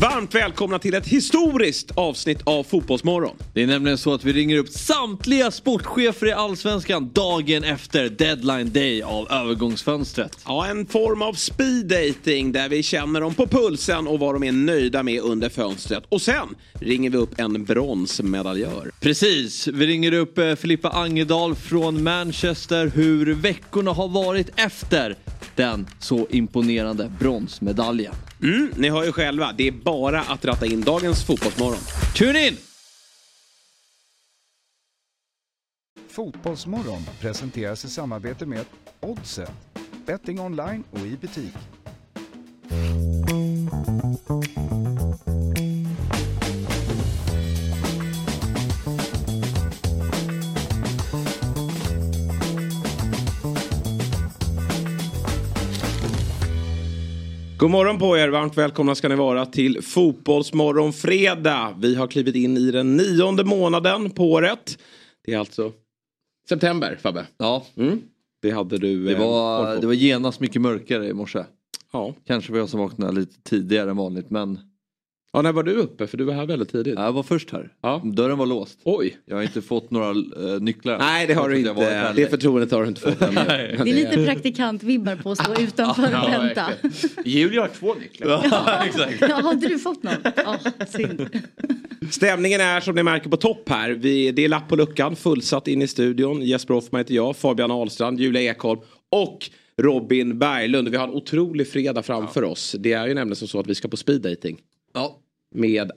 Varmt välkomna till ett historiskt avsnitt av Fotbollsmorgon. Det är nämligen så att vi ringer upp samtliga sportchefer i Allsvenskan dagen efter deadline day av övergångsfönstret. Ja, en form av speed dating där vi känner dem på pulsen och vad de är nöjda med under fönstret. Och sen ringer vi upp en bronsmedaljör. Precis, vi ringer upp eh, Filippa Angedal från Manchester hur veckorna har varit efter den så imponerande bronsmedaljen. Mm, ni hör ju själva, det är bara att ratta in dagens Fotbollsmorgon. Tune in! Fotbollsmorgon presenteras i samarbete med Oddset, betting online och i butik. God morgon på er, varmt välkomna ska ni vara till Fotbollsmorgon fredag. Vi har klivit in i den nionde månaden på året. Det är alltså september, Fabbe. Ja, Mm. Det hade du det eh, var, på. det var genast mycket mörkare i morse. Ja. Kanske var jag som vaknade lite tidigare än vanligt men ja, när var du uppe? För du var här väldigt tidigt. jag var först här. Ja. Dörren var låst. Oj. Jag har inte fått några eh, nycklar. Nej, det har du inte. Det förtroendet har du inte fått. Det är lite praktikantvibbar på att stå utanför och vänta. Julia har två nycklar. Ja, exakt. Ja, har inte du fått någon? Ja, synd. Stämningen är som ni märker på topp här. Vi, det är lapp på luckan, fullsatt in i studion. Jesper Hoffman heter jag, Fabian Ahlstrand, Julia Ekholm och Robin Berglund. Vi har en otrolig fredag framför oss. Det är ju nämligen som så att vi ska på speed dating Ja. Med,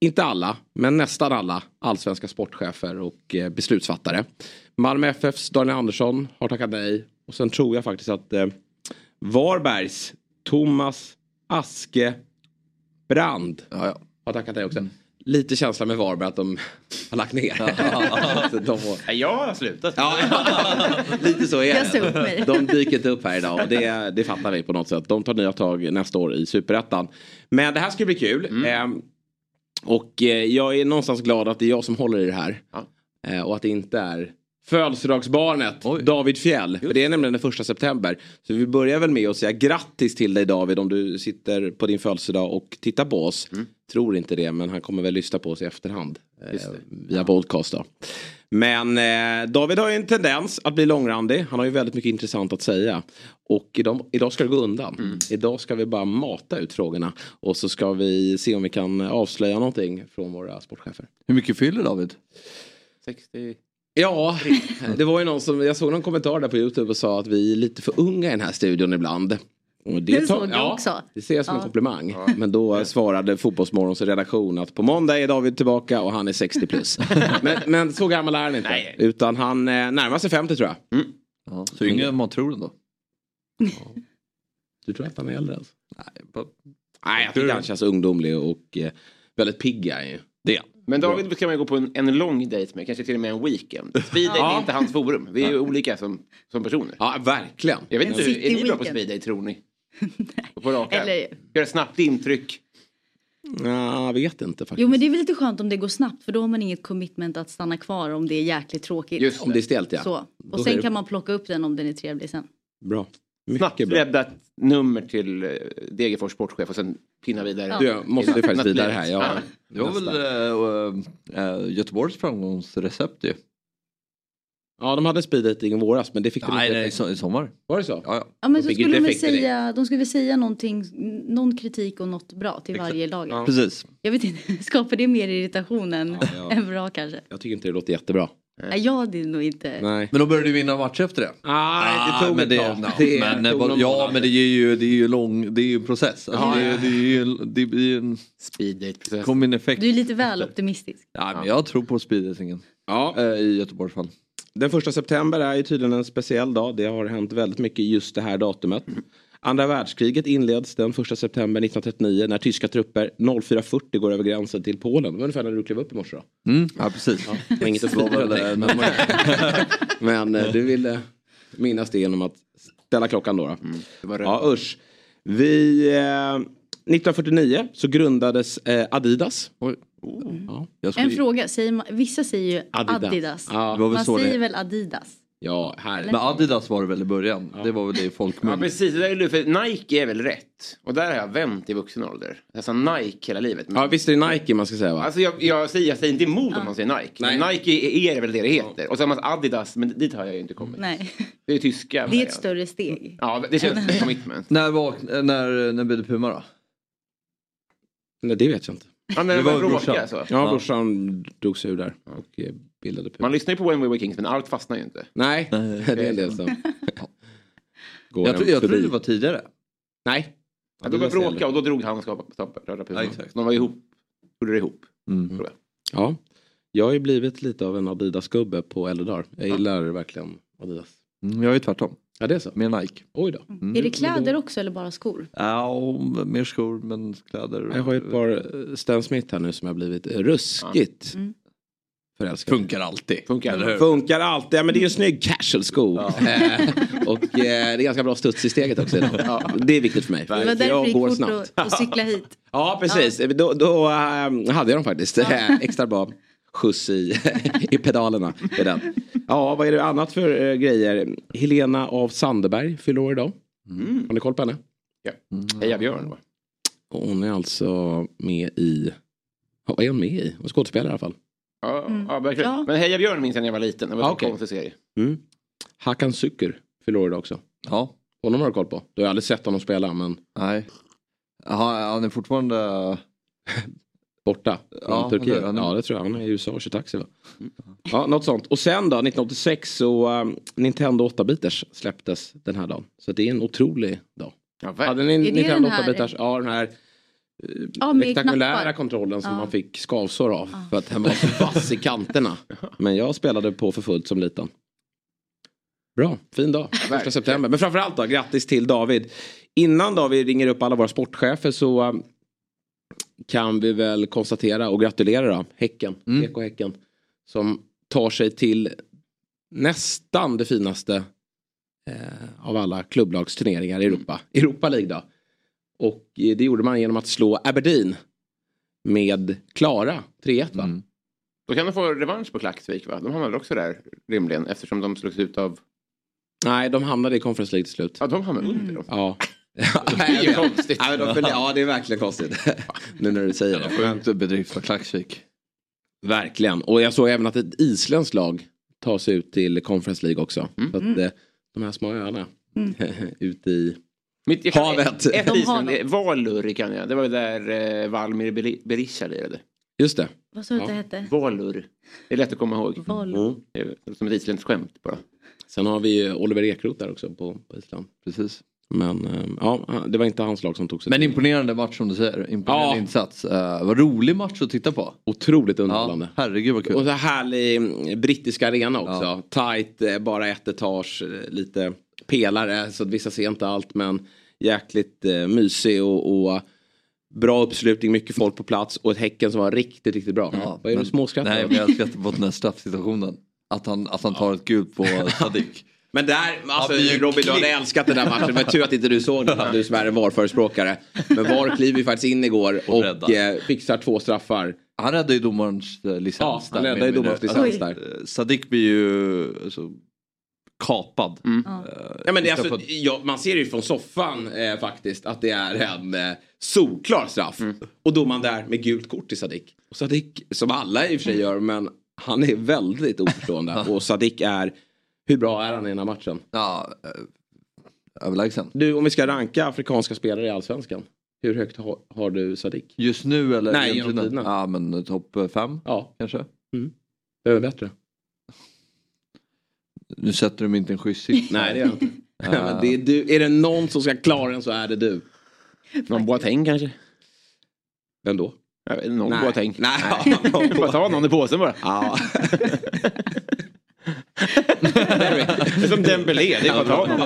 inte alla, men nästan alla allsvenska sportchefer och eh, beslutsfattare. Malmö FFs Daniel Andersson har tackat nej. Och sen tror jag faktiskt att eh, Varbergs Thomas Aske Brand Ja, ja. har tackat nej också. Lite känsla med Varberg att de har lagt ner. De får... Nej, Jag har slutat. Ja, lite så är Jag ser upp det. mig. De dyker inte upp här idag och det, det fattar vi på något sätt. De tar nya tag nästa år i superettan. Men det här ska bli kul. Ehm, och eh, jag är någonstans glad att det är jag som håller i det här. Ja. Eh, och att det inte är födelsedagsbarnet Oj. David Fjell. För det är nämligen den första september. Så vi börjar väl med att säga grattis till dig David om du sitter på din födelsedag och tittar på oss. Tror inte det men han kommer väl lyssna på oss i efterhand. Eh, via podcast då. Men eh, David har ju en tendens att bli långrandig. Han har ju väldigt mycket intressant att säga. Och idag, idag ska det gå undan. Idag ska vi bara mata ut frågorna. Och så ska vi se om vi kan avslöja någonting från våra sportchefer. Hur mycket fyller David? 60. Ja, det var ju någon som, jag såg någon kommentar där på Youtube och sa att vi är lite för unga i den här studion ibland. Och Det såg jag också. Det ser jag som en Ja. komplimang. Men då svarade Fotbollsmorgons redaktion att på måndag är David tillbaka och han är 60 plus. men, men så gammal är han inte. Nej. Utan han eh, närmar sig 50 tror jag. Ja, så yngre än man tror ändå. Du tror att han är äldre alltså? Nej, bara- Nej, jag tycker han känns ungdomlig och eh, väldigt pigg är ju. Det. Men David kan man ju gå på en, en lång dejt med, kanske till och med en weekend. Speed date Ja. är inte hans forum. Vi är ju olika som, som personer. Ja, verkligen. Jag vet inte, är ni bra på weekend. speed date tror ni? På rak arm? Eller, Gör ett snabbt intryck. Ja, jag vet inte faktiskt. jo men det är väl lite skönt om det går snabbt för då har man inget commitment att stanna kvar om det är jäkligt tråkigt. Just Om det är stelt ja. Så. Då Och är sen det- kan man plocka upp den om den är trevlig sen. Bra. Snabbt Mycket bra. rädda ett nummer till eh, Degerfors sportchef och sen pinna vidare. Ja. Du, jag måste ju faktiskt vidare här. Ja, Ja. Det var väl äh, äh, Göteborgs framgångsrecept ju. Ja, de hade speed dating i våras men det fick de Nej, inte nej, i sommar. Var det så? Ja, ja. Ja men De så skulle de det. säga, de skulle väl säga någonting, någon kritik och något bra till varje lag. Ja. Precis. Jag vet inte, skapar det mer irritation än, Ja, ja. än bra kanske? Jag tycker inte det låter jättebra. Nej, jag hade nog inte. Nej. Men då började du vinna match efter det. Nej, det tog men det, ja, Det men, tog ja men det är ju, det är ju lång, det är ju en process. Alltså, Ja, det, ja. det, är ju, det blir en Speed date process. kom en effekt. Du är lite väl optimistisk. Ja, men jag tror på speeddatingen. Ja, Äh, I Göteborgs fall. Den första september är ju tydligen en speciell dag. Det har hänt väldigt mycket just det här datumet. Andra världskriget inleds den 1 september 1939 när tyska trupper 04.40 går över gränsen till Polen. Det var ungefär när du klev upp i morse då. Mm, ja precis. Det var inget att väl, men, men eh, du ville minnas det genom att ställa klockan då. då. Var Ja usch. Vi, eh, 1949 så grundades eh, Adidas. Oj. Ja. Jag skulle, En fråga, säger man, vissa säger ju Adidas. Adidas. Ja. Det var väl Man så det- säger väl Adidas? Ja, här. Men Adidas var det väl i början? Det var väl det i Ja folkmun. precis, det där är för Nike är väl rätt. Och där har jag vänt i vuxen ålder. Alltså Nike hela livet. Men, Ja, visst är det Nike man ska säga va? Alltså jag, jag, säger, jag säger inte emot om man säger Nike. Nej. Men Nike är, är väl det det heter. Och så har man Adidas, men dit har jag ju inte kommit. Nej, Det är tyska. det är ett större steg. Ja, det känns som commitment. När, vak- när, när blev det Puma då? Nej, det vet jag inte. Ja, när Det var bråka alltså. Ja, Ja. brorsan drog sig ur där och eh, bildade Puma. Man lyssnar ju på When We Were Kings men allt fastnar ju inte. Nej, Nej. det är en del som går Jag, tror, jag tror det var tidigare. Nej. Ja, då började bråka och då drog han Röda Puma. Ja. De var ihop. Gjorde det ihop. Mm. Tror jag. Ja, jag har ju blivit lite av en Adidas-gubbe på äldre dagar. Jag gillar verkligen Adidas. Mm, jag är tvärtom. Ja, det är så? Med Nike. Oj då. Är det kläder också eller bara skor? Ja, och mer skor men kläder. Jag har ju ett par eh, Stan Smith här nu som jag har blivit ruskigt Mm. förälskad. Funkar alltid. Funkar. Eller hur? Funkar alltid, ja, men det är ju en snygg casual sko. Eh, och eh, det är ganska bra studs i steget också. Ja, det är viktigt för mig. Det var För därför jag går snabbt. att, att cykla hit. Ja, precis. Då, då eh, hade jag dem faktiskt. Extra bra skjuts i, i pedalerna. Med den. Ja, vad är det annat för eh, grejer? Helena av Sandeberg fyller år idag. Har ni koll på henne? Ja. Heja Björn Hon är alltså med i... Vad är hon med i? Hon är skådespelare i alla fall. Ja, Mm. ja, verkligen. Ja. Men Heja Björn minns jag när jag var liten. Det var Ah, en okej. konstig serie. Mm. Hakan Sykur fyller år idag också. Ja, Honom har du koll på. Du har aldrig sett honom spela men nej. Jaha, han är fortfarande... borta från Ja, Turkiet. är- Ja det tror jag. Han är i USA och kör taxi va? Ja något sånt. Och sen då 1986 så um, Nintendo 8-bitars släpptes den här dagen. Så det är en otrolig dag. Ja, Hade ni det Nintendo den här- 8-bitars? Ja den här eh, Ja, rektangulära kontrollen som Ja. man fick skavsår av. För att den var så vass i kanterna. Men jag spelade på för fullt som liten. Bra, fin dag. Första september. Men framförallt då, grattis till David. Innan då vi ringer upp alla våra sportchefer så um, kan vi väl konstatera och gratulera då, Häcken, Mm. BK Häcken. Som tar sig till nästan det finaste eh, av alla klubblagsturneringar i Europa. Europa League då. Och eh, det gjorde man genom att slå Aberdeen med klara 3-1 va? Mm. Då kan de få revansch på Klaxvik va? De hamnar väl också där rimligen eftersom de slogs ut av... Nej, de hamnade i Conference League till slut. Ja, de hamnar under dem. Ja. Det är ju konstigt. Nej, de ja, det är verkligen konstigt. nu när du säger det. Skönt bedrift för Klaxvik. verkligen. Och jag såg även att ett isländskt lag tar sig ut till Conference League också. Så att, eh, de här små öarna ute i... Mitt, jag kan, Havet. Ett Island, det- Valur kan jag. Det var ju där eh, Valmir Beri- Berisha lirade. Just det. Vad sa du Ja. det hette? Valur. Det är lätt att komma ihåg. Val. Mm. Som ett isländskt skämt bara. Sen har vi ju Oliver Ekroth där också på, på Island. Precis. Men eh, ja, det var inte hans lag som tog sig Men imponerande match som du säger. Imponerande Ja. insats. Uh, vad rolig match att titta på. Otroligt Ja, underhållande. herregud vad kul. Och så härlig mm, brittisk arena också. Tight, eh, bara ett etage, eh, lite pelare så att vissa ser inte allt men jäkligt eh, mysig och, och bra uppslutning, mycket folk på plats och ett Häcken som var riktigt, riktigt bra. Ja, Vad är men- du småskrattar Nej men jag skrattar på den här straffsituationen. Att han, att han tar ett gult på Sadik. Men där, alltså Ja, Robin du hade älskat den där matchen. Var tur att inte du såg den, du som är en VAR-förespråkare. Men VAR kliver ju faktiskt in igår Och och, eh, fixar två straffar. Han räddade ju domarens eh, licens. Ja, han där, räddade ju domarens mindre. licens Alltså, där. eh, Sadik blir ju alltså, kapad. Mm. Ja. Ja, men det är alltså, ja, man ser ju från soffan eh, faktiskt att det är en eh, solklar straff. Och då är man där med gult kort till Sadik. Och Sadik, som alla i och för sig gör, men han är väldigt oförstående. och Sadik är, hur bra är han i den här matchen? Ja, eh, överlägsen. Du, om vi ska ranka afrikanska spelare i allsvenskan. Hur högt har, har du Sadik? Just nu eller? Nej, genom tiderna. Ja men topp fem Ja, kanske. behöver bättre. Nu sätter du mig inte en schysst. Nej, det gör jag inte. Men det är, du, är det någon som ska klara den så är det du. Någon Boateng kanske? Vem då? Jag vet Någon Nej. Boateng. Nej. Du får ta någon i påsen bara. Ja. Det är som Dembélé, det är bara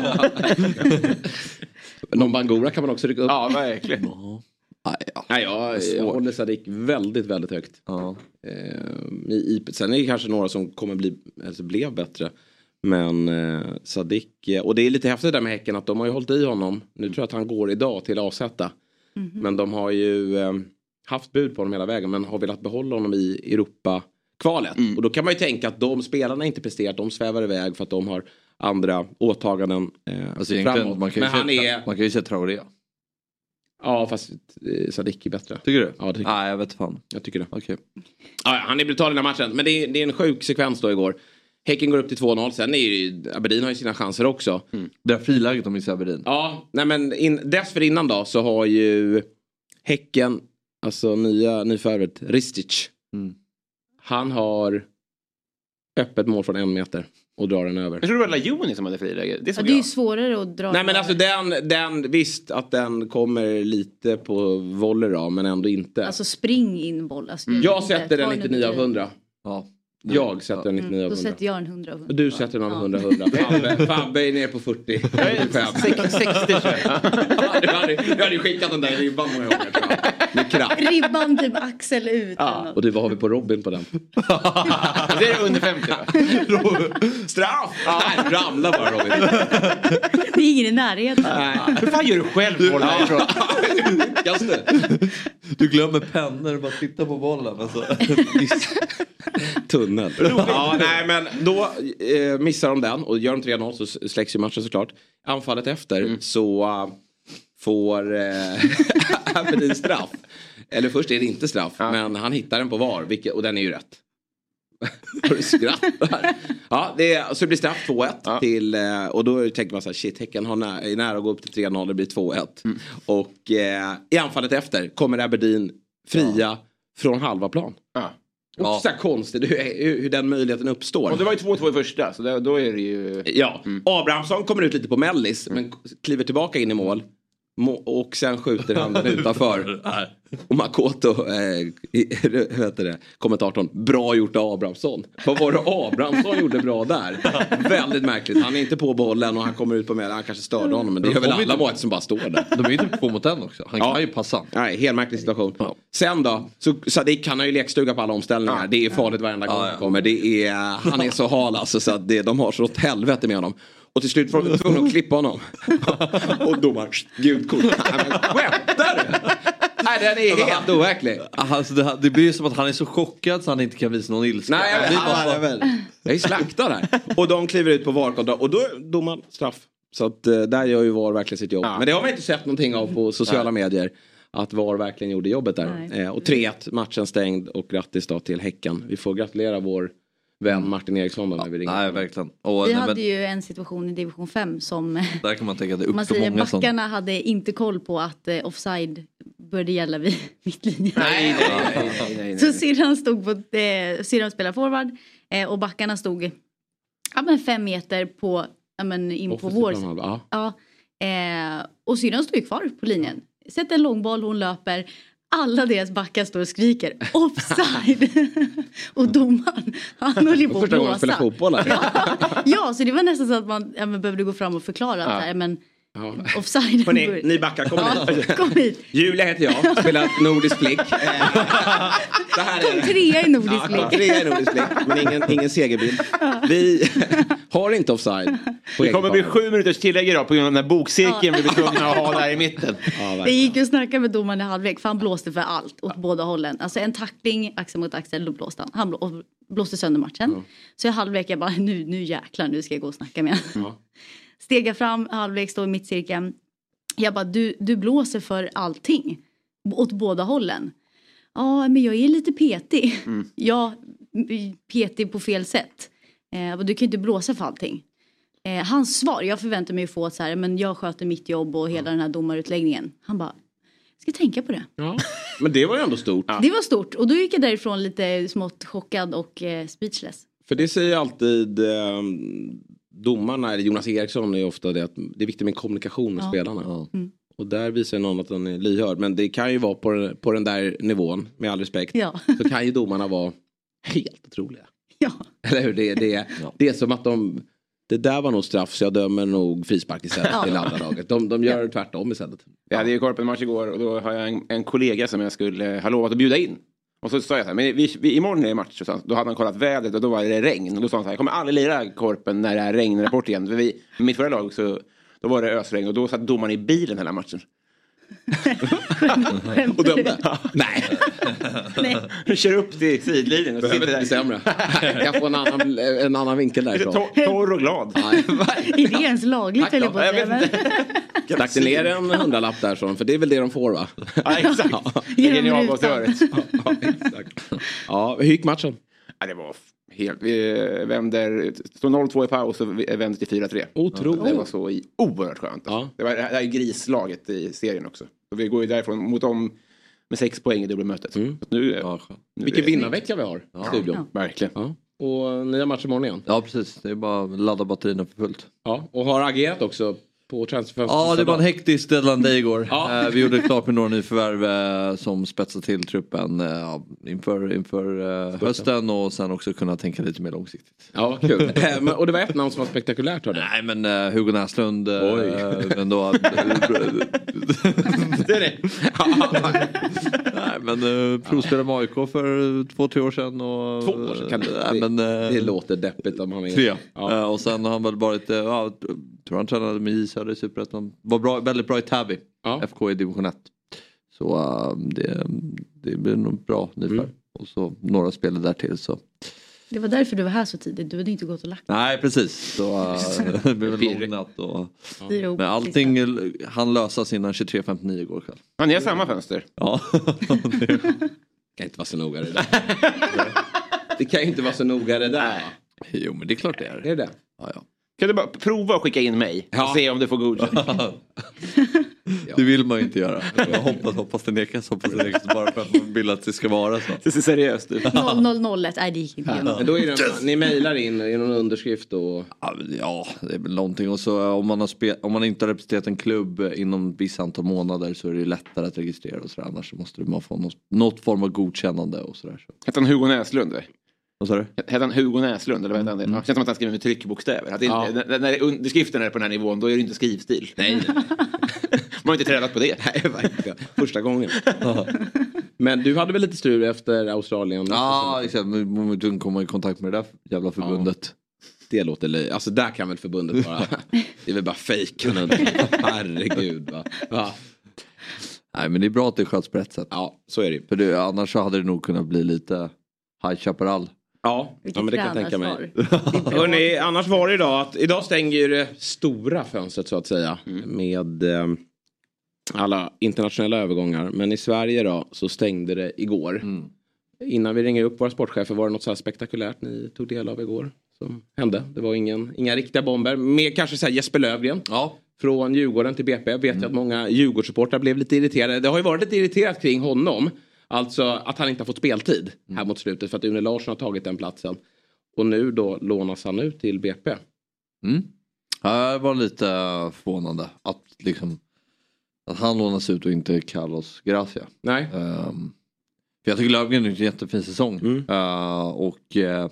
någon. Bangura kan man också rycka upp. Ja, verkligen. Nej, ja. Nej, jag, jag håller Sadik väldigt, väldigt högt. Ja. Eh, i, i, sen är det kanske några som kommer bli, alltså blev bättre. Men eh, Sadik, eh, och det är lite häftigt där med Häcken att de har ju hållit i honom. Nu tror jag att han går idag till AZ. Men de har ju eh, haft bud på honom hela vägen men har velat behålla honom i Europa kvalet. Och då kan man ju tänka att de spelarna inte presterat, de svävar iväg för att de har andra åtaganden eh, Alltså framåt. man kan Men han se, är, man kan ju se Traoré. ja fast eh, Sadik är bättre. Tycker du? Ja, tycker Nej, jag vet fan. Jag tycker det. Okej. Ja, han är brutal i den här matchen. Men det är, det är en sjuk sekvens då igår. Häcken går upp till 2-0. Sen är ju Aberdeen har ju sina chanser också. Det här friläget de missade Aberdeen. Ja, nej men in, dessförinnan då så har ju Häcken, alltså nya nyförvärvet, Ristic. Mm. Han har öppet mål från en meter och drar den över. Jag tror det var Lajoni som hade friläge. Det Ja, det är ju svårare att dra. Nej men alltså den, den, visst att den kommer lite på volley då, men ändå inte. Alltså spring in boll. Alltså, jag sätter den 99 av 100. Ja. Jag sätter den 99 Mm, av då 100. sätter jag en 100 av 100. Och du sätter den av 100 av 100. Fabbe, Fabbe är ner på 40. 45. 60 tror jag. Du hade, du hade ju skickat den där ribban många gånger tror jag. Med kraft. Ribban typ axel ut. något. Och du, vad har vi på Robin på den? Det är under 50 va? Straff! Nej, ramlar bara Robin. Det är ingen i närheten. Nej. Hur fan gör du själv bollen därifrån? Just det. Du glömmer pennor och bara tittar på bollen. Alltså. Tunnel. Ja, nej men då eh, missar de den och gör de 3-0 så släcks ju matchen såklart. Anfallet efter så uh, får eh, straff. Eller först är det inte straff men han hittar den på VAR vilket, och den är ju rätt. Du skrattar. Ja, det är, så det blir straff 2-1 till eh, och då tänker man så här shit Häcken har nä, är nära att gå upp till 3-0 det blir 2-1. Och eh, i anfallet efter kommer Aberdeen fria från halva plan. Ja. Och så här konstigt hur, hur, den möjligheten uppstår. Och det var ju 2-2 i första så då, då är det ju... Ja, Abrahamsson kommer ut lite på mellis men kliver tillbaka in i mål. Och sen skjuter han den utanför. Och Makoto, eh, heter det, kommentatorn, bra gjort av Abrahamsson. Vad var det Abrahamsson gjorde bra där? Väldigt märkligt, han är inte på bollen och han kommer ut på med, han kanske störde honom men det gör väl alla målvakter som bara står där. De är ju typ två mot en också. Han Ja. kan ju passa. Nej, helt märklig situation. Sen då, så Sadik han har ju lekstuga på alla omställningar. Det är farligt varenda gång han kommer. Det är, han är så hal alltså så att det, de har så åt helvete med honom. Och till slut får de tvungna att klippa honom. och domaren, gult kort. Nej men skämtar du? Nej den är helt overklig. Alltså, det, det blir ju som att han är så chockad så han inte kan visa någon ilska. Nej, jag, Det är bara- han, jag, är slaktad här. Och de kliver ut på VAR och då är domaren straff. Så att eh, där gör ju VAR verkligen sitt jobb. Ja. Men det har man inte sett någonting av på sociala medier. Att VAR verkligen gjorde jobbet där. Nej. Eh, och 3-1, matchen stängd och grattis då till Häcken. Vi får gratulera vår vän Martin Eriksson då när vi ringer. Nej, verkligen. Och, Vi nej, hade men, ju en situation i division 5 som där kan man tänka att det man upp till säger många som... backarna hade inte koll på att eh, offside började gälla vid mittlinjen. Nej, nej, nej, nej, nej, Så syrran stod på, eh, syrran spelar forward eh, och backarna stod ja, men fem meter på, ja, men in på Offensiv vår. Ja. Ja, eh, och syrran står ju kvar på linjen. Sätter en långboll, hon löper. Alla deras backar står och skriker offside. och domaren, han höll ju på att Första gången blåsa. fotboll. Ja, ja, så det var nästan så att man ja, behövde gå fram och förklara att här, men Ja. offside. Hörrni, ni backar, kom Ja, hit. kom hit. Julia heter jag, spelar Nordisk Flick. Så här är Kom trea i Nordisk Ja, kom Flick. trea i Nordisk Flick, men ingen, ingen segerbild. Vi har inte offside Det kommer bli sju minuters tillägg idag på grund av den här bokcirkeln vi blir tvungna att ha där i mitten. Ja, Det gick ju att snacka med domaren i halvlek för han blåste för allt åt båda hållen. Alltså en tackling axel mot axel, då blåste han. Han blå, blåste sönder matchen. Så i halvlek jag bara nu, nu jäklar nu ska jag gå och snacka med honom. Ja. Stegar fram, halvlek, står i mittcirkeln. Jag bara du, du blåser för allting. Åt båda hållen. Ja men jag är lite petig. Ja, m- petig på fel sätt. Eh, du kan ju inte blåsa för allting. Eh, hans svar, jag förväntar mig att få så här, men jag sköter mitt jobb och hela den här domarutläggningen. Han bara, jag ska tänka på det. Ja. Men det var ju ändå stort. Det var stort och då gick jag därifrån lite smått chockad och eh, speechless. För det säger alltid eh, domarna, eller Jonas Eriksson är ofta det att det är viktigt med kommunikation med Ja. spelarna. Ja. Och där visar någon att den är lyhörd. Men det kan ju vara på, den- på den där nivån, med all respekt. Ja. Så kan ju domarna vara helt otroliga. Ja. Eller hur? Det, det, det är som att de... Det där var nog straff så jag dömer nog frispark istället Ja. till andra laget. De, de gör tvärtom istället. Jag hade ju korpen-match igår och då har jag en, en kollega som jag skulle ha lovat att bjuda in. Och så sa jag så här, men vi, vi, imorgon är det match. Och så, då hade han kollat vädret och då var det regn. Och då sa han så här, jag kommer aldrig lira korpen när det är regnrapport igen. För vi, mitt förra lag så då var det ösregn och då satt domaren i bilen hela matchen. Och dömde? Nej, Nej. Du kör upp till sidlinjen och behöver sitter inte bli där. sämre. Jag får en annan, en annan vinkel därifrån. Tor- Torr och glad. Nej. Är det ens lagligt höll då. jag på att säga. Stack det ner en hundralapp där för det är väl det de får va? Ja, exakt. Genom Ingen i avgasröret. ja, exakt. Ja, hur gick matchen? Ja, det var helt... Vi vänder... Står 0-2 i paus och vänder till 4-3. Otroligt. Det var så i, oerhört skönt. Ja. Det, var, det här är grislaget i serien också. Och vi går ju därifrån mot dem med sex poäng i dubbelmötet. Mm. Så Nu, Ja, nu Vilken vinnarvecka vi har i studion. Ja. Verkligen. Ja. Och nya matcher imorgon igen. ja precis, det är bara att ladda batterierna för fullt. Ja, och har agerat också på transferfönstret. Ja, det var en hektisk deadline day igår. Ja. Eh, Vi gjorde klart med några nyförvärv eh, som spetsade till truppen eh, ja, inför, inför hösten och sen också kunna tänka lite mer långsiktigt. Ja, kul. Och det var ett namn som var spektakulärt hörde. Nej men Hugo Näslund, Oj. men då... Det är det. Nej men uh, provspelade med AIK för två, tre år sedan. Och, Två år sedan? Kan det, Nej, men, det, eh, det låter deppigt om han är... Tre. Ja. Eh, och sen har han väl varit, uh, ja, tror han tränade med J Söder i Superettan. Var bra, väldigt bra i Täby. Ja. FK i division 1. Så eh, det, det blir nog bra nyförvärv. Mm. Och så några spel där till så. Det var därför du var här så tidigt. Du hade inte gått och lagt Nej precis. Så det väl Pirrigt. lång natt. Och, ro. men allting han lösas innan 23.59 igår kväll. Ja, ni har samma fönster. Ja. det, kan inte vara så noga det där. det kan ju inte vara så noga det där. jo men det är klart det Är är. det det? Ja, ja. Kan du bara prova att skicka in mig Ja. och se om du får godkänt? Det vill man ju inte göra. Jag hoppas, hoppas det nekas, hoppas det nekas bara för att man vill att det ska vara så. Det ser seriöst ut. 0001, nej det gick inte. Men då är det, ni mejlar in i någon underskrift och... Ja, Ja, det är väl någonting. Och så om man, har spe- om man inte har representerat en klubb inom vissa antal månader så är det lättare att registrera och sådär. Annars så måste man få något, något form av godkännande och sådär. Så. Hette han Hugo Näslund? eller? Vad sa du? Hette han Hugo Näslund eller vad hette han? Det känns som att han skriver med tryckbokstäver. Att det Ja. när, när underskriften är på den här nivån då är det inte skrivstil. Nej, har inte tränat på det. nej, verkligen. Första gången. Men du hade väl lite strul efter Australien? Ja, exakt. Men komma i kontakt med det där jävla förbundet. Det låter löjligt. Alltså där kan väl förbundet vara... det är väl bara fejk. Herregud va. va. Nej, men det är bra att det sköts på rätt sätt. Ja, så är det ju. För det, annars så hade det nog kunnat bli lite High Chaparral. Ja, ja men det kan jag tänka mig. Hörrni, annars var det idag att idag stänger ju det stora fönstret så att säga. Med eh, alla internationella övergångar. Men i Sverige då så stängde det igår. Innan vi ringer upp våra sportchefer var det något så här spektakulärt ni tog del av igår? Som hände. Det var ingen, inga riktiga bomber. Mer kanske så Jesper Lövgren. Ja. Från Djurgården till BP. Vet jag att många Djurgårdssupportrar blev lite irriterade. Det har ju varit lite irriterat kring honom. Alltså att han inte har fått speltid här mot slutet. För att Une Larsson har tagit den platsen. Och nu då lånas han ut till BP. Mm. Ja, Det var lite förvånande att, liksom, att han lånas ut och inte Carlos Gracia. Nej. Um, för jag tycker Löfgren är en jättefin säsong. Mm. Eh, och eh,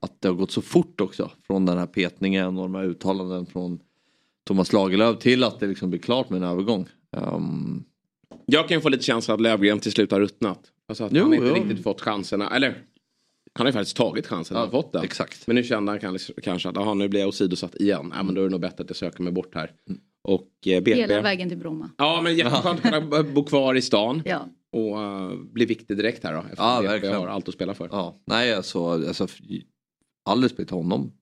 att det har gått så fort också från den här petningen och de här uttalanden från Thomas Lagerlöf till att det liksom blir klart med en övergång. Um, Jag kan ju få lite känsla att Lövgren till slut har ruttnat. Alltså att Jo, han inte jo. riktigt fått chanserna. Eller han har ju faktiskt tagit chansen och fått den. Exakt. Men nu kände han kanske, att aha, nu blir jag åsidosatt igen. Ja, men då är det nog bättre att jag söker mig bort här. Och eh, BP. Hela vägen till Bromma. Ja men jätteskönt att kunna bo kvar i stan. Ja. Och uh, bli viktig direkt här då. Eftersom Ja, BP verkligen. har allt att spela för. Ja, nej alltså, alltså all respekt till honom.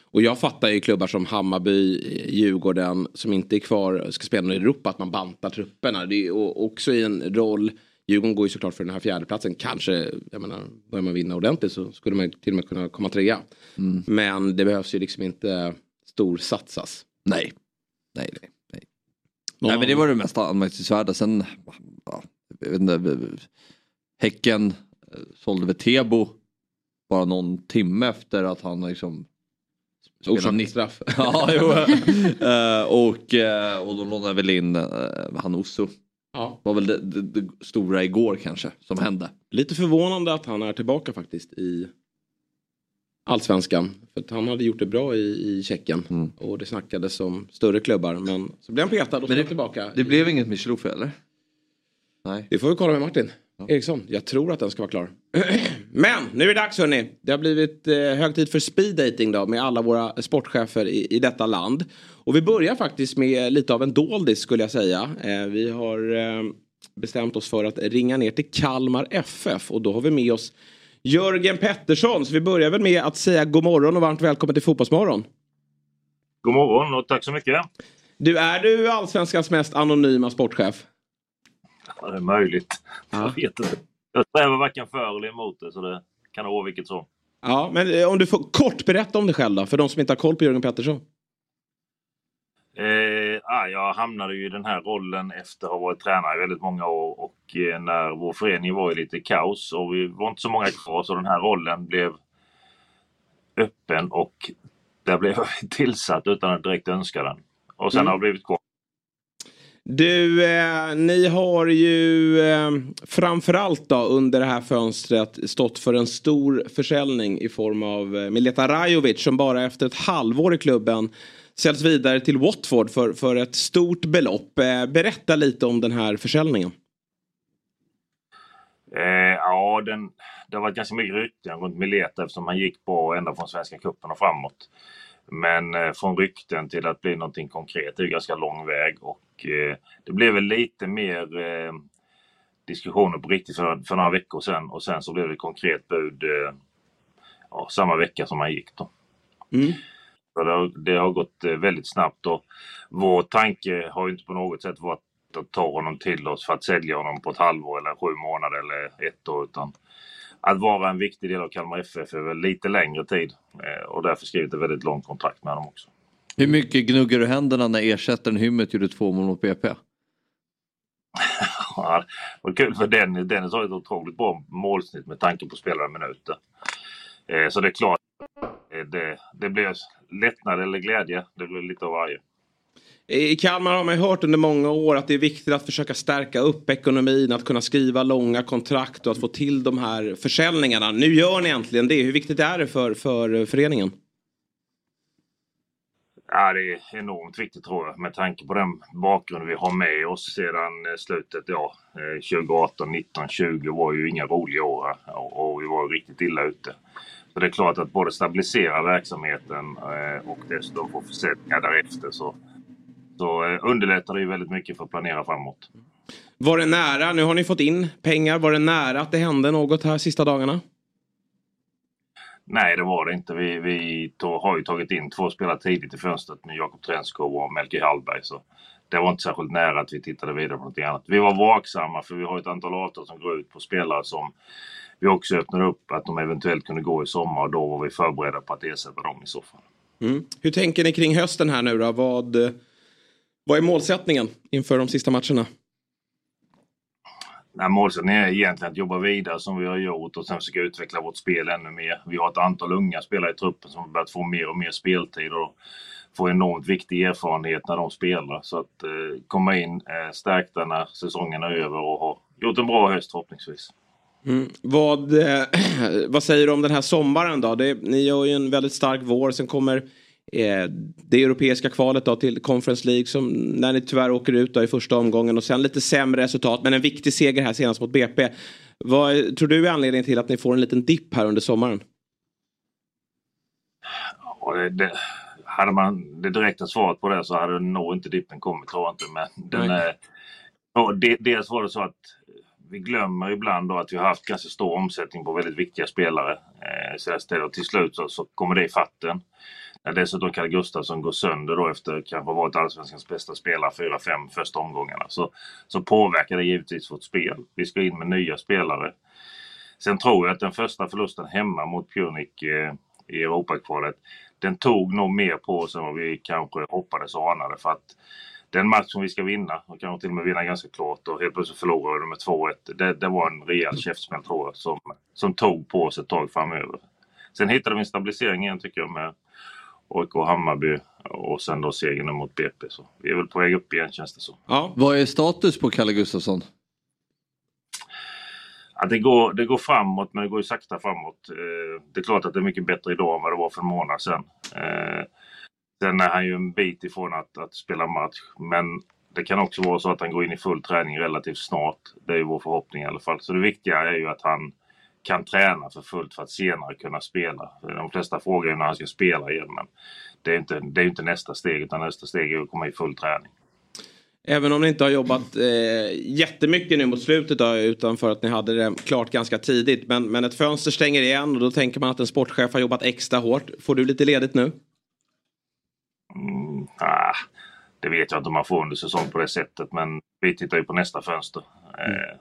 Och jag fattar ju klubbar som Hammarby, Djurgården som inte är kvar, ska spela i Europa, att man bantar trupperna. Det är ju också i en roll, Djurgården går ju såklart för den här fjärdeplatsen. Kanske, jag menar, börjar man vinna ordentligt så skulle man till och med kunna komma trea. Men det behövs ju liksom inte storsatsas. Nej. Nej, nej. nej. Nej men det var det mest anmärkningsvärda. Sen, ja, jag vet inte, Häcken eh, sålde väl Tebo bara någon timme efter att han liksom spelat Orsak till 90 straff. ja, jo. Eh, och, eh, och då lånade väl in uh, han Osso. Ja. var väl det, det, det stora igår kanske som hände. Lite förvånande att han är tillbaka faktiskt i Allsvenskan. För han hade gjort det bra i, i Tjeckien. Mm. Och det snackades om större klubbar. Men så blev han petad och han tillbaka. Det blev inget Micheloffe eller? Nej. Det får vi kolla med Martin. Eriksson, jag tror att den ska vara klar. Men nu är det dags hörni. Det har blivit eh, hög tid för speed dating då med alla våra sportchefer i, i detta land. Och vi börjar faktiskt med lite av en doldis skulle jag säga. Eh, vi har eh, bestämt oss för att ringa ner till Kalmar FF och då har vi med oss Jörgen Pettersson. Så vi börjar väl med att säga god morgon och varmt välkommen till Fotbollsmorgon. God morgon och tack så mycket. Du, är du allsvenskans mest anonyma sportchef? Ja, det är möjligt. Ja. Jag vet inte. Jag strävar varken för eller emot det så det kan vara vilket som. Ja, men eh, om du får kort berätta om dig själv då, för de som inte har koll på Jörgen Pettersson. Eh, jag hamnade ju i den här rollen efter att ha varit tränare i väldigt många år och eh, när vår förening var i lite kaos och vi var inte så många kvar så den här rollen blev öppen och där blev jag tillsatt utan att direkt önska den. Och sen mm. har jag blivit kvar. Du, eh, ni har ju eh, framförallt då under det här fönstret stått för en stor försäljning i form av eh, Mileta Rajovic som bara efter ett halvår i klubben säljs vidare till Watford för, för ett stort belopp. Eh, berätta lite om den här försäljningen. Eh, ja, den, det har varit ganska mycket rykten runt Mileta eftersom han gick på ända från Svenska cupen och framåt. Men eh, från rykten till att bli någonting konkret är det ganska lång väg och eh, det blev väl lite mer eh, diskussioner på riktigt för, för några veckor sedan och sen så blev det konkret bud eh, ja, samma vecka som han gick då. Mm. Det, har, det har gått eh, väldigt snabbt och vår tanke har inte på något sätt varit att ta honom till oss för att sälja honom på ett halvår eller sju månader eller ett år utan att vara en viktig del av Kalmar FF över lite längre tid. Eh, och därför skrivit ett väldigt långt kontrakt med dem också. Hur mycket gnuggar du händerna när ersättaren Hymmet gjorde två mål mot BP? ja, det var kul för Dennis, Dennis har ett otroligt bra målsnitt med tanke på spelade minuter. Eh, så det är klart, det, det blir lättnad eller glädje. Det blir lite av varje. I Kalmar har man hört under många år att det är viktigt att försöka stärka upp ekonomin, att kunna skriva långa kontrakt och att få till de här försäljningarna. Nu gör ni äntligen det. Hur viktigt är det för, för föreningen? Ja, det är enormt viktigt tror jag med tanke på den bakgrund vi har med oss sedan eh, slutet, ja, 2018, 19, 20 var ju inga roliga år och vi var riktigt illa ute. Så det är klart att både stabilisera verksamheten eh, och dessutom få försäljningar därefter så så eh, underlättar det ju väldigt mycket för att planera framåt. Var det nära, nu har ni fått in pengar, var det nära att det hände något här sista dagarna? Nej, det var det inte. Vi, vi tog, har ju tagit in två spelare tidigt i fönstret med Jakob Trenskov och Melker Hallberg. Så det var inte särskilt nära att vi tittade vidare på något annat. Vi var vaksamma för vi har ett antal avtal som går ut på spelare som vi också öppnade upp att de eventuellt kunde gå i sommar och då var vi förberedda på att ersätta dem i så fall. Mm. Hur tänker ni kring hösten här nu då? Vad, vad är målsättningen inför de sista matcherna? Nej, målsättningen är egentligen att jobba vidare som vi har gjort och sen försöka utveckla vårt spel ännu mer. Vi har ett antal unga spelare i truppen som har börjat få mer och mer speltid och får enormt viktig erfarenhet när de spelar. Så att eh, komma in eh, stärkta när säsongen är över och ha gjort en bra höst förhoppningsvis. Mm. Vad, eh, vad säger du om den här sommaren då? Det, ni gör ju en väldigt stark vår, sen kommer Eh, det europeiska kvalet då till Conference League som när ni tyvärr åker ut då i första omgången och sen lite sämre resultat men en viktig seger här senast mot BP. Vad tror du är anledningen till att ni får en liten dipp här under sommaren? Ja, det, det, hade man det direkta svaret på det så hade nog inte dippen kommit tror jag inte. Men den, är, och det, dels var det så att vi glömmer ibland då att vi har haft ganska stor omsättning på väldigt viktiga spelare. Eh, och till slut så, så kommer det i fatten. När dessutom Kalle Gustafsson går sönder då efter kanske ha varit allsvenskans bästa spelare 4-5 första omgångarna så, så påverkar det givetvis vårt spel. Vi ska in med nya spelare. Sen tror jag att den första förlusten hemma mot Punic eh, i Europakvalet den tog nog mer på oss än vad vi kanske hoppades och anade. För att den match som vi ska vinna, och kanske till och med vinna ganska klart och helt plötsligt förlorar vi med 2-1. Det, det, var en rejäl käftsmäll tror jag som, som tog på oss ett tag framöver. Sen hittade vi en stabilisering igen tycker jag med AIK Hammarby och sen då segern mot BP. Så vi är väl på väg upp igen känns det så. Ja. Vad är status på Kalle Gustafsson? Ja, det, går, det går framåt men det går ju sakta framåt. Eh, det är klart att det är mycket bättre idag än vad det var för en månad sedan. Sen är han ju en bit ifrån att, att spela match. Men det kan också vara så att han går in i full träning relativt snart. Det är ju vår förhoppning i alla fall. Så det viktiga är ju att han kan träna för fullt för att senare kunna spela. De flesta frågar ju när han ska spela igen men det är ju inte, det är inte nästa steg utan nästa steg är att komma i full träning. Även om ni inte har jobbat eh, jättemycket nu mot slutet då, utan för att ni hade det klart ganska tidigt. Men, men ett fönster stänger igen och då tänker man att en sportchef har jobbat extra hårt. Får du lite ledigt nu? Mm, ah, det vet jag inte om man får under säsong på det sättet men vi tittar ju på nästa fönster. Mm. Eh,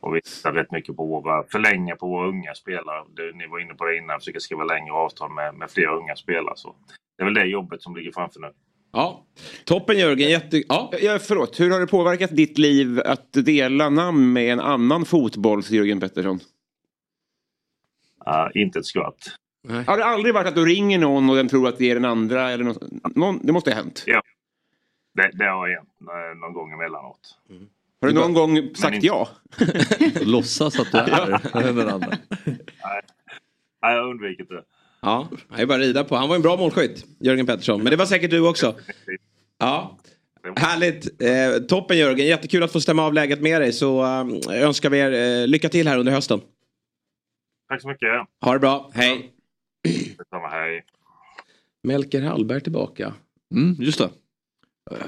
och vi tittar rätt mycket på våra, förlänga på våra unga spelare. Det, ni var inne på det innan, försöka skriva längre avtal med, med fler unga spelare. Så det är väl det jobbet som ligger framför nu. Ja, toppen Jörgen. Jätte... Ja. Ja, förlåt, hur har det påverkat ditt liv att dela namn med en annan fotbolls-Jörgen Pettersson? Uh, inte ett skvatt. Nej. Har det aldrig varit att du ringer någon och den tror att det är den andra? Eller något? Någon, det måste ha hänt? Ja, det, det har hänt någon gång emellanåt. Mm. Har du någon gång sagt inte... ja? Låtsas att du är den andra? Nej, jag har undvikit det. Ja, det är bara att rida på. Han var en bra målskytt, Jörgen Pettersson. Men det var säkert du också. Ja, Härligt! Eh, toppen Jörgen, jättekul att få stämma av läget med dig. Så eh, önskar vi er eh, lycka till här under hösten. Tack så mycket. Ha det bra, hej! Detsamma, hej. Melker Hallberg tillbaka. Mm, just det.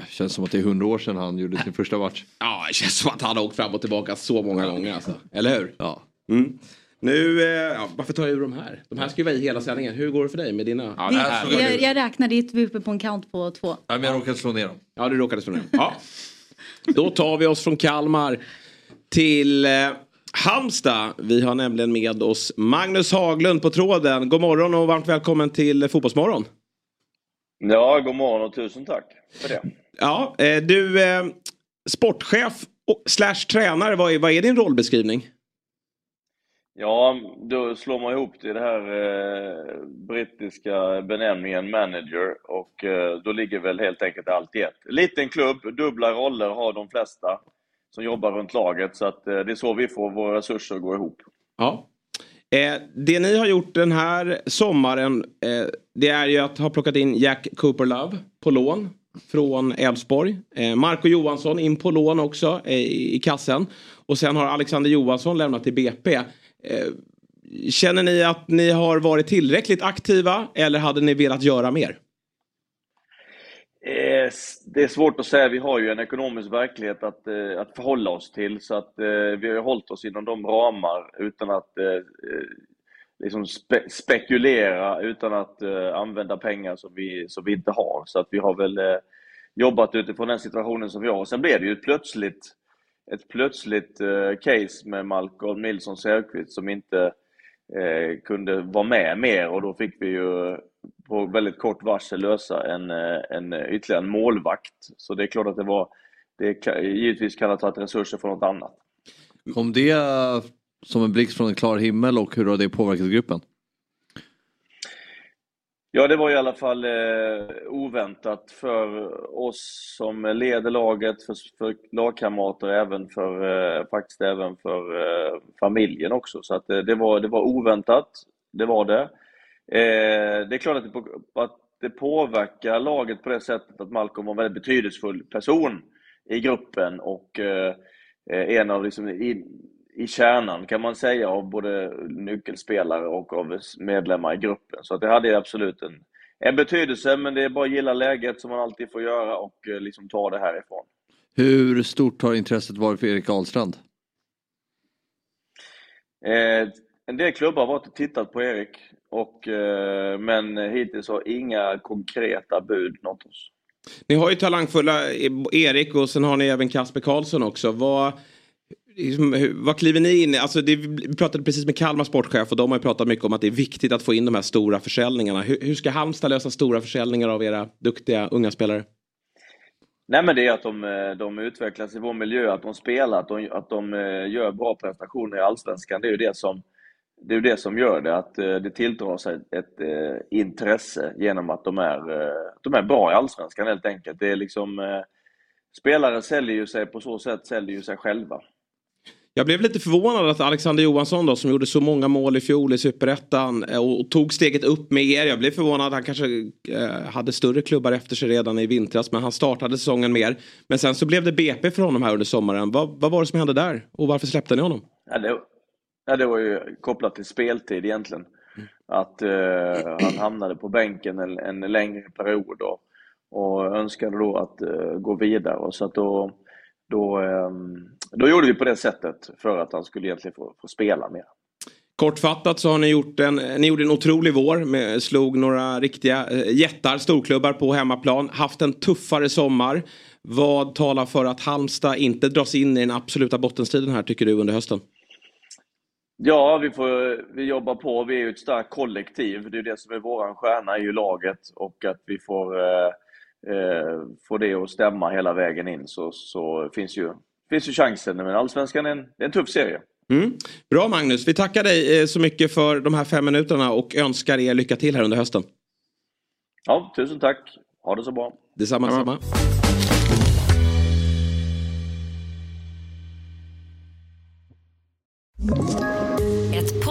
Känns som att det är hundra år sedan han gjorde sin första match. Ja, det känns som att han har åkt fram och tillbaka så många gånger alltså. Eller hur? Ja. Mm. Nu, eh, ja, varför tar jag ur de här? De här ska ju vara i hela sändningen. Hur går det för dig med dina? Ja, det, jag, jag räknar ditt, vi är uppe på en count på två. Ja, men jag råkade slå ner dem. Ja, du råkade slå ner dem. Ja. Då tar vi oss från Kalmar till eh, Halmstad. Vi har nämligen med oss Magnus Haglund på tråden. God morgon och varmt välkommen till Fotbollsmorgon. Ja, god morgon och tusen tack för det. Ja, eh, du eh, sportchef slash tränare, vad är, vad är din rollbeskrivning? Ja, då slår man ihop det i det här eh, brittiska benämningen manager och eh, då ligger väl helt enkelt allt i ett. Liten klubb, dubbla roller har de flesta som jobbar runt laget så att eh, det är så vi får våra resurser att gå ihop. Ja. Eh, det ni har gjort den här sommaren eh, det är ju att ha plockat in Jack Cooper Love på lån från Elfsborg. Eh, Marco Johansson in på lån också eh, i kassen. Och sen har Alexander Johansson lämnat till BP. Eh, känner ni att ni har varit tillräckligt aktiva eller hade ni velat göra mer? Är, det är svårt att säga. Vi har ju en ekonomisk verklighet att, eh, att förhålla oss till. Så att eh, vi har hållit oss inom de ramar utan att eh, eh, liksom spe spekulera, utan att använda pengar som vi, som vi inte har. Så att vi har väl jobbat utifrån den situationen som vi har. Och sen blev det ju ett plötsligt ett plötsligt eh, case med Malcolm Nilsson Säfqvist som inte eh, kunde vara med mer och då fick vi ju på väldigt kort varsel lösa en, eh, en ytterligare en målvakt. Så det är klart att det var, det givetvis kan ha tagit resurser från något annat. Kom det som en blixt från en klar himmel och hur har det påverkat gruppen? Ja, det var i alla fall eh, oväntat för oss som leder laget, för, för lagkamrater, även för, eh, faktiskt även för eh, familjen också. Så att, eh, det, var, det var oväntat, det var det. Eh, det är klart att det, att det påverkar laget på det sättet att Malcolm var en väldigt betydelsefull person i gruppen och eh, en av liksom, i kärnan kan man säga av både nyckelspelare och av medlemmar i gruppen. Så att det hade absolut en, en betydelse, men det är bara att gilla läget som man alltid får göra och eh, liksom ta det härifrån. Hur stort har intresset varit för Erik Ahlstrand? Eh, en del klubbar har varit och tittat på Erik, och, eh, men hittills har inga konkreta bud nått oss. Ni har ju talangfulla Erik och sen har ni även Kasper Karlsson också. Vad, Liksom, vad kliver ni in i? Alltså det, vi pratade precis med Kalmar sportchef och de har ju pratat mycket om att det är viktigt att få in de här stora försäljningarna. Hur, hur ska Halmstad lösa stora försäljningar av era duktiga unga spelare? Nej men det är att de, de utvecklas i vår miljö, att de spelar, att de, att de eh, gör bra prestationer i Allsvenskan. Det är ju det som, det, är det som gör det, att eh, det tilldrar sig ett, eh, intresse genom att de är, de är bra i Allsvenskan helt enkelt. Det är liksom, spelare säljer ju sig på så sätt, säljer ju sig själva. Jag blev lite förvånad att Alexander Johansson då som gjorde så många mål i fjol i superettan eh, och tog steget upp med er. Jag blev förvånad att han kanske eh, hade större klubbar efter sig redan i vintras men han startade säsongen mer. Men sen så blev det BP för honom här under sommaren. Vad, vad var det som hände där och varför släppte ni honom? Ja, det, ja, det var ju kopplat till speltid egentligen. Att eh, han hamnade på bänken en, en längre period och, och önskade då att eh, gå vidare. Och så att då, då, eh, då gjorde vi på det sättet för att han skulle egentligen få, få spela mer. Kortfattat så har ni gjort en, ni gjorde en otrolig vår. Med, slog några riktiga eh, jättar, storklubbar på hemmaplan. Haft en tuffare sommar. Vad talar för att Halmstad inte dras in i den absoluta bottenstriden här tycker du under hösten? Ja, vi, får, vi jobbar på. Vi är ju ett starkt kollektiv. Det är det som är våran stjärna, är ju laget. Och att vi får, eh, eh, får det att stämma hela vägen in så, så finns, ju, finns ju chansen. Men Allsvenskan är en, är en tuff serie. Mm. Bra Magnus, vi tackar dig eh, så mycket för de här fem minuterna och önskar er lycka till här under hösten. Ja, tusen tack. Ha det så bra. Detsamma, ja. detsamma.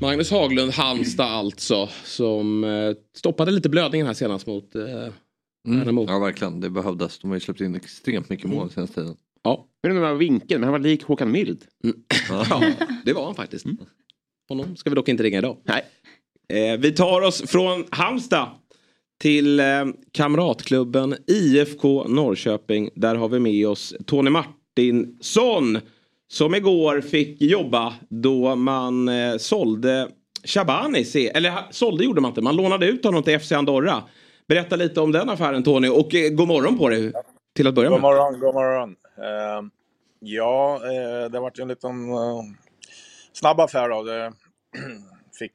Magnus Haglund, Halmstad alltså, som eh, stoppade lite blödningen här senast mot eh, mm. Ja verkligen, det behövdes. De har ju släppt in extremt mycket mål mm. senaste tiden. Ja. Jag vet inte om han vinkeln, men han var lik Håkan Mild. Mm. ja, det var han faktiskt. Mm. Honom ska vi dock inte ringa idag. Nej. Eh, vi tar oss från Halmstad till eh, kamratklubben IFK Norrköping. Där har vi med oss Tony Martinsson. Som igår fick jobba då man eh, sålde Shabani. Eller sålde gjorde man inte, man lånade ut honom till FC Andorra. Berätta lite om den affären Tony och eh, god morgon på dig till att börja med. God morgon, god morgon. Uh, ja, uh, det varit en liten uh, snabb affär då. Det fick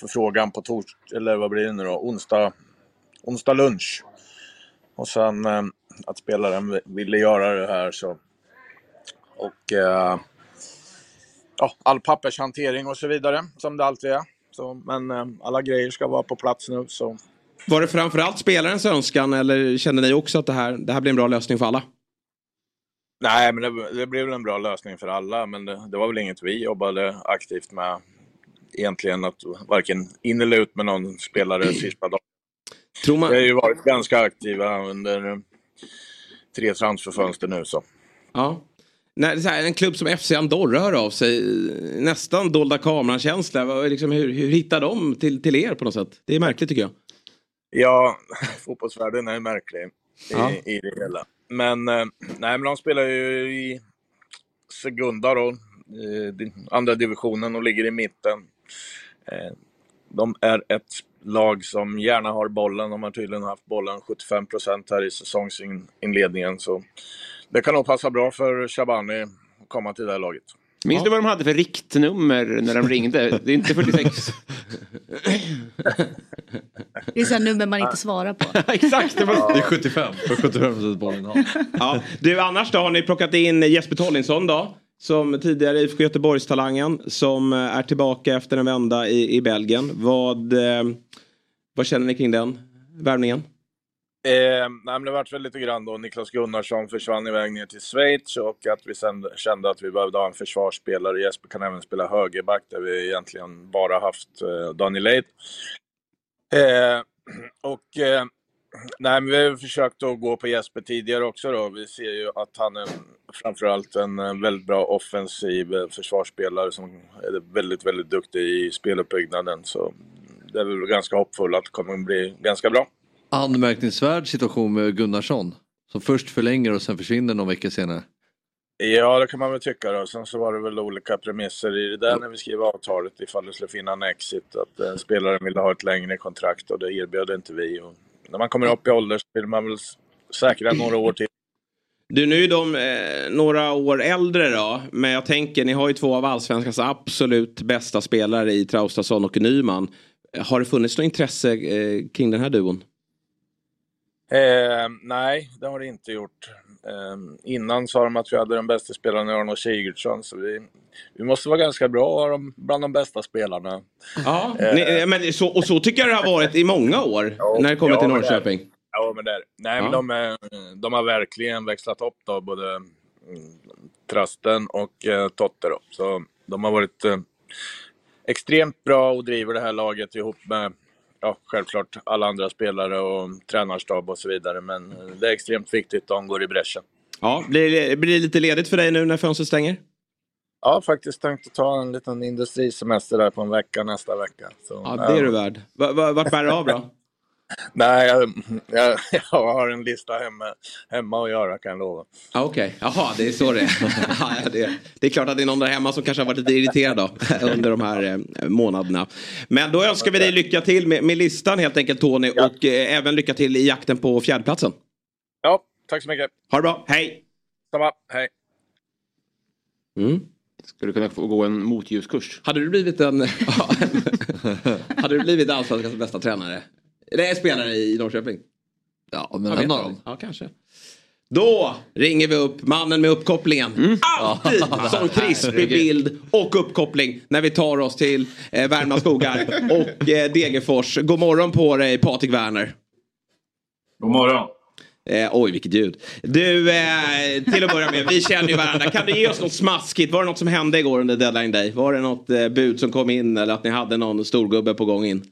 förfrågan på torsdag, eller vad blir det nu då, onsdag, onsdag lunch. Och sen att spelaren ville göra det här så och eh, ja, all pappershantering och så vidare som det alltid är. Så, men eh, alla grejer ska vara på plats nu. Så. Var det framförallt spelarens önskan eller kände ni också att det här, det här blir en bra lösning för alla? Nej, men det, det blev en bra lösning för alla. Men det, det, var väl inget vi jobbade aktivt med egentligen. Att varken in eller ut med någon spelare sista dagen. Tror man... Vi har ju varit ganska aktiva under tre transferfönster nu. Så. Ja när så här, en klubb som FC Andorra hör av sig, nästan dolda kameran-känsla. Liksom, hur, hur hittar de till, till er på något sätt? Det är märkligt tycker jag. Ja, fotbollsvärlden är märklig i, ja. i det hela. Men, eh, nej, men de spelar ju i Segunda då, andra divisionen och ligger i mitten. Eh, de är ett lag som gärna har bollen. De har tydligen haft bollen 75 procent här i säsongsinledningen. Så det kan nog passa bra för Shabani att komma till det här laget. Minns ja. du vad de hade för riktnummer när de ringde? Det är inte 46. det är sådana nummer man inte svarar på. Exakt. Det, var... det är 75. För 75 bollen ja. Du, annars då har ni plockat in Jesper Tollinsson då? Som tidigare IFK Göteborgstalangen. Som är tillbaka efter en vända i, i Belgien. Vad, eh, vad känner ni kring den värvningen? Eh, nej, det vart väl lite grann då Niklas Gunnarsson försvann iväg ner till Schweiz och att vi sen kände att vi behövde ha en försvarsspelare. Jesper kan även spela högerback där vi egentligen bara haft eh, Daniel Eid. Eh, och eh, nej, men vi har försökt att gå på Jesper tidigare också då. Vi ser ju att han är framförallt en eh, väldigt bra offensiv eh, försvarsspelare som är väldigt, väldigt duktig i speluppbyggnaden. Så det är väl ganska hoppfullt att det kommer bli ganska bra anmärkningsvärd situation med Gunnarsson. Som först förlänger och sen försvinner någon vecka senare. Ja, det kan man väl tycka då. Sen så var det väl olika premisser i det där när vi skrev avtalet ifall det skulle finna en exit. Att eh, spelaren ville ha ett längre kontrakt och det erbjöd inte vi. Och när man kommer upp i ålder så vill man väl säkra några år till. Du, nu är de eh, några år äldre då. Men jag tänker, ni har ju två av allsvenskans absolut bästa spelare i Traustason och Nyman. Har det funnits något intresse eh, kring den här duon? Eh, nej, det har det inte gjort. Eh, innan sa de att vi hade den bästa spelaren i Arnold Sigurdsson, så vi, vi måste vara ganska bra bland de bästa spelarna. Ja, eh, ni, men så, och så tycker jag det har varit i många år ja, när det kommer ja, till Norrköping. Det, ja, men nej, ja. men de, de har verkligen växlat upp då, både mm, Trasten och eh, Totte. Då. Så de har varit eh, extremt bra och driver det här laget ihop med ja, självklart alla andra spelare och tränarstab och så vidare. Men det är extremt viktigt att de går i bräschen. Ja, blir, blir det lite ledigt för dig nu när fönstret stänger? Ja, faktiskt tänkt att ta en liten industrisemester där på en vecka nästa vecka. Så, ja, det är du värd. Vart bär du av då? Nej, jag, jag, jag, har en lista hemma, hemma att göra kan jag lova. Okej, okay. jaha det är så det är. ja, det, det, är klart att det är någon där hemma som kanske har varit lite irriterad då, under de här eh, månaderna. Men då önskar vi dig lycka till med, med listan helt enkelt Tony ja. och eh, även lycka till i jakten på fjärdeplatsen. Ja, tack så mycket. Ha det bra, hej! Samma, hej. Mm. Skulle kunna få gå en motljuskurs. Hade du blivit en... hade du blivit allsvenskans bästa tränare? Eller spelare i Norrköping? Ja, men en av dem. Ja, kanske. Då ringer vi upp mannen med uppkopplingen. Mm. Alltid som krispig bild och uppkoppling när vi tar oss till eh, Värmlands skogar och eh, Degerfors. God morgon på dig Patrik Werner. God morgon. Eh, oj, vilket ljud. Du, eh, till att börja med, vi känner ju varandra. Kan du ge oss något smaskigt? Var det något som hände igår under deadline day? Var det något eh, bud som kom in eller att ni hade någon storgubbe på gång in?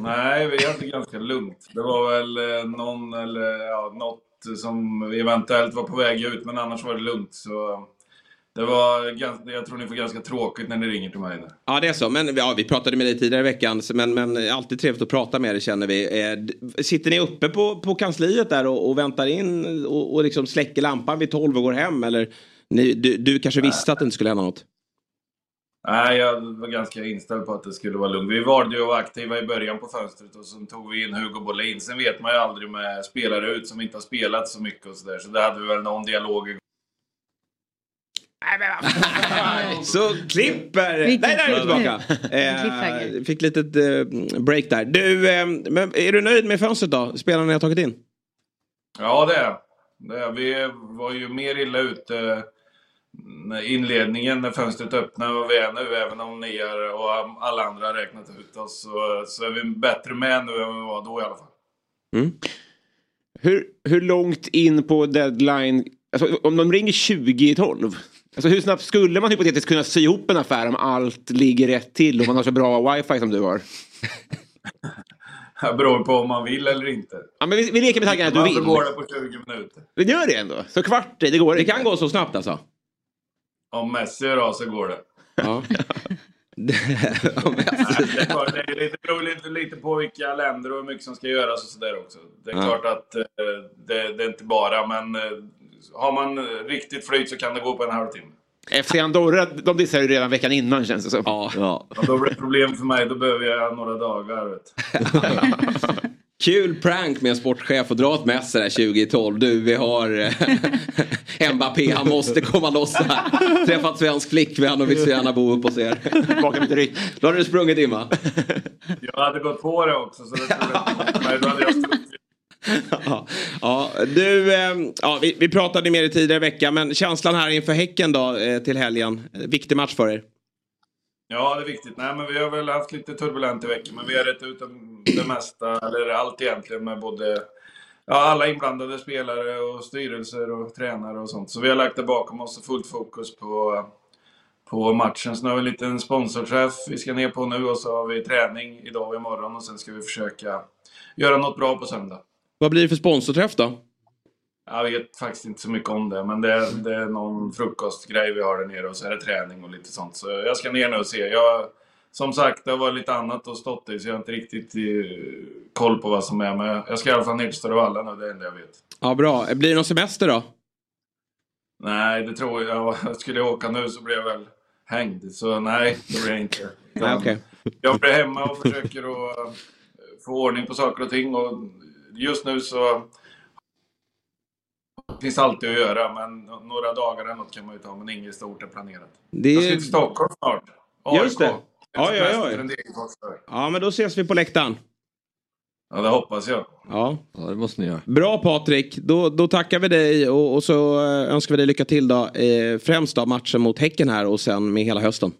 Nej, vi hade ganska lugnt. Det var väl eh, någon eller ja, något som eventuellt var på väg ut, men annars var det lugnt. Så det var, jag tror ni får ganska tråkigt när ni ringer till mig nu. Ja, det är så. Men ja, vi pratade med dig tidigare i veckan. Men, men alltid trevligt att prata med dig känner vi. Eh, sitter ni uppe på, på kansliet där och, och väntar in och, och liksom släcker lampan vid tolv och går hem? Eller ni, du, du kanske visste att det inte skulle hända något? Nej, jag var ganska inställd på att det skulle vara lugnt. Vi valde ju att vara aktiva i början på fönstret och så tog vi in Hugo Bolin. Sen vet man ju aldrig med spelare ut som inte har spelat så mycket och sådär. Så det hade vi väl någon dialog så klipper... Nej, där är du tillbaka. Eh, fick litet eh, break där. Du, eh, men är du nöjd med fönstret då? Spelarna ni har tagit in? Ja, det är jag. Vi var ju mer illa ute inledningen när fönstret öppnade vad vi är nu, även om ni är och alla andra har räknat ut oss, så, så är vi bättre med nu än vi var då i alla fall. Mm. Hur, hur långt in på deadline, alltså, om de ringer 20 i 12, alltså, hur snabbt skulle man hypotetiskt kunna sy ihop en affär om allt ligger rätt till och man har så bra wifi som du har? Det beror på om man vill eller inte. Ja, men vi, vi leker med tanken att du vill. Varför går det på 20 minuter? Det gör det ändå. Så kvart, det går Det kan gå så snabbt alltså? Om Messi är av så går det. Ja. det, är lite, beror lite, lite på vilka länder och hur mycket som ska göras och sådär också. Det är ja. klart att eh, det, det, är inte bara, men eh, har man riktigt flyt så kan det gå på en halvtimme. FC Andorra, de dissade ju redan veckan innan känns det som. Ja. ja. då blir det problem för mig, då behöver jag några dagar. Kul prank med en sportchef att dra ett mess där 2012. Du, vi har eh, Mbappé, han måste komma loss här. Träffat svensk flickvän och vill så gärna bo upp hos er. Då hade du sprungit in va? Jag hade gått på det också. Så det Nej, då hade jag ja, ja, du, eh, ja, vi, vi pratade med dig tidigare i veckan men känslan här inför Häcken då eh, till helgen. Viktig match för er. Ja, det är viktigt. Nej, men vi har väl haft lite turbulent i veckan, men vi har rätt ut det mesta, eller allt egentligen, med både ja, alla inblandade spelare och styrelser och tränare och sånt. Så vi har lagt det bakom oss och fullt fokus på, på matchen. Så nu har vi en liten sponsorträff vi ska ner på nu och så har vi träning idag och imorgon och sen ska vi försöka göra något bra på söndag. Vad blir det för sponsorträff då? Jag vet faktiskt inte så mycket om det, men det är, det är någon frukostgrej vi har där nere och så är det träning och lite sånt. Så jag ska ner nu och se. Jag, som sagt, det har varit lite annat och stått i så jag har inte riktigt eh, koll på vad som är. Men jag ska i alla fall ner till Störvalla nu, det är det jag vet. Ja, bra. Blir det någon semester då? Nej, det tror jag. Skulle jag åka nu så blir jag väl hängd. Så nej, det blir jag inte. Nej, okay. Jag blir hemma och försöker att få ordning på saker och ting. Och just nu så Det finns alltid att göra, men några dagar eller något kan man ju ta, men inget stort är planerat. Det... Jag ska till Stockholm snart. AIK. Just det. Oj, oj, oj. Ja, men då ses vi på läktaren. Ja, det hoppas jag. Ja. ja, det måste ni göra. Bra Patrik, då, då tackar vi dig och, och så eh, önskar vi dig lycka till då. Eh, främst då matchen mot Häcken här och sen med hela hösten.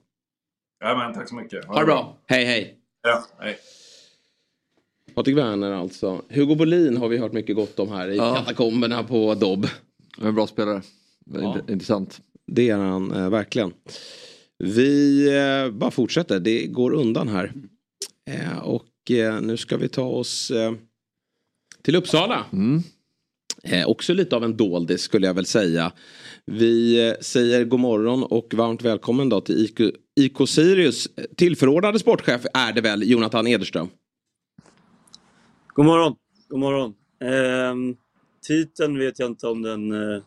Ja, men tack så mycket. Ha, ha det bra. bra. Hej, hej. Ja, hej. Patrik Werner alltså. Hugo Bolin har vi hört mycket gott om här i ja. katakomberna på Dobb. En bra spelare. Ja. Intressant. Det är han eh, verkligen. Vi eh, bara fortsätter, det går undan här. Eh, och eh, nu ska vi ta oss eh, till Uppsala. Mm. Eh, också lite av en doldis skulle jag väl säga. Vi säger god morgon och varmt välkommen då till IK, IK Sirius. Tillförordnade sportchef är det väl, Jonathan Ederström? God morgon. God morgon. Eh, titeln vet jag inte om den eh,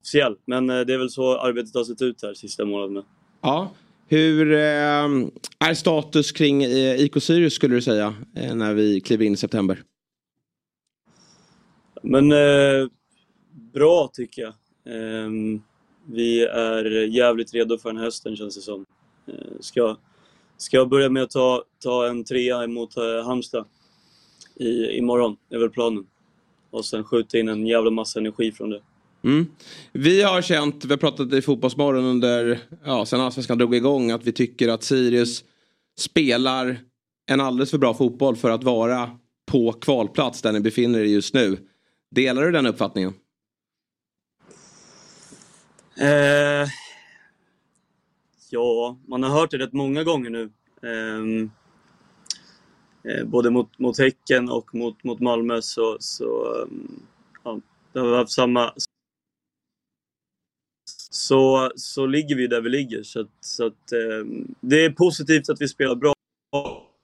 officiell, men eh, det är väl så arbetet har sett ut här sista månaderna. Ja. Hur eh, är status kring eh, IK Sirius skulle du säga eh, när vi kliver in i september? Men eh, bra tycker jag. Ehm, vi är jävligt redo för den hösten känns det som. ska Ska jag börja med att ta, ta en trea emot eh, Halmstad i, imorgon, är väl planen. Och sen skjuta in en jävla massa energi från det. Mm. Vi har känt, vi har pratat i Fotbollsmorgon under, ja sen Allsvenskan drog igång att vi tycker att Sirius spelar en alldeles för bra fotboll för att vara på kvalplats där ni befinner er just nu. Delar du den uppfattningen? Eh, Ja, man har hört det rätt många gånger nu. Ehm, eh, både mot, mot Häcken och mot, mot Malmö så, så ehm, ja, det har haft samma... Så, så ligger vi där vi ligger. Så, att, så att, um, det är positivt att vi spelar bra.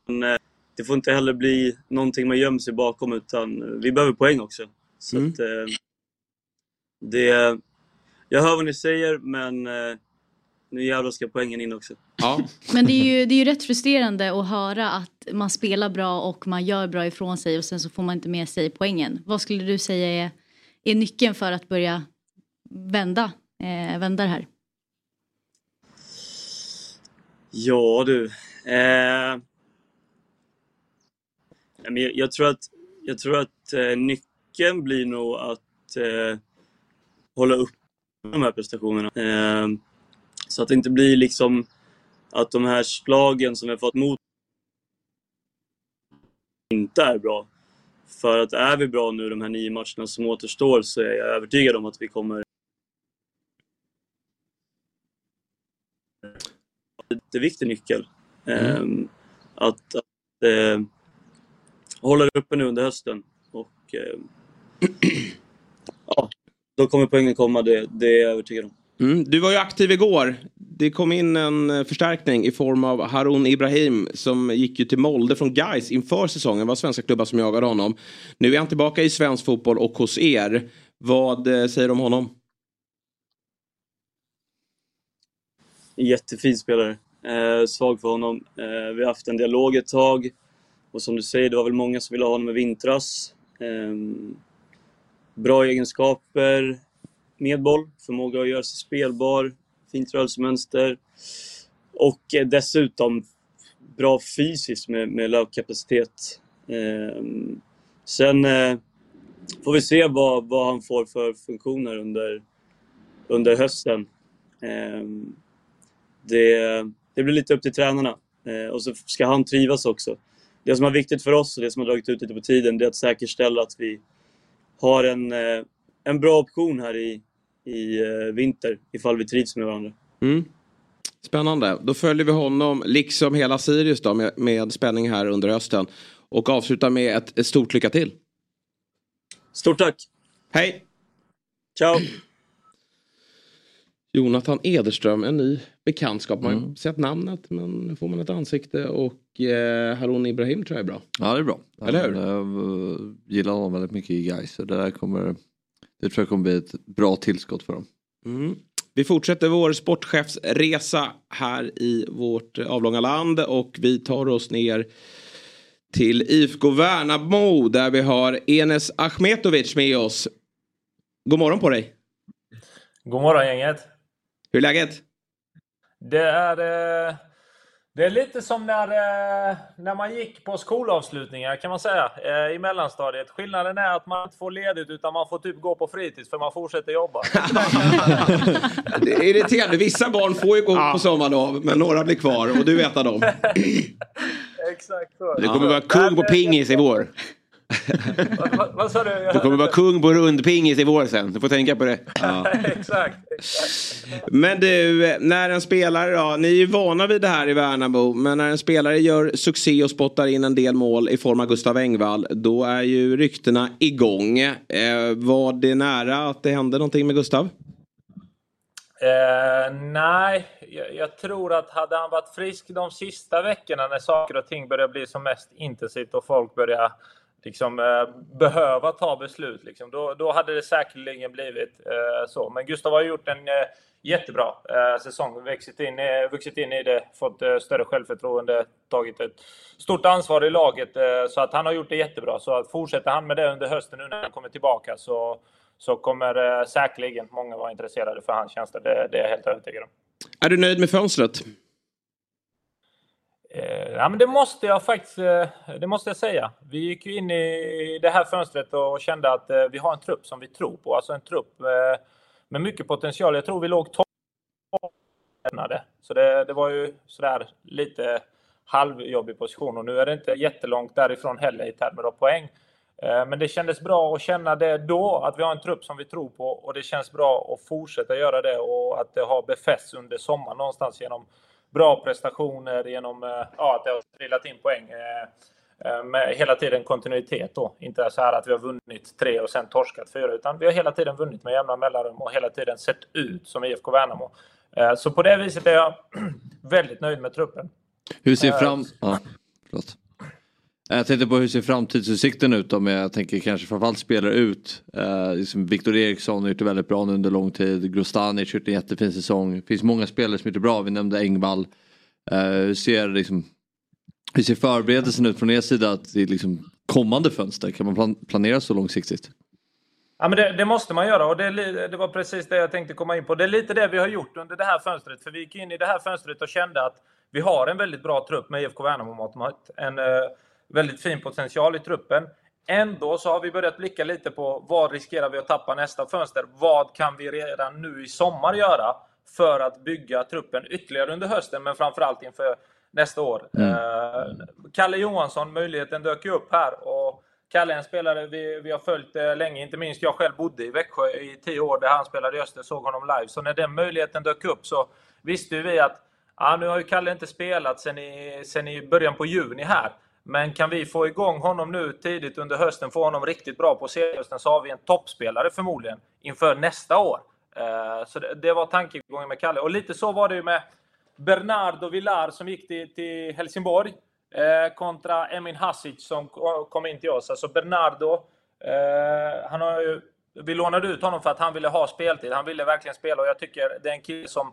Men uh, det får inte heller bli någonting man gömmer sig bakom utan vi behöver poäng också. Så mm. att, uh, det, jag hör vad ni säger men uh, nu jävlar ska poängen in också. Ja. Men det är, ju, det är ju rätt frustrerande att höra att man spelar bra och man gör bra ifrån sig och sen så får man inte med sig poängen. Vad skulle du säga är, är nyckeln för att börja vända, eh, vända det här? Ja du. Eh, jag, tror att, jag tror att eh, nyckeln blir nog att eh, hålla upp de här prestationerna. Eh, så att det inte blir liksom att de här slagen som vi har fått mot inte är bra. För att är vi bra nu de här nio matcherna som återstår så är jag övertygad om att vi kommer Det är viktig nyckel. Mm. Ehm, att, att eh, hålla det uppe nu under hösten. Och eh, ja, då kommer poängen komma, det, det är jag övertygad om. Mm, du var ju aktiv igår. Det kom in en eh, förstärkning i form av Harun Ibrahim som gick ju till Molde från Gais inför säsongen. Det var svenska klubbar som jagade honom. Nu är han tillbaka i svensk fotboll och hos er. Vad eh, säger du om honom? Jättefin spelare. Eh, svag för honom. Eh, vi har haft en dialog ett tag. Och som du säger, det var väl många som ville ha honom i vintras. Eh, bra egenskaper med boll, förmåga att göra sig spelbar, fint rörelsemönster och eh, dessutom bra fysiskt med, med löpkapacitet. Eh, sen eh, får vi se vad, vad han får för funktioner under, under hösten. Eh, det, det blir lite upp till tränarna eh, och så ska han trivas också. Det som är viktigt för oss och det som har dragit ut lite på tiden det är att säkerställa att vi har en, eh, en bra option här i, i eh, vinter ifall vi trivs med varandra. Mm. Spännande. Då följer vi honom, liksom hela Sirius då, med, med spänning här under hösten. Och avslutar med ett, ett stort lycka till. Stort tack. Hej. Ciao. Jonathan Ederström, en ny bekantskap. Man har mm. sett namnet men får man ett ansikte och eh, Harun Ibrahim tror jag är bra. Ja det är bra. Eller hur? Jag gillar honom väldigt mycket i Gais. Så det där kommer det tror jag kommer bli ett bra tillskott för dem. Mm. Vi fortsätter vår sportchefsresa här i vårt avlånga land och vi tar oss ner till IFK Värnamo där vi har Enes Achmetovic med oss. God morgon på dig. God morgon gänget. Hur är läget? Det är, eh, det är lite som när, eh, när man gick på skolavslutningar kan man säga eh, i mellanstadiet. Skillnaden är att man inte får ledigt utan man får typ gå på fritids för man fortsätter jobba. Det är irriterande. Vissa barn får ju gå på sommarlov men några blir kvar och du vet av dem. Exakt så. Du kommer vara kung på pingis i vår. Vad, vad sa du? Du kommer vara kung på rundpingis i vår sen. Du får tänka på det. exakt, exakt. Men du, när en spelare då, ni är ju vana vid det här i Värnamo, men när en spelare gör succé och spottar in en del mål i form av Gustav Engvall, då är ju ryktena igång. Eh, var det nära att det hände någonting med Gustav? Eh, nej, jag, jag tror att hade han varit frisk de sista veckorna när saker och ting började bli som mest intensivt och folk började liksom, eh, behöva ta beslut, liksom, då, då hade det säkerligen blivit eh, så. Men Gustav har gjort en eh, jättebra eh, säsong, vuxit in, eh, vuxit in i det, fått eh, större självförtroende, tagit ett stort ansvar i laget. Eh, så att han har gjort det jättebra. Så att fortsätter han med det under hösten nu när han kommer tillbaka så, så kommer eh, säkerligen många vara intresserade för hans tjänster. Det, det är jag helt övertygad om. Är du nöjd med fönstret? Eh, ja, men det måste jag faktiskt eh, det måste jag säga. Vi gick ju in i det här fönstret och kände att eh, vi har en trupp som vi tror på. Alltså en trupp eh, med mycket potential. Jag tror vi låg topp Så det, det var ju sådär lite halvjobbig position och nu är det inte jättelångt därifrån heller i termer av poäng. Eh, men det kändes bra att känna det då, att vi har en trupp som vi tror på och det känns bra att fortsätta göra det och att det har befästs under sommaren någonstans genom bra prestationer, genom eh, ja, att det har trillat in poäng. eh, eh, Med hela tiden kontinuitet då. Inte så här att vi har vunnit tre och sen torskat fyra, utan vi har hela tiden vunnit med jämna mellanrum och hela tiden sett ut som IFK Värnamo. Så på det viset är jag väldigt nöjd med truppen. Hur ser fram... Ja, förlåt. Eh, jag tänkte på hur ser framtidsutsikten ut då jag tänker kanske framförallt spelare ut. Eh, liksom Viktor Eriksson har gjort det väldigt bra nu under lång tid. Grostanic har gjort en jättefin säsong. Det finns många spelare som gjort det bra. Vi nämnde Engvall. Eh, hur, ser, liksom, hur ser förberedelsen ut från er sida att det är liksom kommande fönster? Kan man plan- planera så långsiktigt? Ja, men det, det måste man göra och det, det var precis det jag tänkte komma in på. Det är lite det vi har gjort under det här fönstret. För vi gick in i det här fönstret och kände att vi har en väldigt bra trupp med IFK Värnamo mått. En eh, väldigt fin potential i truppen. Ändå så har vi börjat blicka lite på vad riskerar vi att tappa nästa fönster? Vad kan vi redan nu i sommar göra för att bygga truppen ytterligare under hösten, men framförallt inför nästa år? Eh, Kalle Johansson, möjligheten dök ju upp här och Kalle är en spelare vi, vi har följt eh, länge, inte minst jag själv bodde i Växjö i tio år där han spelade i Öster, såg honom live. Så när den möjligheten dök upp så visste vi att ja, nu har ju Kalle inte spelat sen i, sen i början på juni här. Men kan vi få igång honom nu tidigt under hösten, få honom riktigt bra på serien, så har vi en toppspelare förmodligen inför nästa år. Eh, så det, var tankegången med Kalle. Och lite så var det ju med Bernardo Villar som gick till, Helsingborg eh, kontra Emin Hasic som kom in till oss. Alltså Bernardo, eh, han har ju, vi lånade ut honom för att han ville ha speltid. Han ville verkligen spela och jag tycker det är en kille som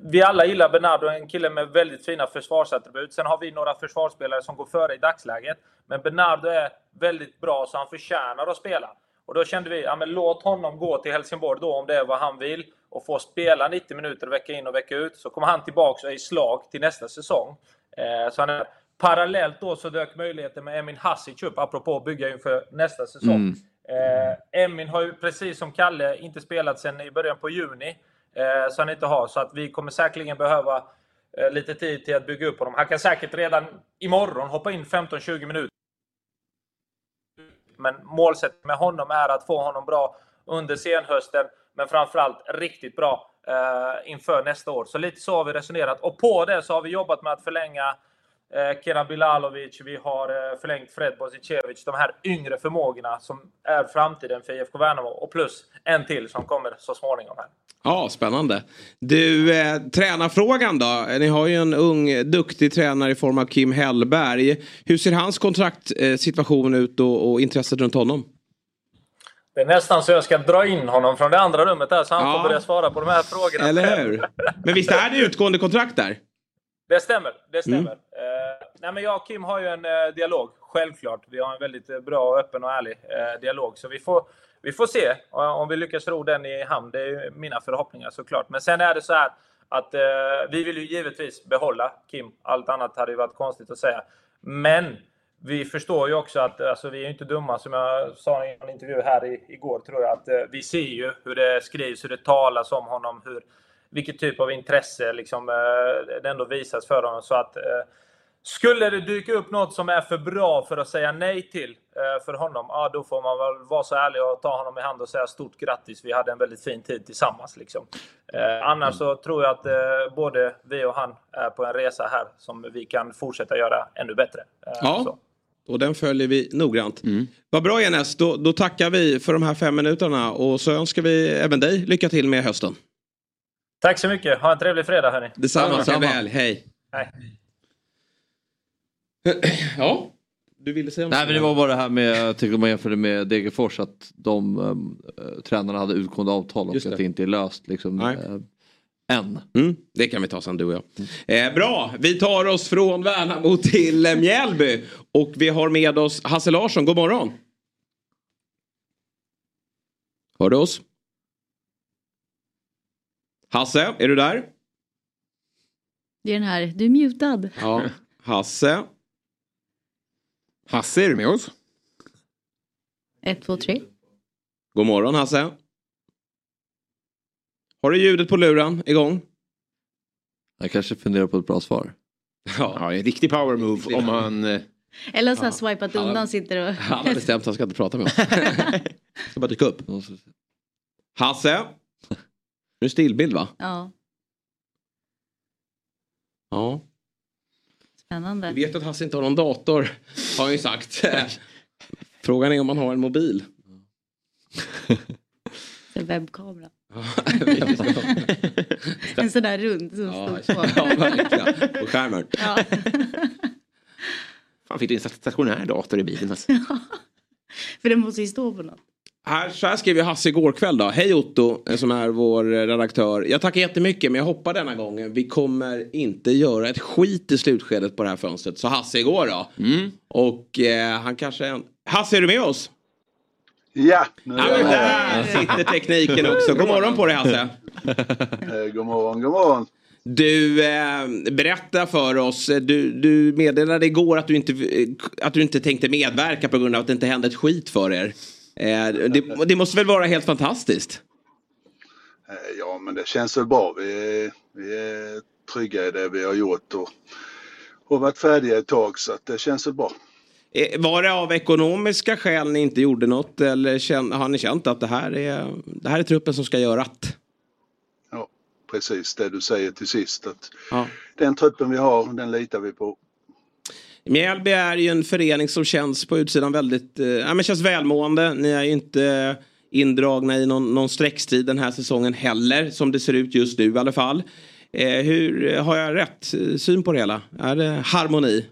vi alla gillar Bernardo, en kille med väldigt fina försvarsattribut. Sen har vi några försvarsspelare som går före i dagsläget. Men Bernardo är väldigt bra så han förtjänar att spela. Och då kände vi, ja men låt honom gå till Helsingborg då om det är vad han vill och få spela 90 minuter vecka in och vecka ut. Så kommer han tillbaka och är i slag till nästa säsong. Eh, så han är, parallellt då så dök möjligheten med Emin Hasic upp, apropå att bygga inför nästa säsong. Mm. Eh, Emin har ju precis som Kalle inte spelat sedan i början på juni. Eh, så han inte har. Så att vi kommer säkerligen behöva eh, lite tid till att bygga upp honom. Han kan säkert redan imorgon hoppa in 15-20 minuter. Men målsättningen med honom är att få honom bra under senhösten. Men framförallt riktigt bra eh, inför nästa år. Så lite så har vi resonerat. Och på det så har vi jobbat med att förlänga eh, Kenan Bilalovic, vi har eh, förlängt Fred Bosicevic. De här yngre förmågorna som är framtiden för IFK Värnamo. Och plus en till som kommer så småningom här. Ja, spännande. Du, eh, tränarfrågan då. Ni har ju en ung, duktig tränare i form av Kim Hellberg. Hur ser hans kontraktsituation ut och, och intresset runt honom? Det är nästan så jag ska dra in honom från det andra rummet där så han Ja. får börja svara på de här frågorna. Eller hur? Men visst är det utgående kontrakt där? Det stämmer. Det stämmer. Mm. Nej men jag och Kim har ju en eh, dialog, självklart. Vi har en väldigt eh, bra, öppen och ärlig eh, dialog. Så vi får, vi får se eh, om vi lyckas ro den i hamn. Det är ju mina förhoppningar såklart. Men sen är det så här att eh, vi vill ju givetvis behålla Kim. Allt annat hade ju varit konstigt att säga. Men vi förstår ju också att alltså, vi är inte dumma, som jag sa i en intervju här i, igår, tror jag. att eh, Vi ser ju hur det skrivs, hur det talas om honom, hur, vilket typ av intresse liksom, eh, det ändå visas för honom. Så att, eh, skulle det dyka upp något som är för bra för att säga nej till eh, för honom, ja, då får man väl vara så ärlig och ta honom i hand och säga stort grattis. Vi hade en väldigt fin tid tillsammans. Liksom. Eh, annars så tror jag att eh, både vi och han är på en resa här som vi kan fortsätta göra ännu bättre. Eh, Ja. så. Och den följer vi noggrant. Vad bra Enes, då, då tackar vi för de här fem minuterna och så önskar vi även dig lycka till med hösten. Tack så mycket. Ha en trevlig fredag hörni. Detsamma, helg. Hej. Hej. Ja, du ville säga något? Nej men det var bara det här med, jag tycker man jämförde med Degerfors att de äh, tränarna hade utgående avtal och Just att det. inte är löst liksom Nej. äh, än. Mm, det kan vi ta sen du och jag. Eh, bra, vi tar oss från Värnamo till eh, Mjällby. Och vi har med oss Hasse Larsson, god morgon. Hör du oss? Hasse, är du där? Det är den här, du är mutad. Ja. Hasse? Hasse, är du med oss? Ett, två, tre. God morgon Hasse. Har du ljudet på luren igång? Jag kanske funderar på ett bra svar. Ja, en riktig power move om man... eh, Eller så har swipat Han- undan, sitter och... Han har bestämt att han ska inte prata med oss. ska bara dyka upp. Hasse? Nu är det stillbild va? Ja, Ja. Spännande. Vi vet att Hasse inte har någon dator, har han ju sagt. Frågan är om han har en mobil. En webbkamera. en sån där rund som Ja, står på. ja, verkligen. På skärmen. Ja. Fan, fick du en stationär dator i bilen? Alltså. För den måste ju stå på något. Här, så här skrev ju Hasse igår kväll då. Hej Otto, eh, som är vår eh, redaktör. Jag tackar jättemycket men jag hoppar denna gången. Vi kommer inte göra ett skit i slutskedet på det här fönstret. Så Hasse igår då. Och eh, han kanske... En... Hasse, är du med oss? Ja, nu är jag där sitter tekniken också. God morgon på dig Hasse. Eh, God morgon, god morgon. Du, eh, berätta för oss. Du, du meddelade igår att du, inte, att du inte tänkte medverka på grund av att det inte hände ett skit för er. Eh, det, det måste väl vara helt fantastiskt? Eh, Ja, men det känns väl bra. Vi är, vi är trygga i det vi har gjort och, och varit färdiga ett tag så att det känns väl bra. Eh, Var det av ekonomiska skäl ni inte gjorde något eller har ni känt att det här, är, det här är truppen som ska göra att? Ja, precis det du säger till sist. Att Ja. Den truppen vi har, den litar vi på. Mjällby är ju en förening som känns på utsidan väldigt, eh, ja, men känns välmående. Ni är ju inte indragna i någon, någon streckstrid den här säsongen heller, som det ser ut just nu i alla fall. Eh, hur, eh, har jag rätt eh, syn på det hela? Är det harmoni?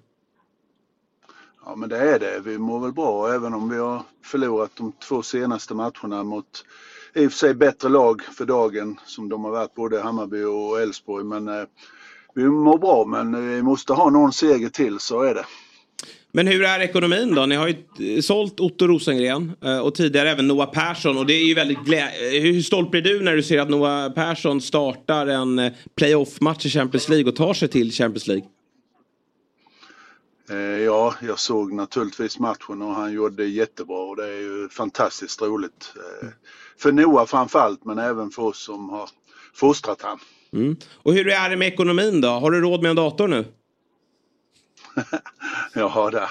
Ja, men det är det. Vi mår väl bra även om vi har förlorat de två senaste matcherna mot i och för sig bättre lag för dagen som de har varit både Hammarby och Elfsborg. Men eh, vi mår bra men vi måste ha någon seger till, så är det. Men hur är ekonomin då? Ni har ju eh, sålt Otto Rosengren eh, och tidigare även Noah Persson. Och det är ju väldigt glä- eh, Hur stolt blir du när du ser att Noah Persson startar en playoff-match i Champions League och tar sig till Champions League? Ja, jag såg naturligtvis matchen och han gjorde det jättebra och det är ju fantastiskt roligt. För Noah framförallt men även för oss som har fostrat han. Mm. Och hur är det med ekonomin då? Har du råd med en dator nu? Ja, det,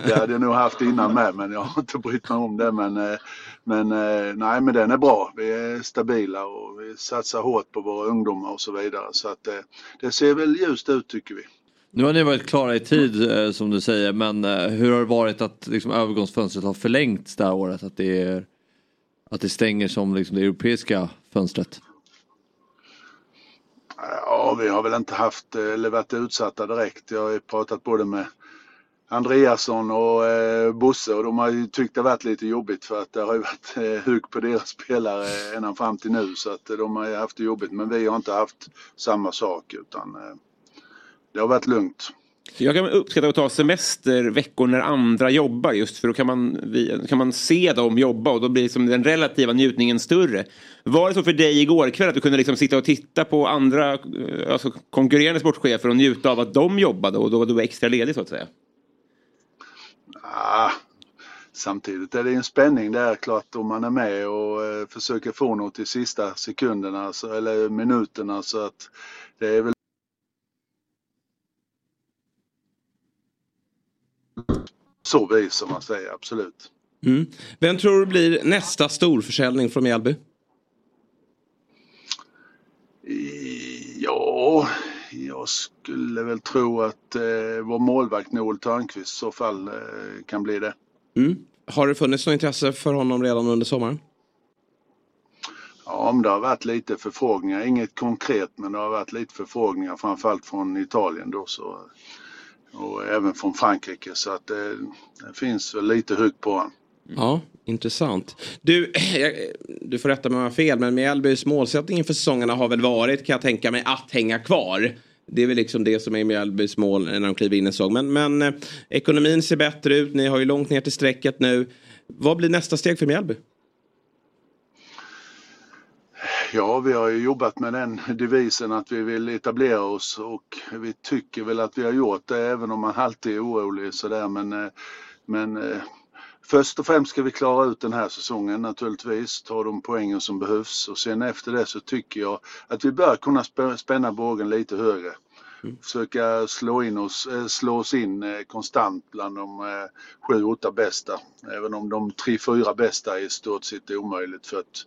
det hade jag nog haft innan med men jag har inte brytt mig om det. Men, eh, men eh, nej, men den är bra. Vi är stabila och vi satsar hårt på våra ungdomar och så vidare. Så att eh, det ser väl ljust ut tycker vi. Nu har ni varit klara i tid som du säger men hur har det varit att liksom, övergångsfönstret har förlängts det här året? Att det, är, att det stänger som liksom, det europeiska fönstret? Ja, vi har väl inte haft eller varit utsatta direkt. Jag har ju pratat både med Andreasson och eh, Bosse och de har ju tyckt det varit lite jobbigt för att det har ju varit eh, hugg på deras spelare ända fram till nu så att eh, de har ju haft det jobbigt. Men vi har inte haft samma sak utan eh, det har varit lugnt. Jag kan uppskatta att ta semesterveckor när andra jobbar just för då kan man, kan man se dem jobba och då blir liksom den relativa njutningen större. Var det så för dig igår kväll att du kunde liksom sitta och titta på andra eh, alltså konkurrerande sportchefer och njuta av att de jobbade och då var du extra ledig så att säga? Ah, samtidigt är det en spänning där klart om man är med och eh, försöker få något i sista sekunderna så, eller minuterna så att det är väl så vis som man säger, absolut. Mm. Vem tror du blir nästa storförsäljning från Mjällby? Ja, jag skulle väl tro att eh, vår målvakt Noel Törnqvist i så fall eh, kan bli det. Mm. Har det funnits något intresse för honom redan under sommaren? Ja, om det har varit lite förfrågningar, inget konkret men det har varit lite förfrågningar framförallt från Italien då så och även från Frankrike så att det, det finns väl lite hugg på honom. Ja, intressant. Du, du får rätta mig om jag har fel, men Mjällbys målsättning inför säsongerna har väl varit, kan jag tänka mig, att hänga kvar. Det är väl liksom det som är Mjällbys mål när de kliver in i säsong. Men, men eh, ekonomin ser bättre ut, ni har ju långt ner till strecket nu. Vad blir nästa steg för Mjällby? Ja, vi har ju jobbat med den devisen att vi vill etablera oss och vi tycker väl att vi har gjort det även om man alltid är orolig sådär men, eh, men eh, Först och främst ska vi klara ut den här säsongen naturligtvis, ta de poängen som behövs och sen efter det så tycker jag att vi bör kunna spänna bågen lite högre. Försöka slå, in oss, eh, slå oss in konstant bland de sju, åtta bästa. Även om de tre, fyra bästa är i stort sett omöjligt för att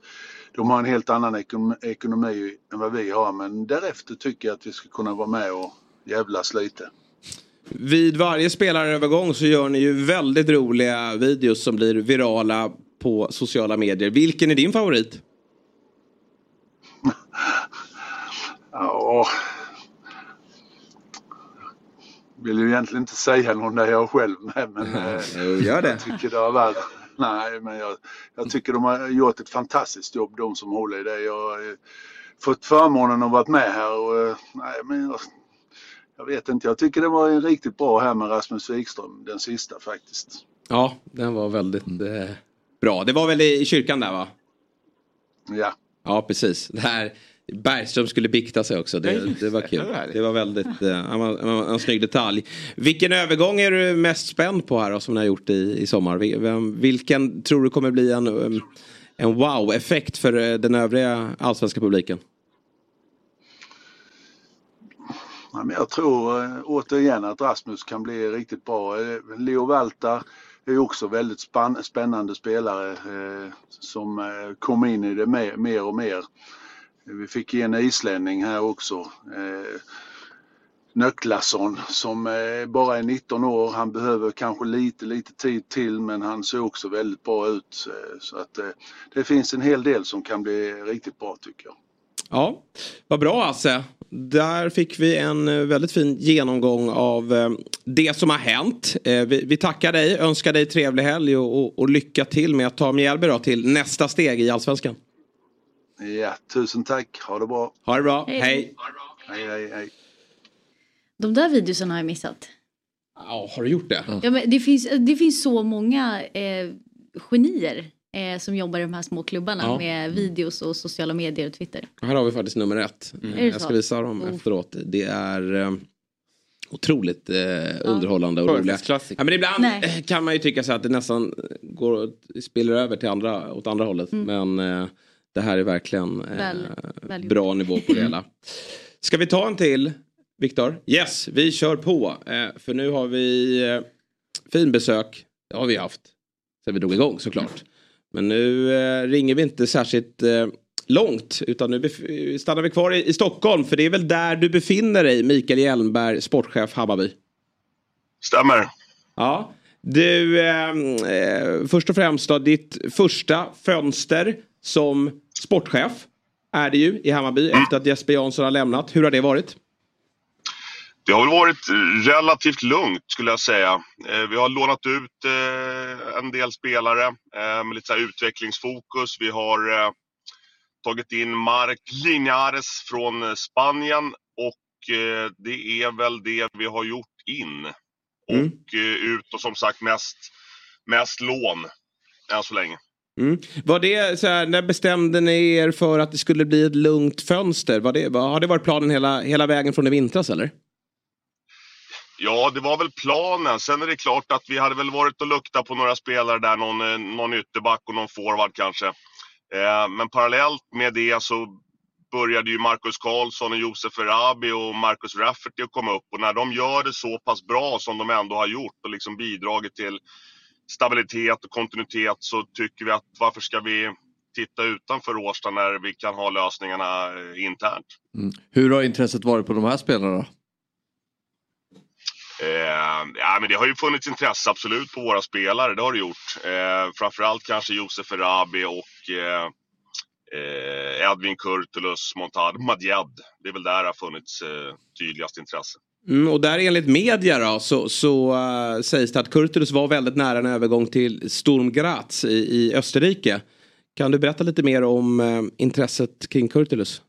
de har en helt annan ekonomi än vad vi har men därefter tycker jag att vi ska kunna vara med och jävlas lite. Vid varje spelarövergång så gör ni ju väldigt roliga videos som blir virala på sociala medier. Vilken är din favorit? ja... Vill ju egentligen inte säga någon där jag själv med men... Gör det. Jag tycker det har varit Nej, men jag, jag tycker de har gjort ett fantastiskt jobb de som håller i det. Jag har fått förmånen att vara med här och eh, nej, men jag, jag vet inte. Jag tycker det var en riktigt bra här med Rasmus Wikström, den sista faktiskt. Ja, den var väldigt eh, bra. Det var väl i kyrkan där va? Ja. Ja, precis. Det här Bergström skulle bikta sig också. Det, det var kul. Det var väldigt, eh, en, en, en snygg detalj. Vilken övergång är du mest spänd på här då, som ni har gjort i, i sommar? Vilken tror du kommer bli en, en wow-effekt för eh, den övriga allsvenska publiken? Ja, men jag tror eh, återigen att Rasmus kan bli riktigt bra. Leo Valtar är också väldigt spännande spelare eh, som eh, kommer in i det mer och mer. Vi fick en islänning här också. Eh, Nöcklasson som eh, bara är 19 år. Han behöver kanske lite, lite tid till men han ser också väldigt bra ut. Eh, så att eh, det finns en hel del som kan bli riktigt bra tycker jag. Ja, vad bra Asse. Där fick vi en väldigt fin genomgång av det som har hänt. Vi, tackar dig, önskar dig trevlig helg och lycka till med att ta Mjällby till nästa steg i Allsvenskan. Ja, tusen tack. Ha det bra. Ha det bra. Hej. Hej, hej, hej. hej. De där videorna har jag missat. Ja, har du gjort det? Ja, men det, finns, det finns så många eh, genier eh, som jobbar i de här små klubbarna Ja. med videos och sociala medier och Twitter. Här har vi faktiskt nummer ett. Det Jag ska visa dem Oh. efteråt. Det är eh, otroligt eh, underhållande och roliga. Ja, men ibland Nej. eh, kan man ju tycka så att det nästan går spiller över till andra, åt andra hållet. Mm. Men eh, det här är verkligen eh, Väl- väl gjort. bra nivå på det hela. Ska vi ta en till, Viktor? Yes, vi kör på. Eh, för nu har vi eh, fin besök. Det har vi haft sen vi drog igång såklart. Men nu eh, ringer vi inte särskilt eh, långt utan nu stannar vi kvar i, i Stockholm för det är väl där du befinner dig Mikael Hjelmberg, sportchef Hammarby. Stämmer. Ja, du eh, först och främst då ditt första fönster som sportchef är det ju i Hammarby efter att Jesper Jansson har lämnat. Hur har det varit? Det har väl varit relativt lugnt skulle jag säga. Eh, Vi har lånat ut eh, en del spelare eh, med lite utvecklingsfokus. Vi har tagit in Marc Linares från Spanien och det är väl det vi har gjort in. Mm. Och ut och som sagt mest, mest lån än så länge. Mm. Var det så här, när bestämde ni er för att det skulle bli ett lugnt fönster? Var det, var, har det varit planen hela, hela vägen från i vintras eller? Ja, det var väl planen. Sen är det klart att vi hade väl varit och luktat på några spelare där, någon, eh, någon ytterback och någon forward kanske. Eh, men parallellt med det så började ju Marcus Karlsson och Josef Erabi och Marcus Rafferty att komma upp. Och när de gör det så pass bra som de ändå har gjort och liksom bidragit till stabilitet och kontinuitet så tycker vi att varför ska vi titta utanför Årsta när vi kan ha lösningarna eh, internt. Mm. Hur har intresset varit på de här spelarna? Eh, ja, men det har ju funnits intresse absolut på våra spelare, det har det gjort. Eh, framförallt kanske Josef Erabi och eh, eh, Edvin Kurtulus, Montad Madjed. Det är väl där det har funnits eh, tydligast intresse. Mm, och där enligt media då, så, så uh, sägs det att Kurtulus var väldigt nära en övergång till Sturm Graz i, i Österrike. Kan du berätta lite mer om uh, intresset kring Kurtulus?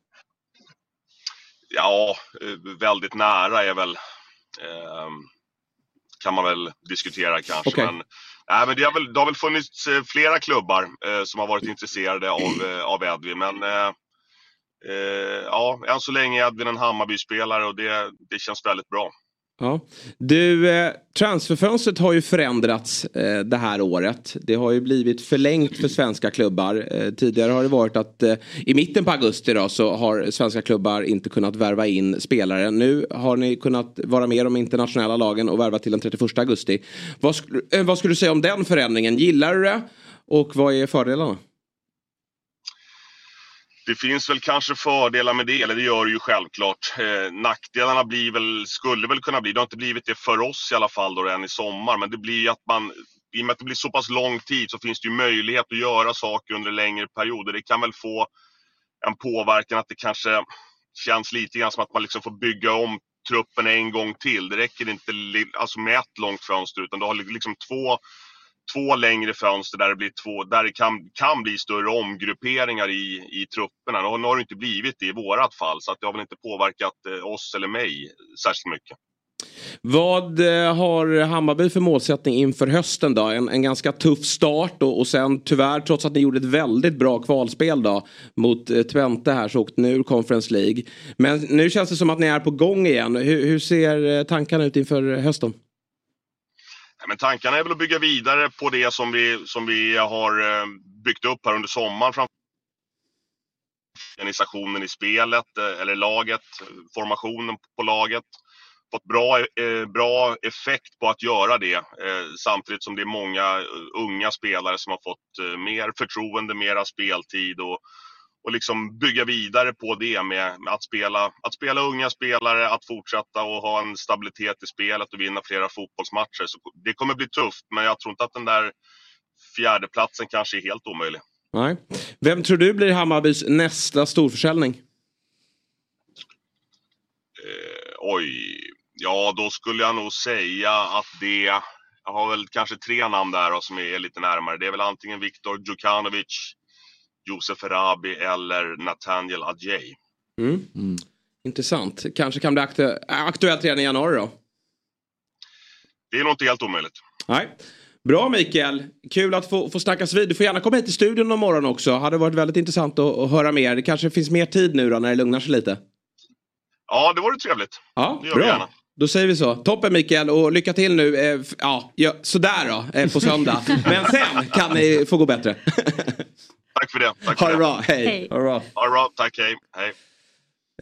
Ja, eh, väldigt nära är väl kan man väl diskutera kanske. Okay. Men, nej, men det, har väl, det har väl funnits flera klubbar som har varit intresserade av, av Edvin. Men eh, ja, än så länge är Edvin en Hammarby-spelare och det, det känns väldigt bra. Ja. Du, eh, transferfönstret har ju förändrats eh, det här året. Det har ju blivit förlängt för svenska klubbar. Eh, tidigare har det varit att eh, i mitten på augusti då, så har svenska klubbar inte kunnat värva in spelare. Nu har ni kunnat vara med de internationella lagen och värva till den 31 augusti. Vad, sk eh, vad skulle du säga om den förändringen? Gillar du det? Och vad är fördelarna? Det finns väl kanske fördelar med det, eller det gör det ju självklart. Eh, nackdelarna blir väl, skulle väl kunna bli, det har inte blivit det för oss i alla fall då än i sommar, men det blir att man, i och med att det blir så pass lång tid så finns det ju möjlighet att göra saker under längre perioder. Det kan väl få en påverkan att det kanske känns lite grann som att man liksom får bygga om truppen en gång till. Det räcker inte alltså med ett långt fönster utan du har liksom två två längre fönster där det, blir två, där det kan, kan bli större omgrupperingar i, i trupperna. Nu har det inte blivit det i vårat fall så att det har väl inte påverkat eh, oss eller mig särskilt mycket. Vad eh, har Hammarby för målsättning inför hösten då? En, en ganska tuff start och, och sen tyvärr trots att ni gjorde ett väldigt bra kvalspel då mot eh, Twente här så åkte ni ur Conference League. Men nu känns det som att ni är på gång igen. Hur, hur ser eh, tankarna ut inför hösten? Men tankarna är väl att bygga vidare på det som vi, som vi har eh, byggt upp här under sommaren. Organisationen i spelet, eh, eller laget, formationen på laget. Fått bra, eh, bra effekt på att göra det. Eh, samtidigt som det är många unga spelare som har fått mer förtroende, mera speltid och och liksom bygga vidare på det med, med, att, spela, att spela unga spelare, att fortsätta och ha en stabilitet i spelet och vinna flera fotbollsmatcher. Så det kommer bli tufft, men jag tror inte att den där fjärdeplatsen kanske är helt omöjlig. Nej. Vem tror du blir Hammarbys nästa storförsäljning? Eh, oj, ja då skulle jag nog säga att det jag har väl kanske tre namn där då, som är lite närmare. Det är väl antingen Viktor Djukanovic, Josef Erabi eller Nathaniel Adjei. Mm. Mm. Intressant. Kanske kan bli aktu aktuellt redan i januari då? Det är nog inte helt omöjligt. Nej. Bra Mikael, kul att få, få snackas vid. Du får gärna komma hit till studion någon morgon också. Hade varit väldigt intressant att, att höra mer. Det kanske finns mer tid nu då när det lugnar sig lite. Ja, det vore trevligt. Ja, det gör bra. Gärna. Då säger vi så. Toppen Mikael och lycka till nu. Eh, ja, ja, sådär då eh, på söndag. Men sen kan ni få gå bättre. Tack för det. Tack ha det bra, hej. hej. Ha det bra. Ha det bra, tack, hej. hej.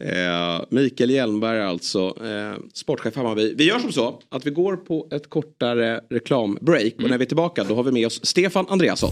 Eh, Mikael Hjelmberg alltså, eh, sportchef Hammarby. Vi gör som så att vi går på ett kortare reklambreak mm. och när vi är tillbaka då har vi med oss Stefan Andreasson.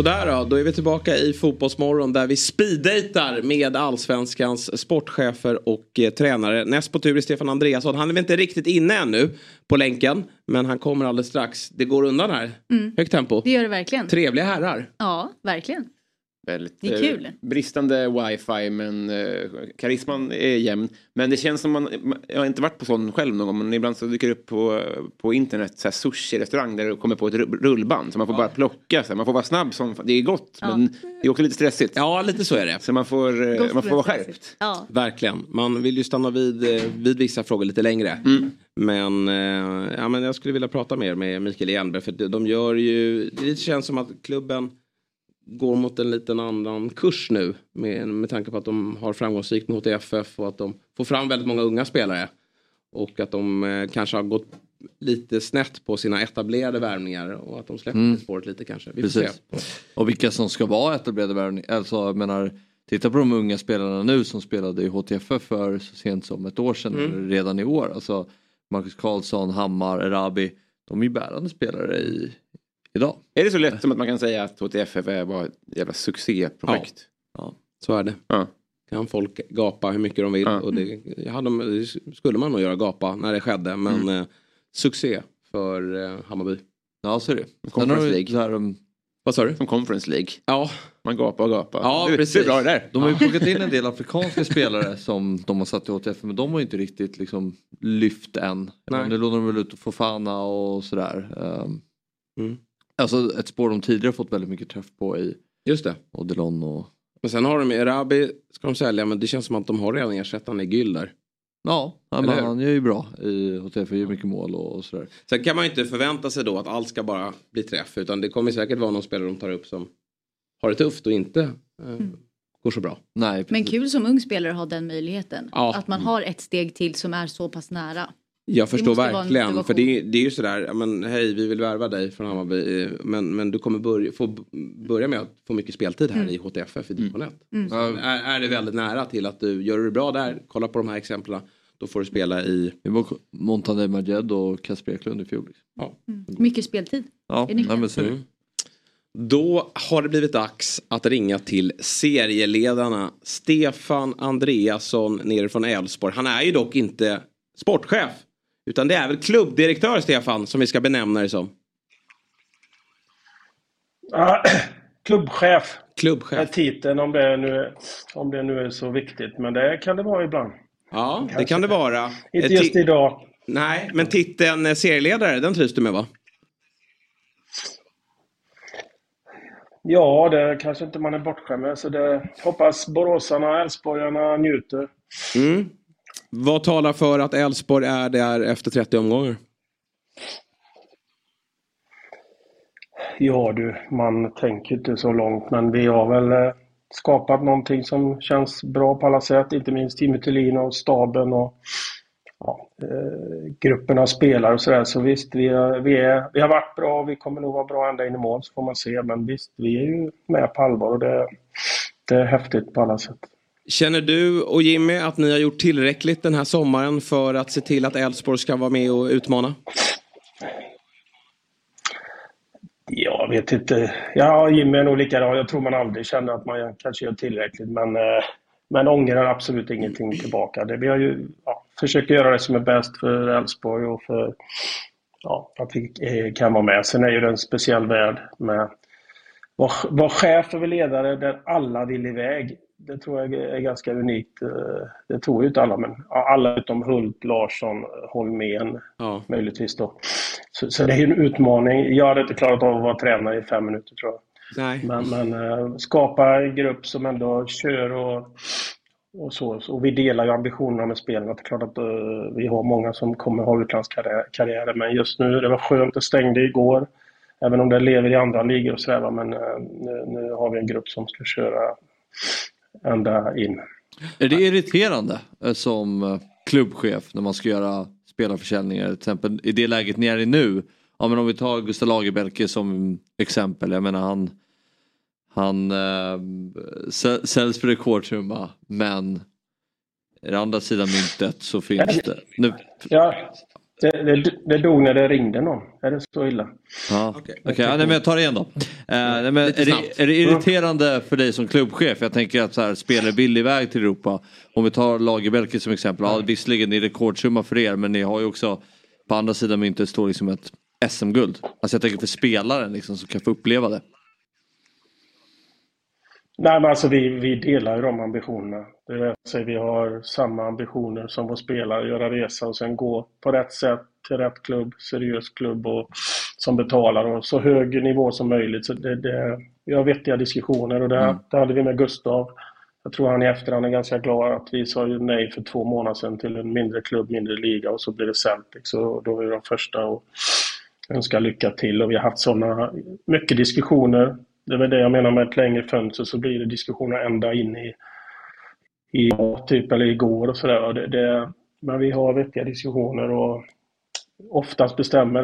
Sådär då, då är vi tillbaka i Fotbollsmorgon där vi speeddejtar med allsvenskans sportchefer och eh, tränare. Näst på tur är Stefan Andreasson. Han är väl inte riktigt inne ännu på länken, men han kommer alldeles strax. Det går undan här. Mm. Högt tempo. Det gör det verkligen. Trevliga herrar. Ja, verkligen. Väldigt, Det är kul. Eh, bristande wifi men eh, karisman är jämn. Men det känns som man, jag har inte varit på sån själv någon gång men ibland så dyker det upp på, på internet så här sushi-restaurang där det kommer på ett ru- rullband så man får bara plocka. Så här. Man får vara snabb som, det är gott Ja. men det är också lite stressigt. Ja lite så är det. Så man får, eh, man får vara skärpt. Ja. Verkligen. Man vill ju stanna vid, eh, vid vissa frågor lite längre. Men, eh, ja, men jag skulle vilja prata mer med Mikael Jernberg. För de gör ju, det känns som att klubben går mot en liten annan kurs nu. Med, med tanke på att de har framgångsrikt med HTFF och att de får fram väldigt många unga spelare. Och att de eh, kanske har gått lite snett på sina etablerade värvningar och att de släpper Mm. spåret lite kanske. Vi får se. Och vilka som ska vara etablerade värvningar. Alltså jag menar, titta på de unga spelarna nu som spelade i HTFF för så sent som ett år sedan, Mm. redan i år. Alltså Marcus Karlsson, Hammar, Erabi. De är ju bärande spelare i, idag. Är det så lätt som att man kan säga att HTFF är bara ett jävla succéprojekt? Ja, så är det. Ja. Kan folk gapa hur mycket de vill. Och det, ja, de, det skulle man nog göra gapa när det skedde. Men Mm. eh, succé för eh, Hammarby. Ja så är det. Conference du League. där de- Vad sa du? Som Conference League. Ja. Man gapar och gapar. Ja, det, precis. Det är bra det där. De har ju plockat in en del afrikanska spelare som de har satt i HTF men de har ju inte riktigt liksom lyft än. Nej. Nu lånar de väl ut Fofana och sådär. Um, Mm. Alltså ett spår de tidigare fått väldigt mycket träff på i Just det. Odilon och... Men sen har de Erabi ska de sälja men det känns som att de har redan ersättaren i Gyll där. Ja, men han gör ju bra i HTF, gör mycket mål och sådär. Sen kan man ju inte förvänta sig då att allt ska bara bli träff utan det kommer säkert vara någon spelare de tar upp som har det tufft och inte eh, går så bra. Nej, Men kul som ung spelare att ha den möjligheten. Ja. Att man har ett steg till som är så pass nära. Jag förstår verkligen. För det, är- det är ju sådär, men hej vi vill värva dig från Hammarby. eh, Men, men du kommer börja, få börja med att få mycket speltid här Mm. i HTFF i division 1. Mm. Så Är, är det väldigt nära till att du, gör du det bra där, kolla på de här exemplen. Då får du spela i... Det var Montane Majed och Kasper Eklund i fjol. liksom. Ja. Mycket speltid. Ja, Är nej, men så. Mm. Då har det blivit dags att ringa till serieledarna Stefan Andreasson nerifrån Elfsborg. Han är ju dock inte sportchef. Utan det är väl klubbdirektör Stefan som vi ska benämna det som. Klubbchef. Klubbchef. Är titeln om det, nu, om det nu är så viktigt. Men det kan det vara ibland. Ja, det Kanske. kan det vara. Inte just idag. Nej, men titeln eh, serieledare, den trivs du med va? Ja, det kanske inte man är bortskämd med. Så det hoppas boråsarna och älvsborgarna njuter. Mm. Vad talar för att Elfsborg är där efter 30 omgångar? Ja du, man tänker inte så långt. Men vi har väl eh, skapat någonting som känns bra på alla sätt. Inte minst Timmy Thulin och staben och ja, eh, gruppen av spelare och sådär. Så visst, vi, är, vi, är, vi har varit bra och vi kommer nog vara bra ända in i mål så får man se. Men visst, vi är ju med på allvar och det, det är häftigt på alla sätt. Känner du och Jimmy att ni har gjort tillräckligt den här sommaren för att se till att Elfsborg ska vara med och utmana? Jag vet inte. Ja, Jimmy är nog likadan. Jag tror man aldrig känner att man kanske gör tillräckligt. Men, eh, men ångrar absolut ingenting tillbaka. Det, vi har ju ja, försökt göra det som är bäst för Elfsborg och för ja, att vi eh, kan vara med. Sen är ju det en speciell värld med vara var chef över ledare där alla vill iväg. Det tror jag är ganska unikt. Eh, Det tror ju inte alla, men alla utom Hult, Larsson, Holmén Ja. möjligtvis då. Så, så det är ju en utmaning. Jag hade inte klarat av att vara tränare i fem minuter tror jag. Nej. Men, men eh, skapa en grupp som ändå kör och, och så. Och vi delar ju ambitionerna med spelarna. Det är klart att eh, vi har många som kommer ha utlandskarriärer. Men just nu, det var skönt. Det stängde igår. Även om det lever i andra ligor och sådär. Men nu, nu har vi en grupp som ska köra ända in. Är det irriterande eh, som eh, klubbchef när man ska göra spelarförsäljningar? Till exempel i det läget ni är i nu. Ja men om vi tar Gustav Lagerbielke som exempel. Jag menar han han eh, sä- säljs för rekordsumma men i den andra sidan myntet så finns det. Nu, Ja, Det, det, det dog när det ringde någon. Är det så illa? Ja. Okej, okay. ja, nej, men jag tar det igen då. Uh, nej, men är, det, är det irriterande för dig som klubbchef? Jag tänker att så här, spelare vill iväg till Europa. Om vi tar Lagerbälke som exempel. Ja, visserligen är det rekordsumma för er men ni har ju också på andra sidan myntet står liksom ett SM-guld. Alltså jag tänker för spelaren liksom, som kan få uppleva det. Nej, men alltså vi, vi delar ju de ambitionerna. Det är alltså, vi har samma ambitioner som vår spelare, göra resa och sen gå på rätt sätt till rätt klubb, seriös klubb och, som betalar och så hög nivå som möjligt. Så det, det, vi har vettiga diskussioner och det, mm. det hade vi med Gustav. Jag tror han i efterhand är ganska glad att vi sa ju nej för två månader sedan till en mindre klubb, mindre liga och så blir det Celtic. Så då är vi de första att önska lycka till och vi har haft sådana mycket diskussioner det är väl det jag menar med ett längre fönster så blir det diskussioner ända in i, i typ eller igår och sådär. Det, det, men vi har vettiga diskussioner och oftast bestämmer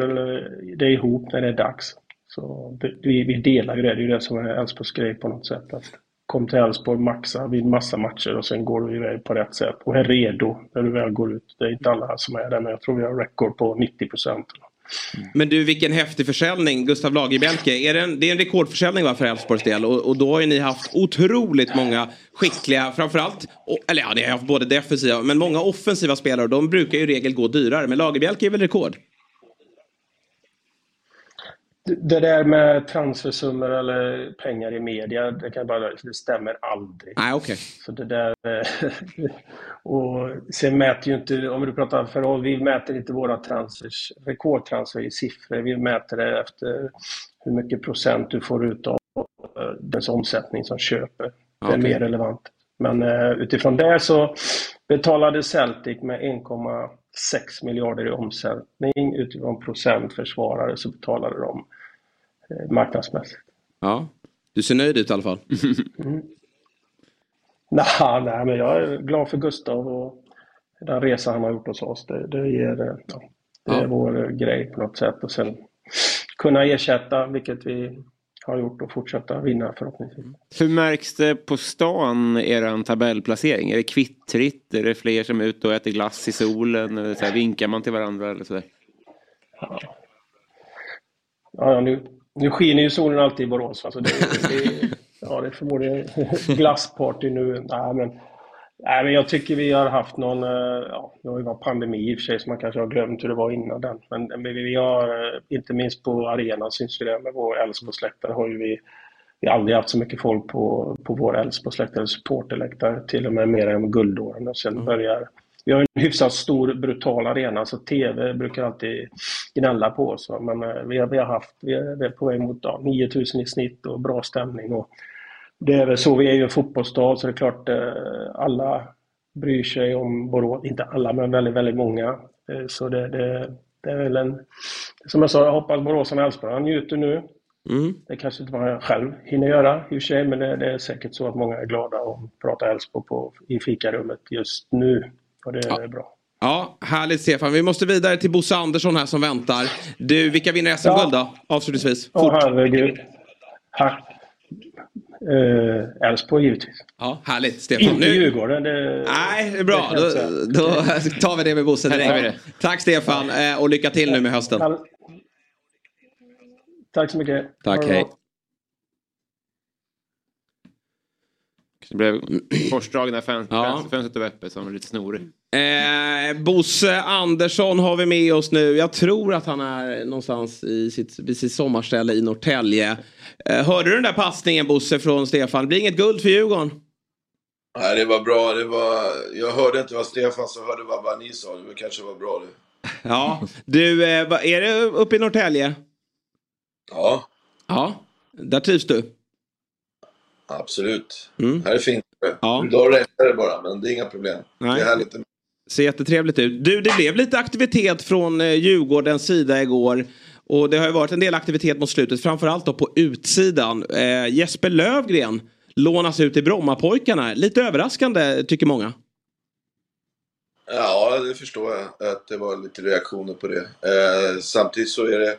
det ihop när det är dags. Så det, vi, vi delar ju det, det är ju det som är Elfsborgs grej på något sätt. Att kom till Elfsborg, maxa vid massa matcher och sen går du iväg på rätt sätt och är redo när du väl går ut. Det är inte alla som är det, men jag tror vi har rekord på 90 procent. Mm. Men du vilken häftig försäljning. Gustav Lagerbielke. Är det, en, det är en rekordförsäljning va, för Elfsborgs del. Och, och, då har ju ni haft otroligt många skickliga, framförallt, och, eller ja ni har haft både defensiva men många offensiva spelare. De brukar ju i regel gå dyrare. Men Lagerbielke är väl rekord? Det där med transfersummor eller pengar i media, det, kan bara, det stämmer aldrig. Nej, okay. Så det där, och sen mäter ju inte, om du pratar för vi mäter inte våra transfers, rekordtransfer i siffror. Vi mäter det efter hur mycket procent du får ut av eh, dens omsättning som köper. Det är mer relevant. Men uh, utifrån det så betalade Celtic med 1,6 miljarder i omsättning. Utifrån procent försvarare så betalade de Eh, marknadsmässigt. Ja, du ser nöjd ut i alla fall. mm. Nah, nej, men jag är glad för Gustav och den resa han har gjort hos oss. Det, det, ger, eh, ja, det ja. är vår grej på något sätt. Och sen kunna ersätta, vilket vi har gjort och fortsätta vinna förhoppningsvis. Hur märks det på stan, er tabellplacering? Är det kvittrigt? Är det fler som är ute och äter glass i solen? Eller så här, vinkar man till varandra? Eller så där? Ja. Ja, nu, nu skiner ju solen alltid i Borås. Alltså det, det, ja, det är förmodligen glassparty nu. Nej, men, nej, men jag tycker vi har haft någon... Eh, ja, det varit pandemi i och för sig, så man kanske har glömt hur det var innan den. Men vi har, eh, inte minst på arenan syns ju det med vår Älvsborgsläktare har ju vi vi har aldrig haft så mycket folk på, på vår Älvsborgsläktare, supporterläktare, till och med mer än guldåren. Och sen mm. börjar vi har en hyfsat stor, brutal arena, så TV brukar alltid gnälla på oss. Men eh, vi har, vi har haft, vi är på väg mot ja, 9000 i snitt och bra stämning. Och det är väl så, vi är ju en fotbollsstad så det är klart eh, alla bryr sig om Borås. Inte alla, men väldigt, väldigt många. Eh, så det, det, det är väl en... Som jag sa, jag hoppas Borås och Elfsborg njuter nu. Mm. Det kanske inte man själv hinner göra i och för sig, men det, det, är säkert så att många är glada och pratar Elfsborg på, i fikarummet just nu. Och det ja. är bra. Ja, härligt Stefan. Vi måste vidare till Bosse Andersson här som väntar. Du, vilka vinner SM-guld då? Avslutningsvis. Åh oh, herregud. Eh, Elfsborg uh, givetvis. Ja, härligt. Stefan. Inte nu... Djurgården. Det... Nej, det är bra. Det då, då, tar vi det med Bosse direkt. Tack Stefan eh, och lycka till nu med hösten. Tack så mycket. Tack, hej. Det blev korsdrag när fönstret var öppet som var lite snorig. Eh, Bosse Andersson har vi med oss nu. Jag tror att han är någonstans i sitt, vid sitt sommarställe i Norrtälje. Eh, hörde du den där passningen Bosse från Stefan? Det blir inget guld för Djurgården. Nej, det var bra. Det var... Jag hörde inte vad Stefan sa, hörde vad, vad ni sa. Det kanske var bra det. Ja, du, eh, är det uppe i Norrtälje? Ja. Ja, där trivs du? Absolut. Mm. Här är fint. Ja. Idag regnar det bara, men det är inga problem. Nej. Det är härligt. Ser jättetrevligt ut. Du, det blev lite aktivitet från eh, Djurgårdens sida igår. Och det har ju varit en del aktivitet mot slutet, framförallt då på utsidan. Eh, Jesper Lövgren lånas ut i Brommapojkarna. Lite överraskande tycker många. Ja, det förstår jag. Att det var lite reaktioner på det. Eh, samtidigt så är det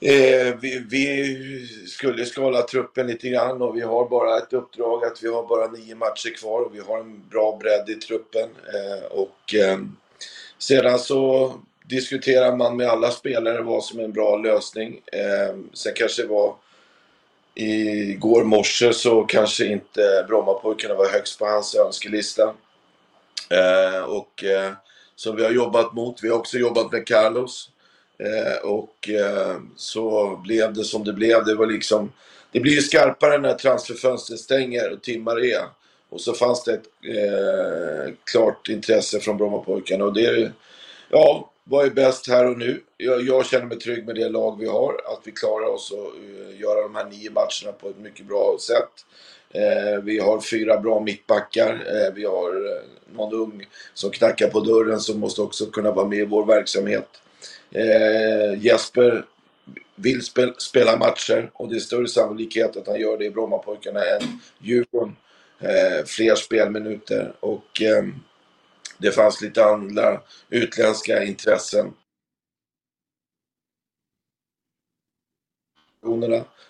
Eh, vi, vi, skulle skala truppen lite grann och vi har bara ett uppdrag att vi har bara nio matcher kvar och vi har en bra bredd i truppen. Eh, och eh, sedan så diskuterar man med alla spelare vad som är en bra lösning. Eh, sen kanske det var igår morse så kanske inte Brommapojkarna var högst på hans önskelista. Eh, och eh, som vi har jobbat mot. Vi har också jobbat med Carlos. Eh, och eh, så blev det som det blev. Det var liksom det blir ju skarpare när transferfönstret stänger och timmar är. Och så fanns det ett eh, klart intresse från Brommapojkarna och det är ja, vad är bäst här och nu? Jag, jag, känner mig trygg med det lag vi har, att vi klarar oss och uh, göra de här nio matcherna på ett mycket bra sätt. Eh, vi har fyra bra mittbackar, eh, vi har eh, någon ung som knackar på dörren som måste också kunna vara med i vår verksamhet. Eh, Jesper vill spel, spela matcher och det är större sannolikhet att han gör det i Brommapojkarna än Djurgården. Eh, fler spelminuter och eh, det fanns lite andra utländska intressen.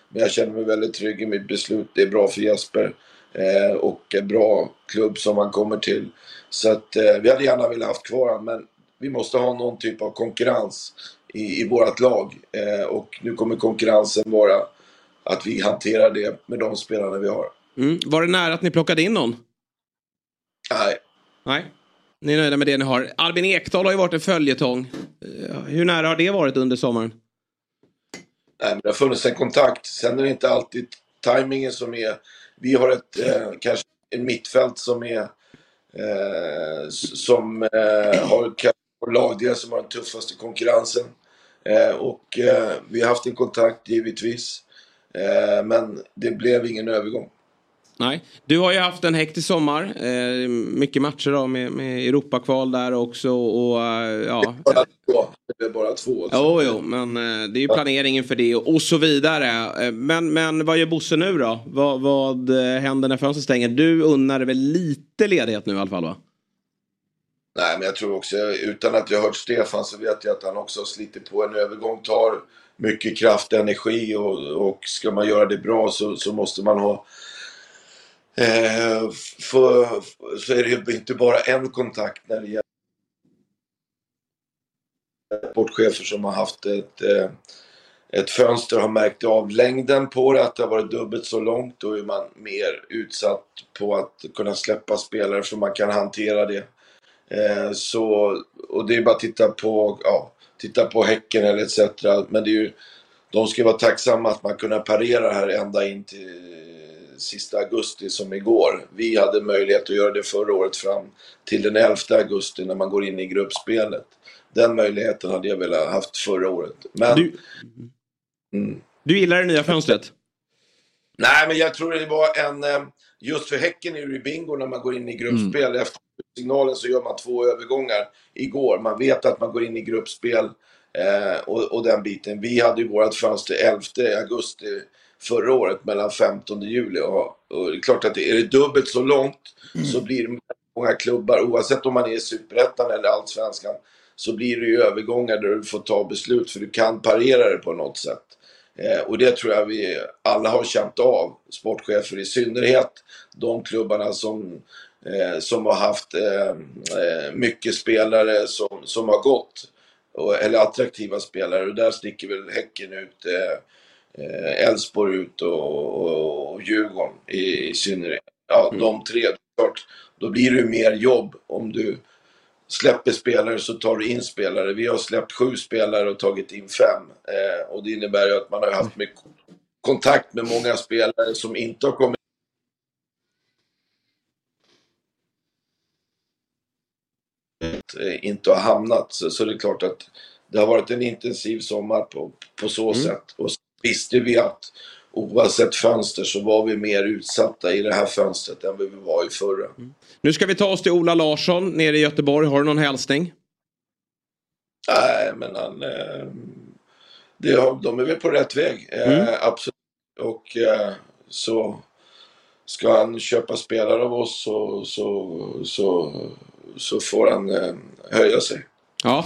Men jag känner mig väldigt trygg i mitt beslut. Det är bra för Jesper eh, och en bra klubb som han kommer till. Så att eh, vi hade gärna velat haft kvar honom men vi måste ha någon typ av konkurrens i, i vårt lag. Eh, och nu kommer konkurrensen vara att vi hanterar det med de spelarna vi har. Mm. Var det nära att ni plockade in någon? Nej. Nej. Ni är nöjda med det ni har. Albin Ekdal har ju varit en följetong. Eh, hur nära har det varit under sommaren? Nej, men det har funnits en kontakt. Sen är det inte alltid tajmingen som är... Vi har ett eh, kanske en mittfält som är eh, som eh, har lagdelar som har den tuffaste konkurrensen. Eh, och eh, vi har haft en kontakt givetvis. Eh, men det blev ingen övergång. Nej, du har ju haft en hektisk sommar. Eh, mycket matcher då med, med Europakval där också. Och, uh, ja. Bara två. Det är bara två. Alltså. Jo, jo, men uh, det är ju planeringen för det och, och så vidare. Men, men vad gör Bosse nu då? Vad, vad händer när fönstret stänger? Du unnar väl lite ledighet nu i alla fall va? Nej, men jag tror också, utan att jag hört Stefan så vet jag att han också har slitit på en övergång. Tar mycket kraft, energi och, och ska man göra det bra så, så måste man ha Eh, för, så är det inte bara en kontakt när det gäller sportchefer som har haft ett, eh, ett fönster har märkt av längden på det, att det har varit dubbelt så långt. Då är man mer utsatt på att kunna släppa spelare för man kan hantera det. Eh, så, och det är bara att titta på, ja, titta på Häcken eller etc. Men det är ju, de ska vara tacksamma att man kunna parera här ända in till sista augusti som igår. Vi hade möjlighet att göra det förra året fram till den 11 augusti när man går in i gruppspelet. Den möjligheten hade jag velat haft förra året. Men... Du, mm. du gillar det nya fönstret? Nej, men jag tror det var en... Just för Häcken är det bingo när man går in i gruppspel. Mm. Efter signalen så gör man två övergångar igår. Man vet att man går in i gruppspel eh, och, och den biten. Vi hade ju vårt fönster 11 augusti förra året mellan 15 juli och, och det är klart att det, är det dubbelt så långt mm. så blir det många klubbar oavsett om man är i Superettan eller Allsvenskan så blir det ju övergångar där du får ta beslut för du kan parera det på något sätt. Eh, och det tror jag vi alla har känt av, sportchefer i synnerhet, de klubbarna som, eh, som har haft eh, mycket spelare som, som har gått, eller attraktiva spelare och där sticker väl Häcken ut Elfsborg ut och, och, och Djurgården i, i synnerhet. Ja, mm. de tre. Klart, då blir det mer jobb om du släpper spelare så tar du in spelare. Vi har släppt sju spelare och tagit in fem. Eh, och det innebär ju att man har haft mycket kontakt med många spelare som inte har kommit inte har hamnat. Så, så det är klart att det har varit en intensiv sommar på, på så mm. sätt. Och visste vi att oavsett fönster så var vi mer utsatta i det här fönstret än vi var i förra. Mm. Nu ska vi ta oss till Ola Larsson nere i Göteborg. Har du någon hälsning? Nej, men han... Eh, det, de är väl på rätt väg. Eh, mm. Absolut. Och eh, så ska han köpa spelare av oss så, så, så, så får han eh, höja sig. Ja,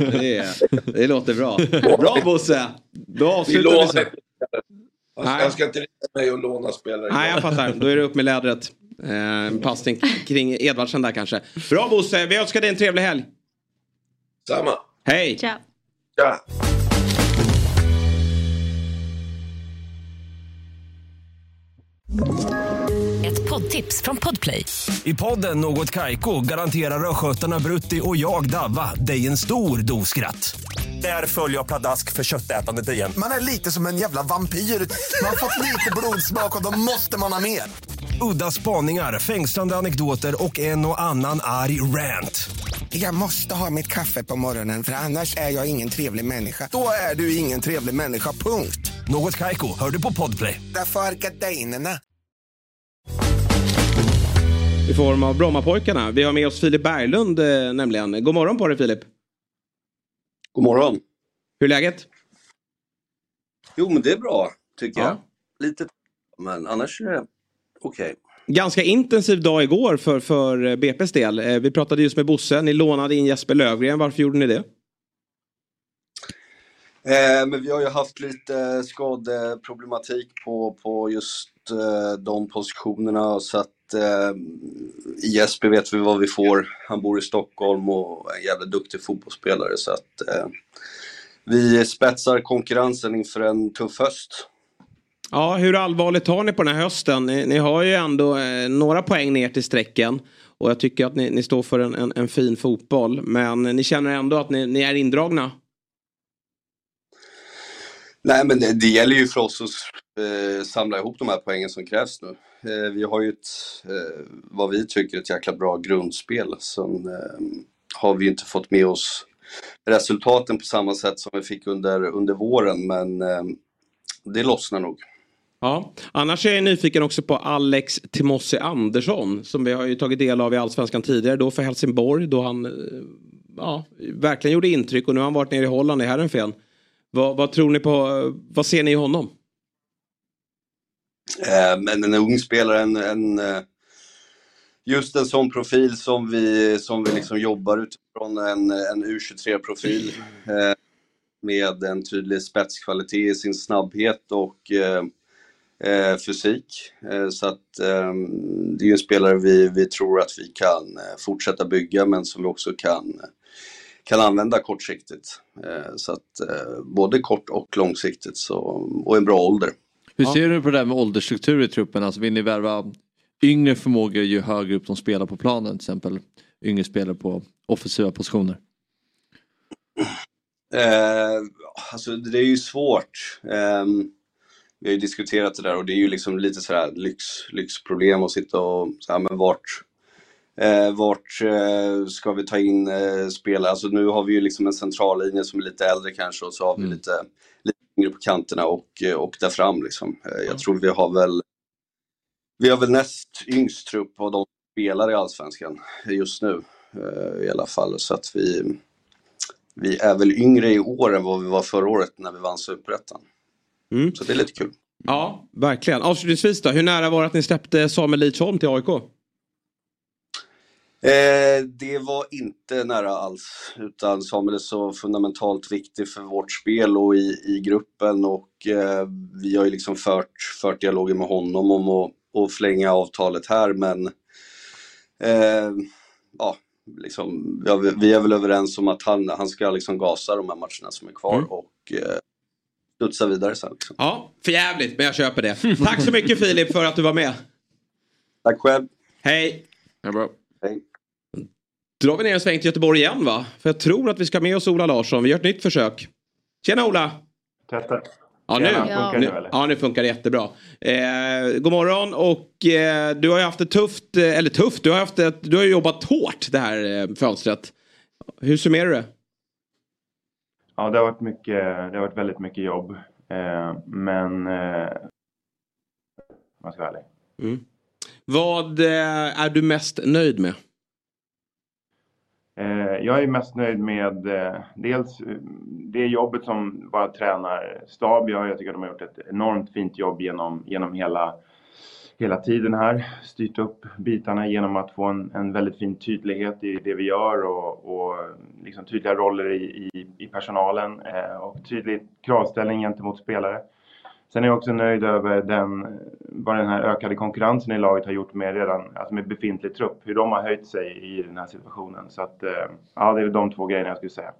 det, det låter bra. Bra Bosse! Då avslutar vi så. Jag ska inte ringa mig och låna spelare. Nej, jag fattar. Då är det upp med lädret. Eh, passning kring Edvardsen där kanske. Bra Bosse, vi önskar dig en trevlig helg. Samma. Hej! Ciao. Ja. Ett poddtips från Podplay. I podden Något Kaiko garanterar östgötarna Brutti och jag, Davva, dig en stor dos skratt. Där följer jag pladask för köttätandet igen. Man är lite som en jävla vampyr. Man har fått lite blodsmak och då måste man ha mer. Udda spaningar, fängslande anekdoter och en och annan arg rant. Jag måste ha mitt kaffe på morgonen för annars är jag ingen trevlig människa. Då är du ingen trevlig människa, punkt. Något Kaiko, hör du på Podplay. Därför är gardinerna. I form av Brommapojkarna. Vi har med oss Filip Berglund eh, nämligen. God morgon på dig Filip. God morgon. Hur är läget? Jo, men det är bra tycker Ja. jag. Lite, men annars är det okej. Ganska intensiv dag igår för, för eh, BP's del. Eh, Vi pratade just med Bosse. Ni lånade in Jesper Lövgren. Varför gjorde ni det? Eh, men vi har ju haft lite skadeproblematik på, på just eh, de positionerna så att eh, i Jesper vet vi vad vi får. Han bor i Stockholm och är en jävla duktig fotbollsspelare så att eh, vi spetsar konkurrensen inför en tuff höst. Ja, hur allvarligt tar ni på den här hösten? Ni, ni har ju ändå eh, några poäng ner till strecken. Och jag tycker att ni, ni står för en, en, en fin fotboll. Men ni känner ändå att ni, ni är indragna. Nej, men det, det gäller ju för oss att eh, samla ihop de här poängen som krävs nu. Eh, vi har ju ett, eh, vad vi tycker, ett jäkla bra grundspel. Sen eh, har vi ju inte fått med oss resultaten på samma sätt som vi fick under, under våren, men eh, det lossnar nog. Ja, annars är jag nyfiken också på Alex Timossi Andersson. Som vi har ju tagit del av i Allsvenskan tidigare. Då för Helsingborg. Då han eh, ja, verkligen gjorde intryck. Och nu har han varit nere i Holland i Herrenfen. Vad, vad tror ni på? Vad ser ni i honom? Eh, men en ung spelare, en, en, just en sån profil som vi, som vi liksom jobbar utifrån, en, en U23-profil eh, med en tydlig spetskvalitet i sin snabbhet och eh, eh fysik. Så att eh, det är ju en spelare vi, vi tror att vi kan fortsätta bygga men som vi också kan, kan använda kortsiktigt. Eh, så att eh, både kort och långsiktigt så, och en bra ålder. Hur ser du på det där med åldersstruktur i truppen? Alltså vill ni värva yngre förmågor ju högre upp de spelar på planen? Till exempel yngre spelare på offensiva positioner. Eh, alltså det är ju svårt. Ehm, vi har ju diskuterat det där och det är ju liksom lite sådär lyx, lyxproblem att sitta och så här, men vart, eh, vart eh, ska vi ta in eh, spelare? Alltså nu har vi ju liksom en centrallinje som är lite äldre kanske och så har vi lite, lite yngre på kanterna och, eh, och där fram liksom. Eh, jag tror vi har väl vi har väl näst yngst trupp av de spelar i Allsvenskan just nu eh, i alla fall. Så att vi, vi är väl yngre i år än vad vi var förra året när vi vann Superettan. Mm. Så det är lite kul. Ja, verkligen. Avslutningsvis då. Hur nära var det att ni släppte Samuel Lidsholm till AIK? Eh, det var inte nära alls, utan Samuel är så fundamentalt viktig för vårt spel och i, i gruppen och eh, vi har ju liksom fört, fört dialogen med honom om att, att förlänga avtalet här men eh, ja, liksom, vi, har, vi är väl överens om att han, han ska liksom gasa de här matcherna som är kvar Mm. och eh, studsa vidare sen. Liksom. Ja, för jävligt, men jag köper det. Tack så mycket Filip för att du var med. Tack själv. Hej. Ja, bra. Hej. Drar vi ner en sväng till Göteborg igen va? För jag tror att vi ska med oss Ola Larsson. Vi gör ett nytt försök. Tjena Ola! Testar. Ja nu, Tjena, funkar nu, ja, nu funkar det jättebra. Eh, god morgon och eh, du har ju haft det tufft, eh, eller tufft, du har, haft ett, du har jobbat hårt det här eh, fönstret. Hur summerar du det? Ja, det har varit, mycket, det har varit väldigt mycket jobb. Eh, men... Eh, jag ska vara ärlig. Mm. Vad eh, är du mest nöjd med? Eh, jag är mest nöjd med eh, dels eh, det jobbet som våra tränarstab gör. Jag tycker att de har gjort ett enormt fint jobb genom, genom hela, hela tiden här. Styrt upp bitarna genom att få en, en väldigt fin tydlighet i det vi gör och, och liksom tydliga roller i, i, i personalen och tydlig kravställning gentemot spelare. Sen är jag också nöjd över den, vad den här ökade konkurrensen i laget har gjort med, redan, alltså med befintlig trupp. Hur de har höjt sig i den här situationen. Så att, eh, ja, det är de två grejerna jag skulle säga.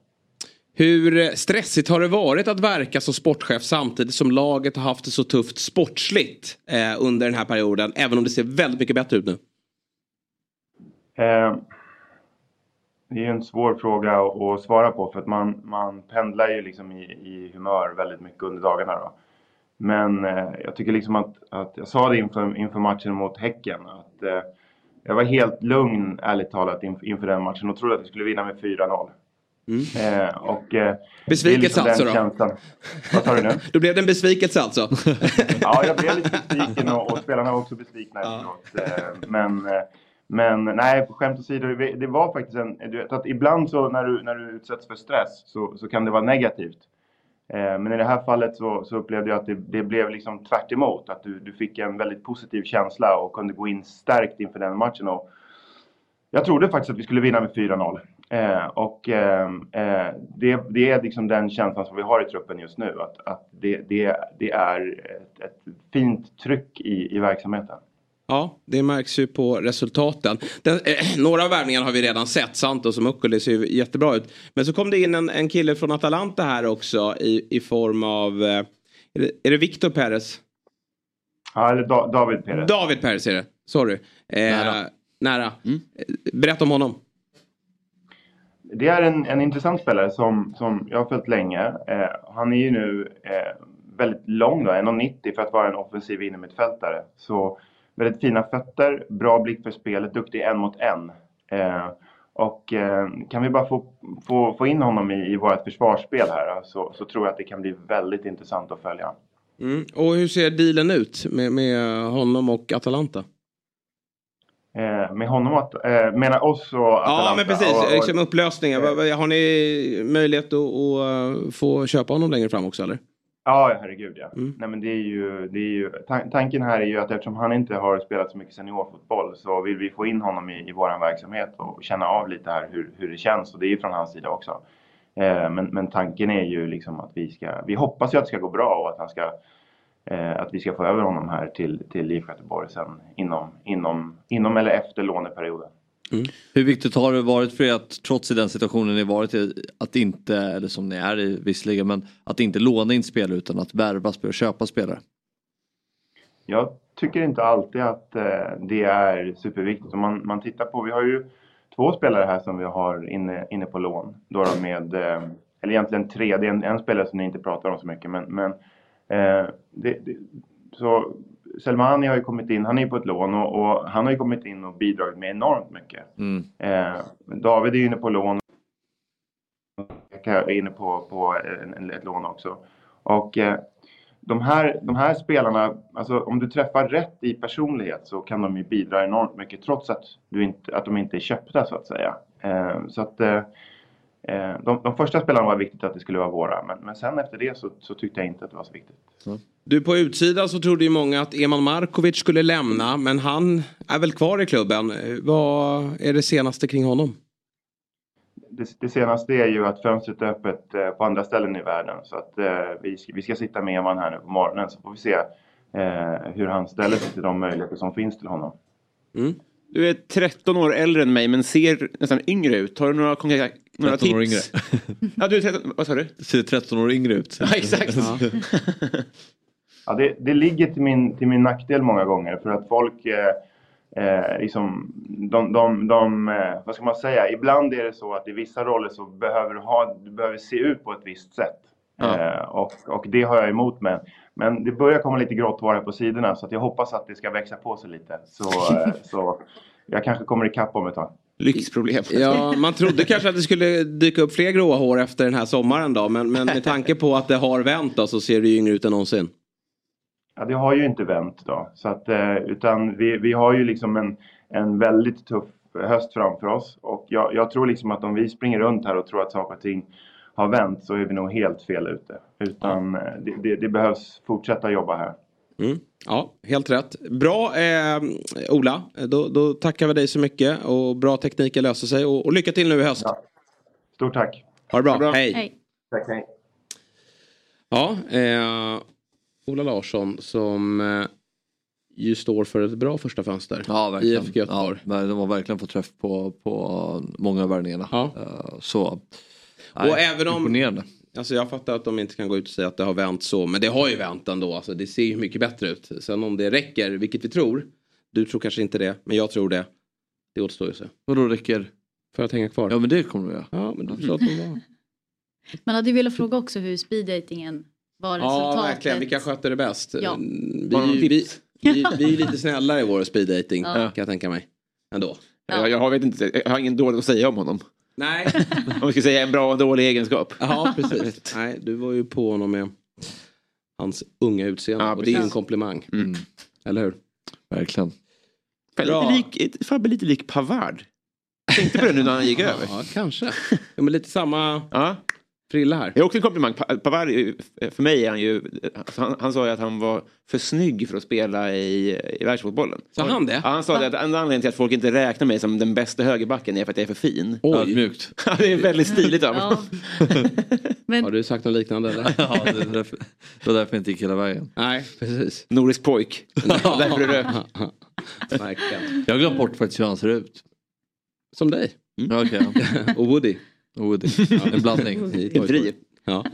Hur stressigt har det varit att verka som sportchef samtidigt som laget har haft det så tufft sportsligt eh, under den här perioden? Även om det ser väldigt mycket bättre ut nu. Eh, det är en svår fråga att, att svara på för att man, man pendlar ju liksom i, i humör väldigt mycket under dagarna. Då. Men eh, jag tycker liksom att, att jag sa det inför, inför matchen mot Häcken att eh, jag var helt lugn ärligt talat inför, inför den matchen och trodde att vi skulle vinna med 4-0. Mm. Eh, och, eh, besvikelse liksom alltså då? Känslan. Vad sa du nu? då blev det en besvikelse alltså? ja, jag blev lite besviken och, och spelarna var också besvikna efteråt. Eh, men, eh, men nej, skämt åsido, det var faktiskt en... Du vet, att ibland så när du, när du utsätts för stress så, så kan det vara negativt. Eh, men i det här fallet så, så upplevde jag att det, det blev liksom tvärt emot. Att du, du fick en väldigt positiv känsla och kunde gå in stärkt inför den matchen. Och jag trodde faktiskt att vi skulle vinna med 4-0. Eh, och eh, eh, det, det, är liksom den känslan som vi har i truppen just nu. Att, att det, det, det är ett, ett, fint tryck i, i verksamheten. Ja, det märks ju på resultaten. Den, eh, några av värvningarna har vi redan sett. Santos och Mukkoli ser ju jättebra ut. Men så kom det in en, en kille från Atalanta här också i, i form av... Eh, är det, är det Victor Perez? Ja, eller da, David Perez. David Perez är det. Sorry. Eh, nära. nära. Mm. Berätta om honom. Det är en, en intressant spelare som, som jag har följt länge. Eh, han är ju nu eh, väldigt lång, 1,90 för att vara en offensiv innermittfältare. Så väldigt fina fötter, bra blick för spelet, duktig en mot en. Eh, och eh, kan vi bara få, få, få in honom i, i vårt försvarsspel här så, så tror jag att det kan bli väldigt intressant att följa. Mm. Och hur ser dealen ut med, med honom och Atalanta? Eh, med honom att, eh, menar oss och Atalanta? Ja men precis, och, och, liksom upplösningen. Har ni möjlighet att, att, eh, få köpa honom längre fram också eller? Ja, herregud ja. Mm. Nej, men det är ju, det är ju, tanken här är ju att eftersom han inte har spelat så mycket seniorfotboll så vill vi få in honom i, i vår verksamhet och känna av lite här hur, hur det känns. Och det är ju från hans sida också. Eh, men, men tanken är ju liksom att vi ska, vi hoppas ju att det ska gå bra och att han ska eh, att vi ska få över honom här till, till IFK Göteborg sen inom, inom, inom eller efter låneperioden. Mm. Hur viktigt har det varit för er att trots i den situationen ni varit i att inte, eller som ni är i visserligen, men att inte låna in spelare utan att värva spelare och köpa spelare? Jag tycker inte alltid att eh, det är superviktigt. Om man, man tittar på, vi har ju två spelare här som vi har inne, inne på lån. Då med, eh, eller egentligen tre, det är en, en, spelare som ni inte pratar om så mycket. Men, men eh, det, det, så Selmani har ju kommit in, han är ju på ett lån och, och, han har ju kommit in och bidragit med enormt mycket. Mm. Eh, David är ju inne på lån. Jag är inne på, på en, ett lån också. Och eh, de, här, de här spelarna, alltså om du träffar rätt i personlighet så kan de ju bidra enormt mycket trots att, du inte, att de inte är köpta så att säga. Eh, så att eh, de, de, första spelarna var viktigt att det skulle vara våra men, men sen efter det så, så, tyckte jag inte att det var så viktigt. Mm. Du på utsidan så trodde ju många att Eman Markovic skulle lämna men han är väl kvar i klubben. Eh, vad är det senaste kring honom? Det, det senaste är ju att fönstret är öppet eh, på andra ställen i världen så att eh, vi, ska, vi ska sitta med Eman här nu på morgonen så får vi se eh, hur han ställer sig till de möjligheter som finns till honom. Mm. Du är 13 år äldre än mig men ser nästan yngre ut. Har du några konkreta några 13 år yngre. ja, du är 13, vad sa du? Ser 13 år yngre ut. Ja, exakt. Ja. ja, det, det ligger till min, till min nackdel många gånger för att folk eh, eh, liksom, de, de, de eh, vad ska man säga, ibland är det så att i vissa roller så behöver du, ha, du behöver se ut på ett visst sätt. Ja. Eh, och, och det har jag emot mig. Men det börjar komma lite grått hår här på sidorna så att jag hoppas att det ska växa på sig lite. Så, eh, så jag kanske kommer ikapp om ett tag. Lyxproblem. Ja, man trodde kanske att det skulle dyka upp fler gråa hår efter den här sommaren då. Men, men med tanke på att det har vänt då så ser det ju yngre ut än någonsin. Ja, det har ju inte vänt då. Så att, eh, utan vi, vi har ju liksom en, en väldigt tuff höst framför oss. Och jag, jag tror liksom att om vi springer runt här och tror att saker och ting har vänt så är vi nog helt fel ute. Utan eh, det, det, det behövs fortsätta jobba här. Mm. Ja, helt rätt. Bra eh, Ola, då, då, tackar vi dig så mycket och bra tekniker löser sig och, och lycka till nu i höst. Ja. Stort tack. Ha det bra, bra. hej. hej. Tack, hej. Ja, eh, Ola Larsson som eh, ju står för ett bra första fönster Ja, verkligen. FK Göteborg. Ja, men de har verkligen fått träff på, på många av värvningarna. Eh, Så, nej, och även om. Alltså jag fattar att de inte kan gå ut och säga att det har vänt så, men det har ju vänt ändå. Alltså det ser ju mycket bättre ut. Sen om det räcker, vilket vi tror, du tror kanske inte det, men jag tror det. Det återstår ju att se. Vadå räcker? För att hänga kvar. Ja men det kommer göra. Ja men du sa att de var. Man hade ju velat fråga också hur speeddatingen var Ja resultatet. verkligen, vilka skötte det bäst? Ja. Vi, de vi, vi, vi, vi är lite snällare i vår speeddating Ja. kan jag tänka mig. Ändå. Jag, jag, har, vet inte, jag har ingen dåligt att säga om honom. Nej. Om vi ska säga en bra och dålig egenskap. Ja precis. Nej du var ju på honom med hans unga utseende Ja, och det är ju en komplimang. Mm. Eller hur? Verkligen. Bra. Lite lik, Fabbe lite lik Pavard. Tänkte på det nu när han gick över. Ja kanske. Ja, men lite samma Ja. Frilla här. Det är också en komplimang. Pa- Pavard, är ju- för mig är han ju... alltså Han, han sa ju att han var för snygg för att spela i, i världsfotbollen. Sa han det? Ja, han sa det att enda anledningen till att folk inte räknar mig som den bästa högerbacken är för att jag är för fin. Ödmjukt. Ja, det är väldigt stiligt av Ja. honom. Men Har du sagt något liknande eller? Ja, det, är därför, det var därför jag inte gick hela vägen. Nej precis. Nordisk pojk. Därför Verkligen. Jag har glömt bort faktiskt hur han ser ut. Som dig. Okej, ja. Och Woody. Och Woody. En blandning. Ja.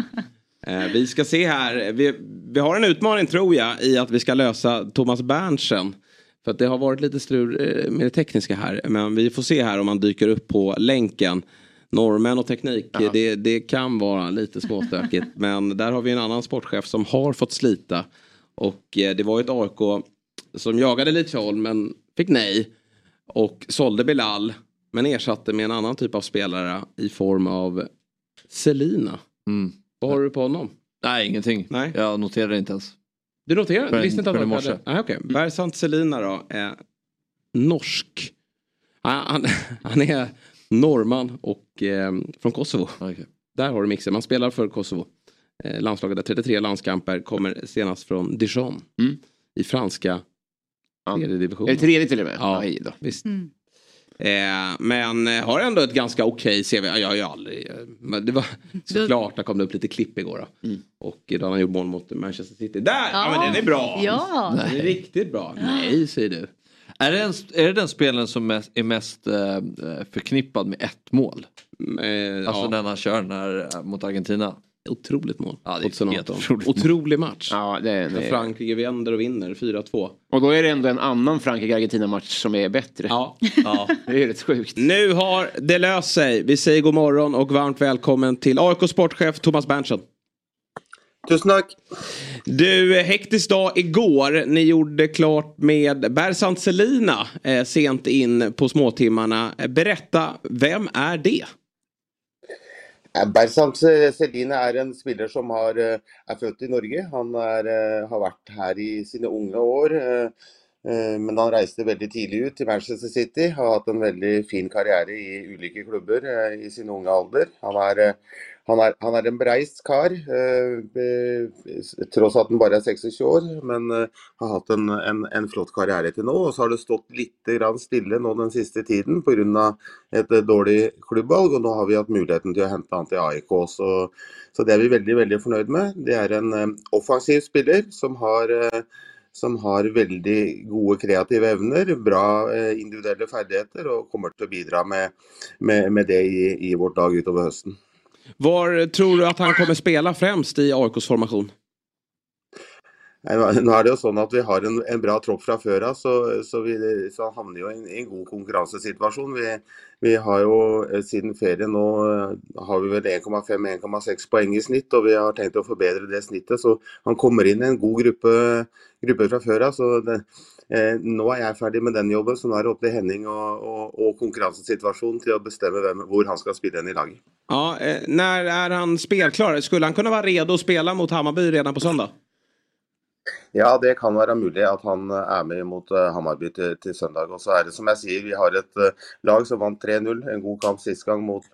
Eh, vi ska se här. Vi, vi har en utmaning tror jag i att vi ska lösa Thomas Berntsen. För att det har varit lite strul eh, med det tekniska här. Men vi får se här om han dyker upp på länken. Normen och teknik, det, det kan vara lite småstökigt. men där har vi en annan sportchef som har fått slita. Och eh, det var ju ett AIK som jagade Lidsholm men fick nej. Och sålde Bilal. Men ersatte med en annan typ av spelare i form av Selina. Mm. Vad har du på honom? Nej, ingenting. Nej. Jag noterade inte ens. Du noterar? Du visste inte att han hade? Nej, okej. Bersant Selina då är norsk. Han, han, han är norrman och eh, från Kosovo. Okej. Där har du mixen. Man spelar för Kosovo. Eh, landslaget har 33 landskamper. Kommer senast från Dijon. Mm. I franska tredje Är divisionen. det tredje till och med? Ja, Aj då. visst. Mm. Eh, men eh, har ändå ett ganska okej CV. Jag har ju aldrig... Eh, men det var såklart, det kom det upp lite klipp igår. Då. Mm. Och då har han gjort mål mot Manchester City. Där! Ja, men den är bra! Ja. Den är riktigt bra. Nej, säger du. Är det, en, är det den spelaren som mest, är mest förknippad med ett mål? Eh, Alltså ja. den han kör när, mot Argentina? Otroligt mål. Ja, det är 2018. helt otroligt mål. Otrolig match. Ja, det, det. Frankrike vänder och vinner 4-2. Och då är det ändå en annan Frankrike-Argentina-match som är bättre. Ja. Ja. Det är rätt sjukt. Nu har det löst sig. Vi säger god morgon och varmt välkommen till AIK sportchef Thomas Berntsen. Tusen tack. Du, hektisk dag igår. Ni gjorde klart med Bersant Selina eh, sent in på småtimmarna. Eh, Berätta, vem är det? Eh, Bersant eh, Selina er en spiller som har, eh, er født i Norge. Han er, har vært her i sine unge år. Men han reiste veldig tidlig ut til Manchester City. Har hatt en veldig fin karriere i ulike klubber i sin unge alder. Han er, han er, han er en breist kar, eh, eh, tross at han bare er 26 år. Men eh, har hatt en, en, en flott karriere til nå. Og så har det stått litt grann stille nå den siste tiden pga. et dårlig klubbvalg. Og nå har vi hatt muligheten til å hente han til AIK. Så, så det er vi veldig, veldig fornøyd med. Det er en offensiv spiller som har som har veldig gode kreative evner, bra individuelle ferdigheter og kommer til å bidra med, med, med det i, i vårt lag utover høsten. Var tror du att han kommer spela främst i AIKs formation? Nu nå- er det jo sånn at vi har en, en bra tropp fra før av, så, så, vi, så han havner jo i en, en god konkurransesituasjon. Vi, vi har jo sedan siden ferien nå eh, har vi vel 1,5-1,6 poeng i snitt, og vi har tenkt å forbedre det snittet. Så han kommer inn i en god gruppe, gruppe fra før av. Så det, eh, nå er jeg ferdig med den jobben, så nå er det opp til Henning og, og, og konkurransesituasjonen til å bestemme hvem, hvor han skal spille hen i laget. Ja, eh, när är han spelklar? Skulle han kunna vara redo att spela mot Hammarby redan på söndag? Ja, det kan være mulig at han eh, er med mot Hamarby Hammarby til, til søndag. Og så er det som jeg sier, vi har et eh, lag som vant 3-0. En god kamp sist gang mot,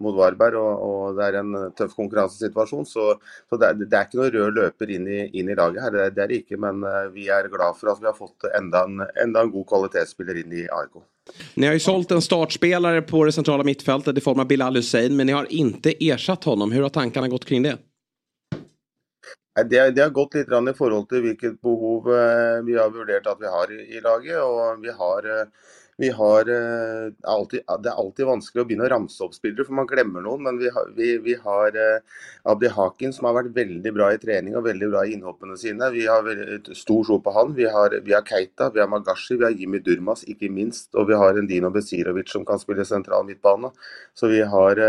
mot Varberg, og, og det er en tøff konkurransesituasjon. Så, så det, er, det er ikke noe rød løper inn i, inn i laget her, det, det er det ikke. Men vi er glad for at vi har fått enda en, enda en god kvalitetsspiller inn i AIK. Ni har ju sålt en startspelare på det centrala mittfältet i form av Bilal Hussein men ni har inte ersatt honom. Hur har tankarna gått kring det? Det, det har gått litt i forhold til hvilket behov eh, vi har vurdert at vi har i, i laget. og vi har eh, vi har eh, alltid, Det er alltid vanskelig å begynne å ramse opp spillere, for man glemmer noen. Men vi har, vi, vi har Abdi Hakin, som har vært veldig bra i trening og veldig bra i innhoppene sine. Vi har stor tro på han. Vi har, vi har, Keita, vi har Magashi, vi har Jimmy Durmas, ikke minst. Og vi har en Dino Besirovic som kan spille sentral midtbane. Så vi, har,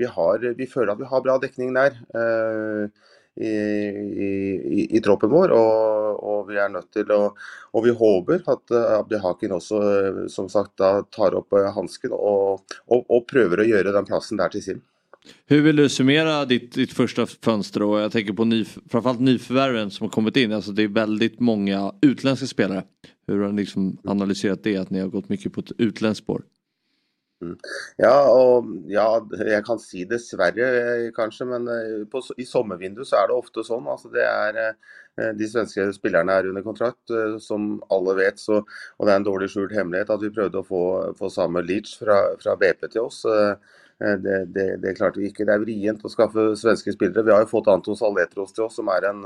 vi, har, vi føler at vi har bra dekning der. I, i, i, troppen vår. Og, og, vi er nødt til å Og vi håper at eh, Abdi Hakin også eh, som sagt da tar opp eh, hansken og, og, och prövar att göra den platsen där till sin. Hur vill du summera ditt, ditt första fönster och jag tänker på ny, framförallt nyförvärven som har kommit in. Alltså det är väldigt många utländska spelare. Hur har ni liksom analyserat det att ni har gått mycket på ett utländskt spår? Mm. Ja, og ja, jeg kan si dessverre, eh, kanskje, men eh, på, i sommervinduet så er det ofte sånn. Altså, det er, eh, de svenske spillerne er under kontrakt, som alle vet. Så, og det er en dårlig skjult hemmelighet at vi prøvde å få, få Samuel Leach fra, fra, BP til oss. Det, det, det, klarte vi ikke. Det er vrient å skaffe svenske spillere. Vi har jo fått Anton Saletros til oss, som er en,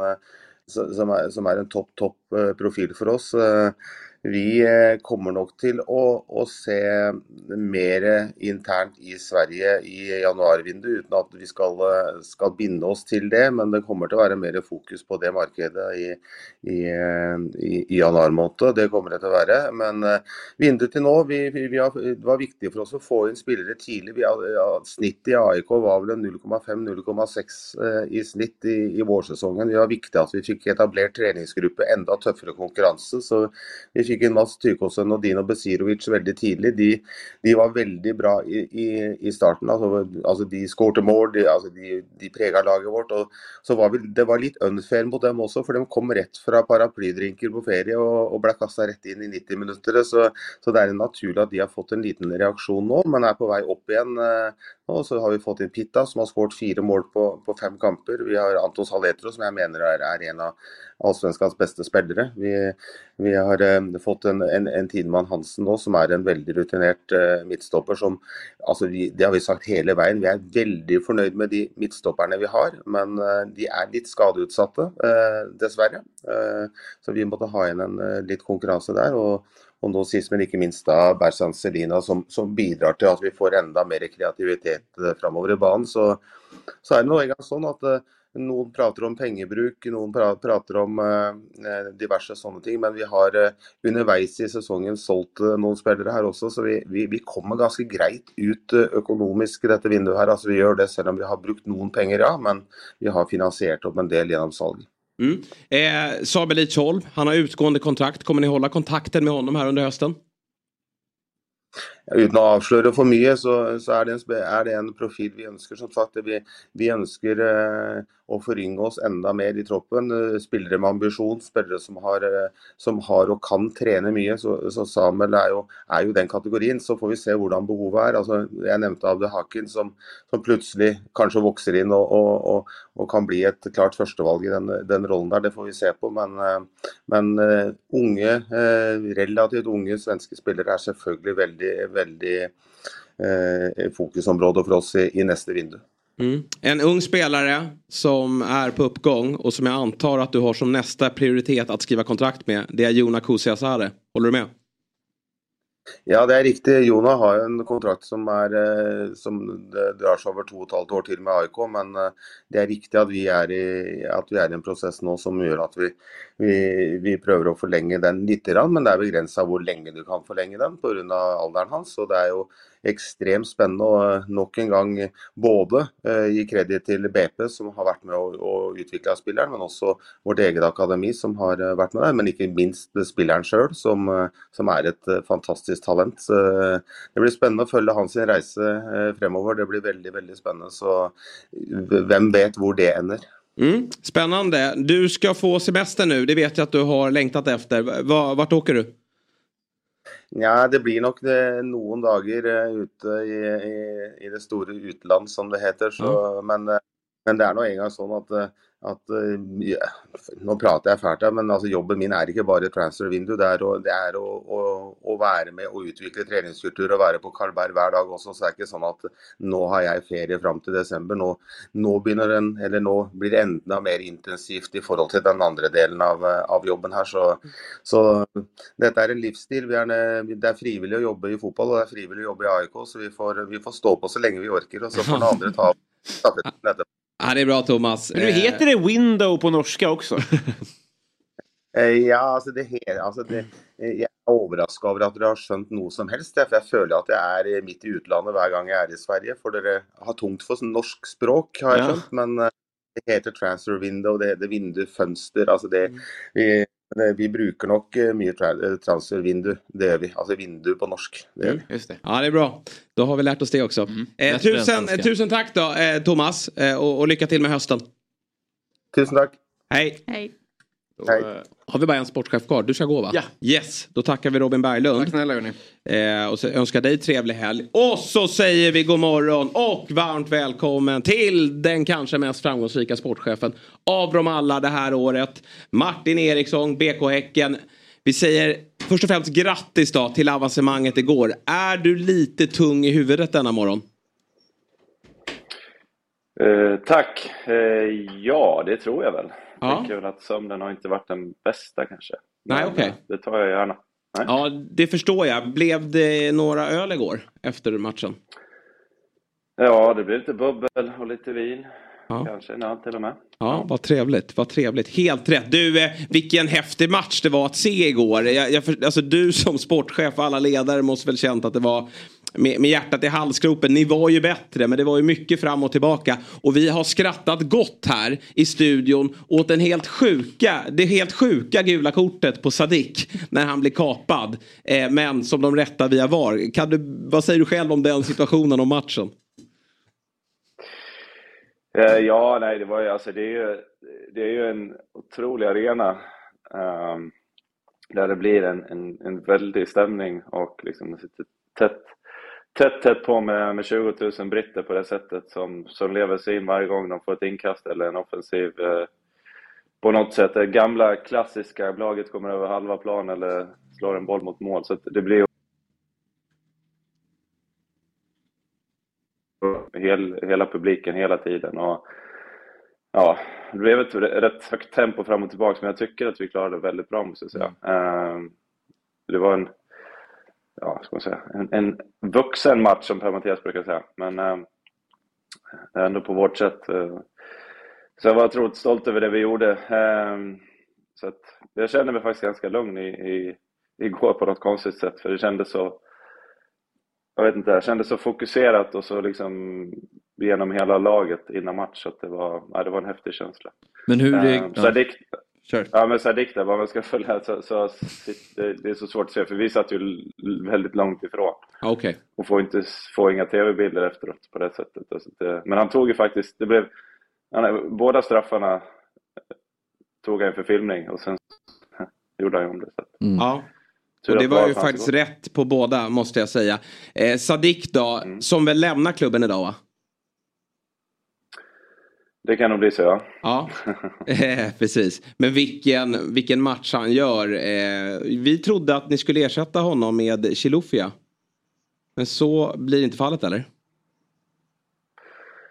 som er, som er en topp, topp profil for oss. Vi eh, kommer nog till att se mer internt i Sverige i januarvinduet, utan att vi skal, eh, skal, binde oss till det. Men det kommer att vara mer fokus på det markedet i, i, i, i januar måned. Det kommer det att vara. Men uh, vinduet til nå, vi, vi, vi har, det var viktigt för oss att få in spelare tidigt. Vi har, ja, snittet i AIK var väl 0,5-0,6 eh, i snitt i, i vårsesongen. Det var viktigt att vi fick etablerat treningsgruppe, enda tuffare konkurranse. så vi fikk inn Mats Tykåsen og Dino Besirovic veldig tidlig. De, de var veldig bra i, i, i starten. Altså, altså, De skårte mål, de, altså, de, de prega laget vårt. og så var vi, Det var litt unfair mot dem også, for de kom rett fra paraplydrinker på ferie og, og ble kasta rett inn i 90 minutter. Så, så, det er naturlig at de har fått en liten reaksjon nå, men er på vei opp igjen. Eh, og så har vi fått inn Pitta, som har skåret fire mål på, på, fem kamper. Vi har Anton Saletro, som jeg mener er, er en av allsvenskans beste spillere. Vi, vi har eh, fått en, en, en Tidemann Hansen nå, som er en veldig rutinert eh, midtstopper. som, altså vi, Det har vi sagt hele veien. Vi er veldig fornøyd med de midtstopperne vi har, men eh, de er litt skadeutsatte, eh, dessverre. Eh, så vi måtte ha igjen en eh, litt konkurranse der. og og nå sist, men ikke minst eh, da Berzan Selina, som, som, bidrar til at vi får enda mer kreativitet eh, framover i banen. Så, så, er det nå engang sånn at uh, noen prater om pengebruk, noen prater om uh, diverse sånne ting. Men vi har uh, underveis i sesongen solgt noen spillere her også, så vi, vi, vi kommer ganske greit ut økonomisk i dette vinduet her. Altså Vi gjør det selv om vi har brukt noen penger, ja, men vi har finansiert opp en del gjennom salg. Mm. Eh, Sabel 12, han har utgående kontrakt. Kommer ni hålla kontakten med honom här under hösten? Uten å avsløre for mye, så, så er, det en, er, det en, profil vi ønsker. Som sagt, vi, vi ønsker eh, å forynge oss enda mer i troppen. Spelare spillere med ambisjon, spillere som har, eh, som har og kan trene mye. Så, så Samuel er jo, er jo, den kategorien. Så får vi se hvordan behovet er. Altså, jeg nevnte Abde Hakin, som, som, plutselig kanskje vokser inn og, og, og, og, kan bli et klart førstevalg i den, den, rollen der. Det får vi se på. Men, eh, men uh, unge, uh, relativt unge svenske spillere er selvfølgelig veldig veldig eh, fokusområde for oss i, i neste vindu. Mm. En ung spelare som är på uppgång och som jag antar att du har som nästa prioritet att skriva kontrakt med. Det är Jona Kusiasare. Håller du med? Ja, det er riktig. Jona har en kontrakt som, er, eh, som drar seg over to og et halvt år til med AIK. Men eh, det er riktig at vi er i, at vi er i en prosess nå som gjør at vi, vi, vi prøver å forlenge den litt. Men det er begrensa hvor lenge du kan forlenge den pga. alderen hans. Så det er jo ekstremt spennende Og nok en gang både eh, gi kreditt til BP, som har vært med å, å utvikle spilleren, men også vårt eget akademi, som har eh, vært med der. Men ikke minst spilleren sjøl, som, eh, som, er et eh, fantastisk talent. Så det blir spennende å følge hans reise fremover. Det blir veldig, veldig spennende. Så hvem vet hvor det ender. Mm, spännande. Du ska få semester nu. Det vet jag att du har längtat efter. Vart åker du? Ja, det blir nok det, noen dager uh, ute i, i, i, det store utland, som det heter. Så, mm. men, uh, men, det er nå engang sånn at uh, at eh, ja, Nå prater jeg fælt, men altså jobben min er ikke bare transfervindu. Det er, å, det er å, å, å, være med og utvikle treningskultur og være på Karlberg hver dag også. Så det er ikke sånn at nå har jeg ferie fram til desember. Nå, nå, den, nå blir det enda mer intensivt i forhold til den andre delen av, av jobben her. Så, så, dette er en livsstil. Er, det er frivillig å jobbe i fotball og det er frivillig å jobbe i AIK. Så vi får, vi får stå på så lenge vi orker. Og så får den andre ta stafetten etterpå. Ja, det är bra Thomas. Men nu heter det window på norska också. ja, altså det, altså det Jeg er overraska over at dere har skjønt noe som helst. For jeg føler at jeg er midt i utlandet hver gang jeg er i Sverige. For dere har tungt for norsk språk, har skjønt. Ja. Men det heter transfer window, det heter vindu, fønster. Altså det, vi, vi bruker nok eh, mye eh, transfervindu. Det gjør vi. Altså vindu på norsk. Det mm, just det. Ja, det är bra. Då har vi lärt oss det också. Mm. Eh, tusen, tusen tack då, eh, Thomas. Eh, och, och lycka till med hösten. Tusen tack. Hej. Hej. Då, eh, har vi bara en sportchef kvar? Du ska gå va? Ja. Yes, då tackar vi Robin Berglund. Tack snälla hörni. Eh, och så önskar dig trevlig helg. Och så säger vi god morgon och varmt välkommen till den kanske mest framgångsrika sportchefen av dem alla det här året. Martin Eriksson, BK Häcken. Vi säger först och främst grattis då till avancemanget igår. Är du lite tung i huvudet denna morgon? Eh, tack. Eh, ja, det tror jag väl. Ja. Tycker väl att sömnen har inte varit den bästa kanske. Nej, okej. Okay. Det tar jag gärna. Nej. Ja, det förstår jag. Blev det några öl igår efter matchen? Ja, det blev lite bubbel och lite vin. Ja. Kanske en öl till och med. Ja, vad trevligt, vad trevligt. Helt rätt. Du, eh, vilken häftig match det var att se igår. Jag, jag, alltså, du som sportchef och alla ledare måste väl känt att det var med, med hjärtat i halsgropen. Ni var ju bättre men det var ju mycket fram och tillbaka. Och vi har skrattat gott här i studion åt den helt sjuka, det helt sjuka gula kortet på Sadik när han blir kapad. Eh, men som de rättar via VAR. Kan du, vad säger du själv om den situationen och matchen? Eh, ja, nej, det var ju alltså det är ju, det är ju en otrolig arena. Um, där det blir en, en, en väldig stämning och liksom sitter tätt tätt, tätt på med, med 20 000 britter på det sättet som, som lever sig in varje gång de får ett inkast eller en offensiv eh, på något sätt. Det gamla klassiska, laget kommer över halva plan eller slår en boll mot mål. Så det blir hel, hela publiken hela tiden. Och, ja, det blev ett rätt högt tempo fram och tillbaka, men jag tycker att vi klarade det väldigt bra måste jag säga. Mm. Det var en ja, ska man säga, en, en vuxen match som Per-Mattias brukar säga. Men eh, ändå på vårt sätt. Eh, så jag var otroligt stolt över det vi gjorde. Eh, så att jag kände mig faktiskt ganska lugn i, i, igår på något konstigt sätt. För det kändes så, jag vet inte, det kändes så fokuserat och så liksom genom hela laget innan match. Så att det var, ja, det var en häftig känsla. Men hur... Det, eh, så det, Kör. Ja, men Sadik där, vad man ska följa, så, så, det är så svårt att se, för vi satt ju väldigt långt ifrån. Okay. Och får, inte, får inga tv-bilder efteråt på det sättet. Så det, men han tog ju faktiskt, det blev, han, båda straffarna tog han för filmning och sen gjorde han ju om det. Så. Mm. Ja. Och det var ju faktiskt rätt på båda måste jag säga. Eh, Sadik då, mm. som väl lämnar klubben idag va? Det kan nog bli så ja. Ja, eh, precis. Men vilken, vilken match han gör. Eh, vi trodde att ni skulle ersätta honom med Chilufya. Men så blir inte fallet eller?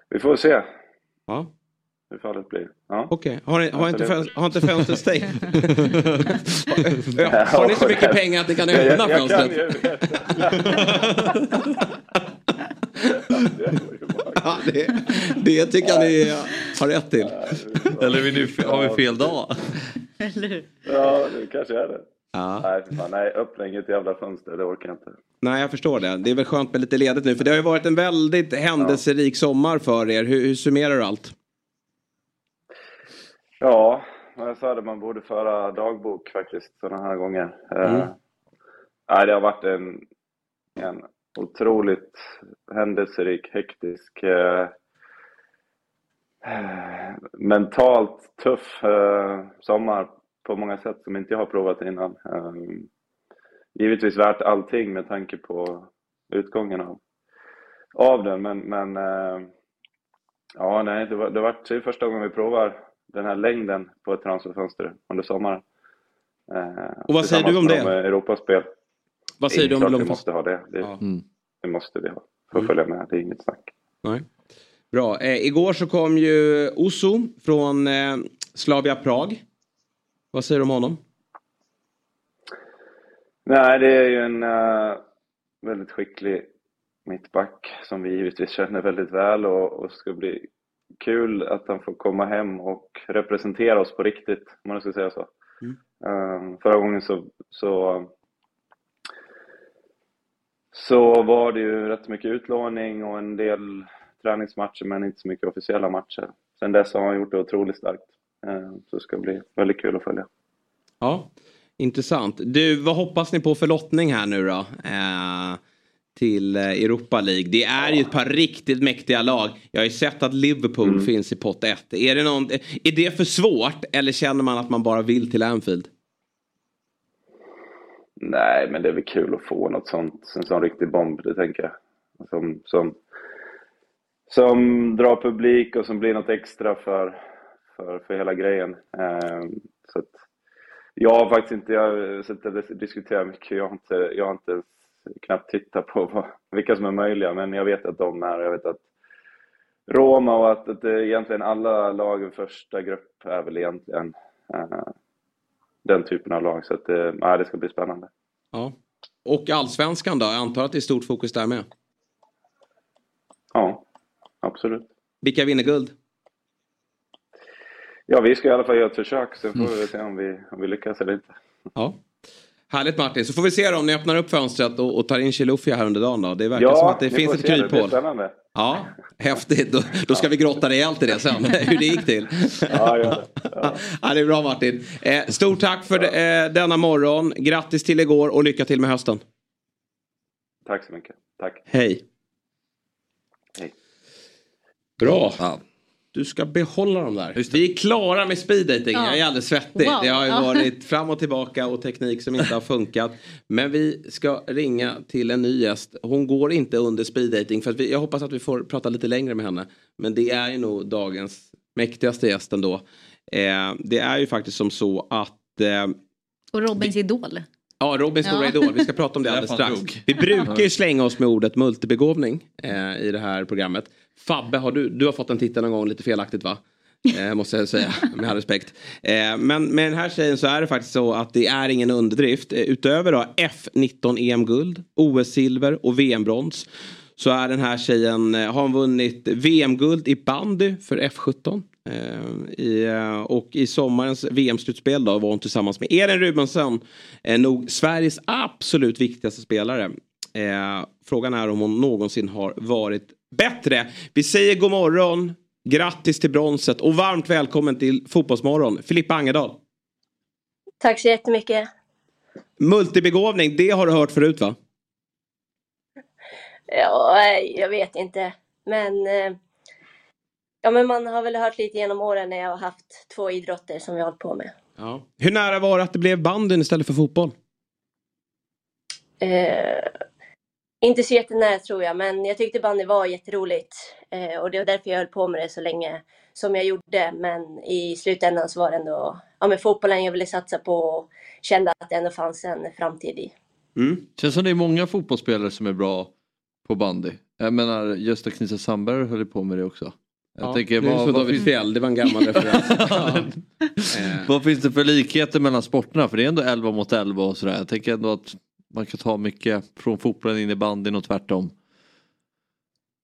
Vi får se. Ja. Hur fallet blir. Ja. Okej, okay. har, ni, har, inte har inte fönstret stängt? har ni så mycket pengar att ni kan öppna fönstret? ja, det, det tycker jag ni har rätt till. Eller vi nu, har vi fel dag? Ja, det kanske är det. Ja. Nej, fan, nej, öppna inget jävla fönster, det orkar jag inte. Nej, jag förstår det. Det är väl skönt med lite ledigt nu. För det har ju varit en väldigt händelserik ja. sommar för er. Hur, hur summerar du allt? Ja, jag sa det, man borde föra dagbok faktiskt sådana här gånger. Mm. Uh, nej, det har varit en, en otroligt händelserik, hektisk, eh, mentalt tuff eh, sommar på många sätt som inte jag har provat innan. Eh, givetvis värt allting med tanke på utgången av, av den, men, men eh, ja, nej, det var, det var det första gången vi provar den här längden på ett transferfönster under sommaren. Eh, Och vad säger du om det? Europaspel. Vad säger du om det vi måste ha det. Det, Mm. det måste vi ha. För att följa med, det är inget snack. Nej. Bra. Eh, igår så kom ju Oso från eh, Slavia Prag. Vad säger du om honom? Nej, det är ju en eh, väldigt skicklig mittback som vi givetvis känner väldigt väl och, och ska bli kul att han får komma hem och representera oss på riktigt, om man ska säga så. Eh, förra gången så, så så var det ju rätt mycket utlåning och en del träningsmatcher men inte så mycket officiella matcher. Sen dess har han gjort det otroligt starkt. Eh, Så det ska bli väldigt kul att följa. Ja, intressant. Du, vad hoppas ni på för lottning här nu då? Eh, till eh, Europa League. Det är ju ett par riktigt mäktiga lag. Jag har ju sett att Liverpool finns i pott 1. Är det, någon, är det för svårt eller känner man att man bara vill till Anfield? Nej, men det är väl kul att få något sånt, en sån riktig bomb, det tänker jag. Som, som, som drar publik och som blir något extra för, för, för hela grejen. Eh, så att, jag har faktiskt inte, jag sitter och diskuterat mycket, jag har inte, jag har inte knappt tittat på vad, vilka som är möjliga, men jag vet att de är, jag vet att Roma och att, att egentligen alla lag i första grupp är väl egentligen eh, den typen av lag. Så att, eh, det ska bli spännande. Ja. Och allsvenskan då? Jag antar att det är stort fokus där med. Ja, absolut. Vilka vinner guld? Ja, vi ska i alla fall göra ett försök, sen får vi se om vi, om vi lyckas eller inte. Ja. Härligt Martin, så får vi se då om ni öppnar upp fönstret och, och tar in Chilufya här under dagen då. Det verkar Ja, som att det finns ett det. Det kryphål. spännande. Ja, häftigt. Då, då ska vi grotta rejält i det sen, hur det gick till. Ja, gör det. Ja, det är bra Martin. Eh, stort tack för eh, denna morgon. Grattis till igår och lycka till med hösten. Tack så mycket. Tack. Hej. Hej. Bra. Du ska behålla dem där. Vi är klara med speed dating. Ja. Jag är alldeles svettig. Wow. Det har ju Ja. varit fram och tillbaka och teknik som inte har funkat. Men vi ska ringa till en ny gäst. Hon går inte under speed dating för att vi, jag hoppas att vi får prata lite längre med henne. Men det är ju nog dagens mäktigaste gäst ändå. Eh, det är ju faktiskt som så att eh, Och Robins idol. Ja, Robins stora Ja. idol. Vi ska prata om det alldeles strax. Vi brukar ju slänga oss med ordet multibegåvning eh, i det här programmet. Fabbe, har du, du har fått en titel någon gång lite felaktigt va? Eh, måste jag säga, med all respekt. Eh, men med den här tjejen så är det faktiskt så att det är ingen underdrift. Eh, utöver då F19 EM-guld, OS-silver och VM-brons så är den här tjejen, eh, har hon vunnit VM-guld i bandy för F17. Eh, i, eh, och i sommarens VM-slutspel då var hon tillsammans med Elin Rubensson eh, nog Sveriges absolut viktigaste spelare. Eh, frågan är om hon någonsin har varit bättre. Vi säger god morgon, grattis till bronset och varmt välkommen till Fotbollsmorgon, Filippa Angerdal. Tack så jättemycket. Multibegåvning, det har du hört förut va? Ja, jag vet inte. Men, eh, ja, men man har väl hört lite genom åren när jag har haft två idrotter som vi har hållit på med. Ja. Hur nära var det att det blev bandyn istället för fotboll? Eh, inte så jättenära tror jag, men jag tyckte bandy var jätteroligt. Eh, och det var därför jag höll på med det så länge som jag gjorde. Men i slutändan så var det ändå ja, men fotbollen jag ville satsa på och kände att det ändå fanns en framtid i. Känns som det är många fotbollsspelare som är bra på bandy. Jag menar Gösta Knisse Sandberg höll på med det också. Jag Ja, tänker, så David finns- Fjäll, det var en gammal referens. Ja. vad finns det för likheter mellan sporterna? För det är ändå 11 mot 11 och sådär. Jag tänker ändå att man kan ta mycket från fotbollen in i bandyn och tvärtom.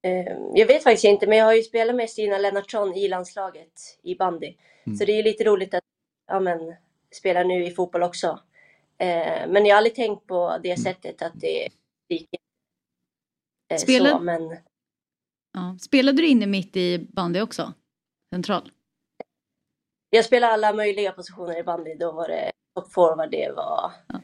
Eh, Jag vet faktiskt inte, men jag har ju spelat med Stina Lennartsson i landslaget i bandy. Mm. Så det är ju lite roligt att ja, men, spela nu i fotboll också. Eh, Men jag har aldrig tänkt på det sättet att det är lika. eh, Spelar- Så, men Ja. Spelade du inne mitt i bandy också? Central? jag spelar alla möjliga positioner i bandy. Då var det top forward, det var... Ja.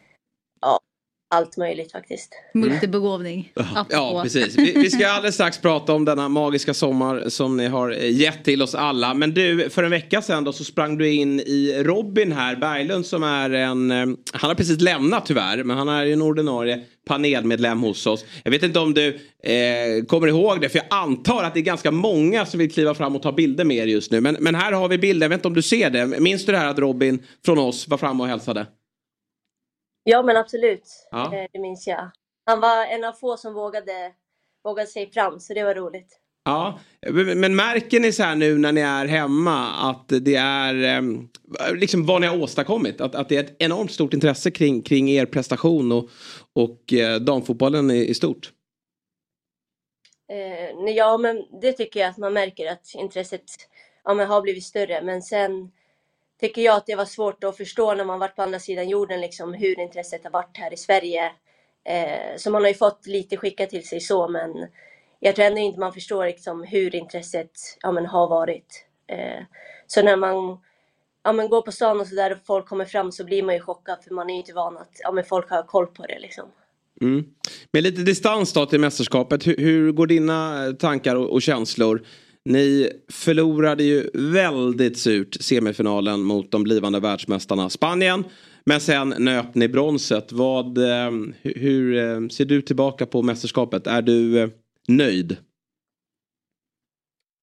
Allt möjligt faktiskt. Multibegåvning. Ja, precis. Vi, vi ska alldeles strax prata om denna magiska sommar som ni har eh, gett till oss alla. Men du, för en vecka sedan då så sprang du in i Robin här, Berglund som är en... eh, Han har precis lämnat tyvärr, men han är ju en ordinarie panelmedlem hos oss. Jag vet inte om du eh, kommer ihåg det, för jag antar att det är ganska många som vill kliva fram och ta bilder med er just nu. Men, men här har vi bilder, jag vet inte om du ser det. Minns du det här att Robin från oss var framme och hälsade? Ja, men absolut. Ja. Eh, Det minns jag. Han var en av få som vågade, vågade sig fram, så det var roligt. Ja, men märker ni så här nu när ni är hemma att det är em, liksom vad ni har åstadkommit? Att, att det är ett enormt stort intresse kring, kring er prestation och, och eh, damfotbollen i, i stort? Eh, ja, men det tycker jag att man märker att intresset ja, men har blivit större. Men sen tycker jag att det var svårt att förstå när man varit på andra sidan jorden, liksom, hur intresset har varit här i Sverige. Eh, så man har ju fått lite skickat till sig så, men jag tror ändå inte man förstår liksom, hur intresset ja, men, har varit. Eh, så när man ja, men, går på stan och sådär och folk kommer fram så blir man ju chockad för man är ju inte van att ja, men, folk har koll på det. Liksom. Mm. Med lite distans då till mästerskapet, hur, hur går dina tankar och, och känslor? Ni förlorade ju väldigt surt semifinalen mot de blivande världsmästarna Spanien. Men sen nöp ni bronset. Vad, eh, hur, hur ser du tillbaka på mästerskapet? Är du eh, nöjd?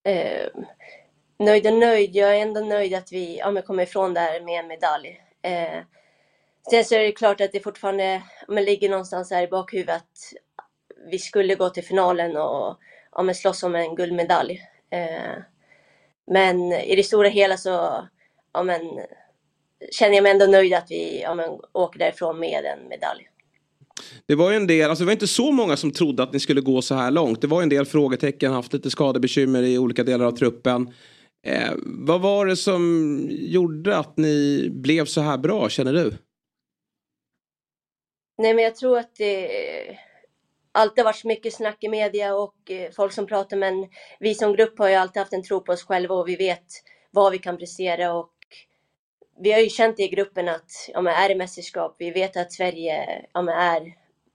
eh, nöjd och nöjd. Jag är ändå nöjd att vi ja, men kommer ifrån det här med en medalj. Eh, sen så är det klart att det fortfarande ja, men ligger någonstans här i bakhuvudet vi skulle gå till finalen och ja, men slåss om en guldmedalj. Eh, men i det stora hela så ja, men, känner jag mig ändå nöjd att vi ja, men, åker därifrån med en medalj. Det var ju en del, alltså det var inte så många som trodde att ni skulle gå så här långt. Det var en del frågetecken, haft lite skadebekymmer i olika delar av truppen. Eh, vad var det som gjorde att ni blev så här bra, känner du? Nej, men jag tror att det alltid har varit så mycket snack i media och eh, folk som pratar, men vi som grupp har ju alltid haft en tro på oss själva och vi vet vad vi kan prestera och vi har ju känt i gruppen att ja, men är det mästerskap, vi vet att Sverige ja, men är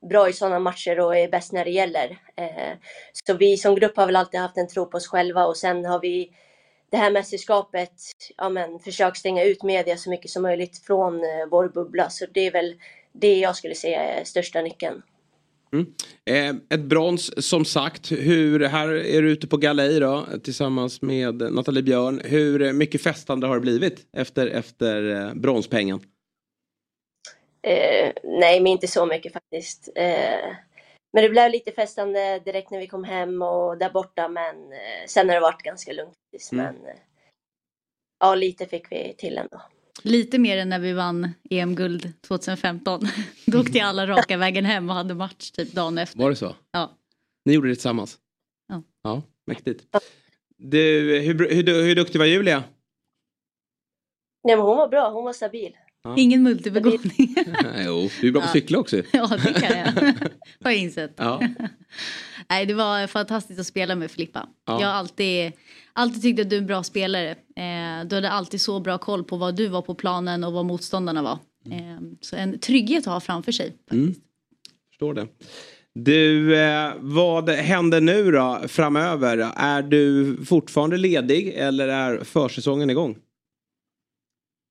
bra i sådana matcher och är bäst när det gäller. Eh, så vi som grupp har väl alltid haft en tro på oss själva och sen har vi det här mästerskapet ja, men, försökt stänga ut media så mycket som möjligt från eh, vår bubbla. Så det är väl det jag skulle säga är största nyckeln. Mm. Eh, ett brons som sagt. Hur, här är du ute på galej då tillsammans med Nathalie Björn. Hur mycket festande har det blivit efter, efter eh, bronspengen? Eh, nej, men inte så mycket faktiskt. Eh, men det blev lite festande direkt när vi kom hem och där borta, men sen har det varit ganska lugnt. Mm. Men eh, ja, lite fick vi till ändå. Lite mer än när vi vann EM-guld 2015. Då åkte jag alla raka vägen hem och hade match typ dagen efter. Var det så? Ja. Ni gjorde det tillsammans? Ja. Ja, mäktigt. Du, hur, hur, hur duktig var Julia? Nej, men hon var bra, hon var stabil. Ja. Ingen multibegåvning. jo, du är bra på att cykla också. ja, det kan jag. Har jag insett. Ja. Nej, det var fantastiskt att spela med Filippa. Ja. Jag har alltid, alltid tyckt att du är en bra spelare. Eh, du hade alltid så bra koll på vad du var på planen och vad motståndarna var. Eh, så en trygghet att ha framför sig. Mm. Förstår det. Du, eh, vad händer nu då framöver? Är du fortfarande ledig eller är försäsongen igång?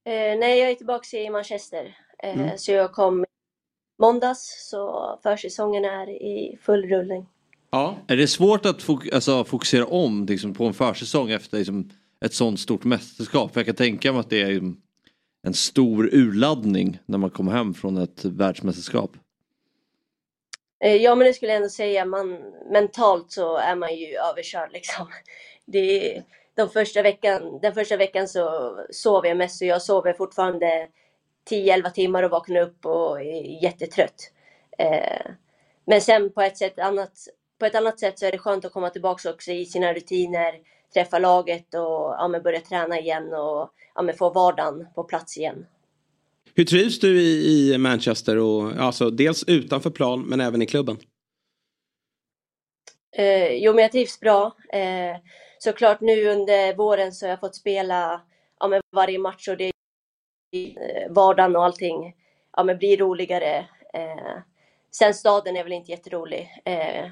Eh, nej, jag är tillbaka i Manchester. Eh, Mm. Så jag kom måndags, så försäsongen är i full rullning. Ja. Är det svårt att fok- alltså, fokusera om liksom, på en försäsong efter liksom, ett sånt stort mästerskap? För jag kan tänka mig att det är ju en stor urladdning när man kommer hem från ett världsmästerskap. Eh, Ja, men det skulle jag ändå säga. Man, mentalt så är man ju överkörd liksom. Det är, de första veckan, den första veckan så sov jag mest och jag sover fortfarande 10-11 timmar och vaknar upp och är jättetrött. Eh, men sen på ett, sätt, annat, på ett annat sätt så är det skönt att komma tillbaka också i sina rutiner, träffa laget och ja, börja träna igen och ja, få vardagen på plats igen. Hur trivs du i, i Manchester? Och, alltså, dels utanför plan men även i klubben? Eh, jo, men jag trivs bra. Eh, såklart nu under våren så har jag fått spela ja, varje match och det eh, vardagen och allting ja, men blir roligare. Eh, sen staden är väl inte jätterolig. Eh,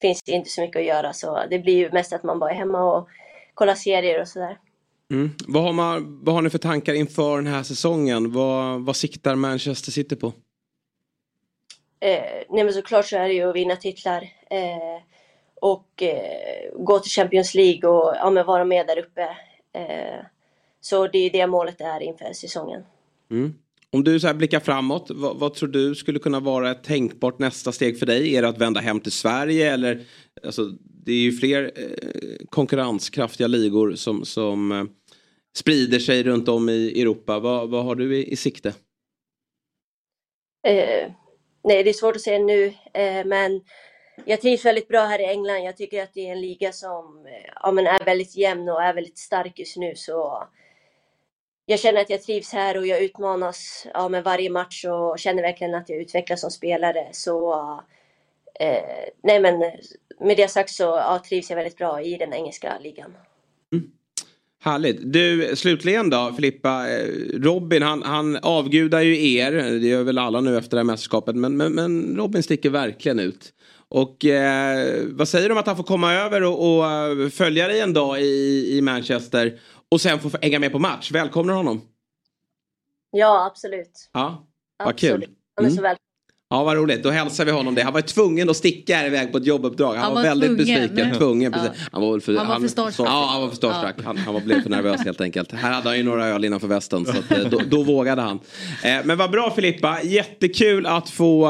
finns det inte så mycket att göra så det blir ju mest att man bara är hemma och kollar serier och sådär. Mm. Vad, har man, vad har ni för tankar inför den här säsongen? Vad, vad siktar Manchester City på? Eh, nej men såklart så är det ju att vinna titlar. Eh, och eh, gå till Champions League och ja, men vara med där uppe. Eh, så det är det målet är inför säsongen. Mm. Om du så här blickar framåt, vad, vad, tror du skulle kunna vara ett tänkbart nästa steg för dig? Är det att vända hem till Sverige eller? Alltså, det är ju fler eh, konkurrenskraftiga ligor som, som eh, sprider sig runt om i Europa. Vad, vad har du i, i sikte? Eh, nej, det är svårt att säga nu, eh, men jag trivs väldigt bra här i England. Jag tycker att det är en liga som eh, ja, men är väldigt jämn och är väldigt stark just nu. Så jag känner att jag trivs här och jag utmanas ja, med varje match och känner verkligen att jag utvecklas som spelare. Så eh, nej men med det sagt så ja, trivs jag väldigt bra i den engelska ligan. Mm. Härligt. Du, slutligen då Filippa. Eh, Robin han, han avgudar ju er. Det gör väl alla nu efter det här mästerskapet. Men, men, men Robin sticker verkligen ut. Och eh, vad säger du om att han får komma över och, och eh, följa dig en dag i, i Manchester och sen få hänga med på match? Välkomnar honom? Ja, absolut. Ja, vad absolut. kul. Han är Mm. så välkommen. Ja, vad roligt. Då hälsar vi honom det. Han var tvungen att sticka iväg på ett jobbuppdrag. Han, Han var, var väldigt tvungen. besviken. Tvungen, Ja. Han var, för, Han var för starstruck. Ja, han var för starstruck. Han, han var blev för nervös helt enkelt. Här hade han ju några öl innanför västen. Så att, eh, då, då vågade han. Eh, men vad bra Filippa. Jättekul att få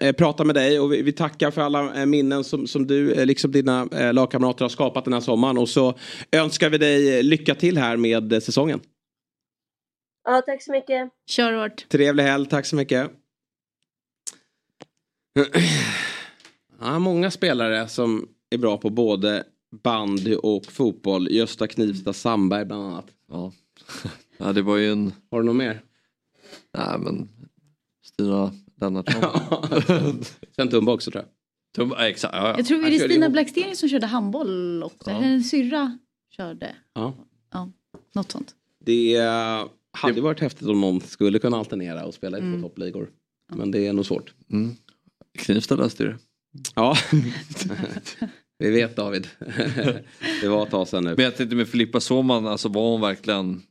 eh, prata med dig. Och vi, vi tackar för alla eh, minnen som, som du, eh, liksom dina eh, lagkamrater har skapat den här sommaren. Och så önskar vi dig lycka till här med eh, säsongen. Ja, tack så mycket. Kör hårt. Trevlig helg, tack så mycket. Ja, många spelare som är bra på både bandy och fotboll. Gösta Knivstad Sandberg bland annat. Ja. ja, det var ju en... Har du något mer? Nej, men Stina Lennartsson. Sen Tumba också tror jag. Tumba, exakt. Ja, ja. Jag tror det är Stina. Blackstenius som körde handboll också. Ja. Hennes syrra körde. Ja. Ja, något sånt. Det hade varit häftigt om någon skulle kunna alternera och spela i Mm. två toppligor. Men det är nog svårt. Mm. Knivstad löste det. Ja, vi vet David. det var ett tag sedan nu. Men jag tänkte med Filippa Såman, alltså var hon verkligen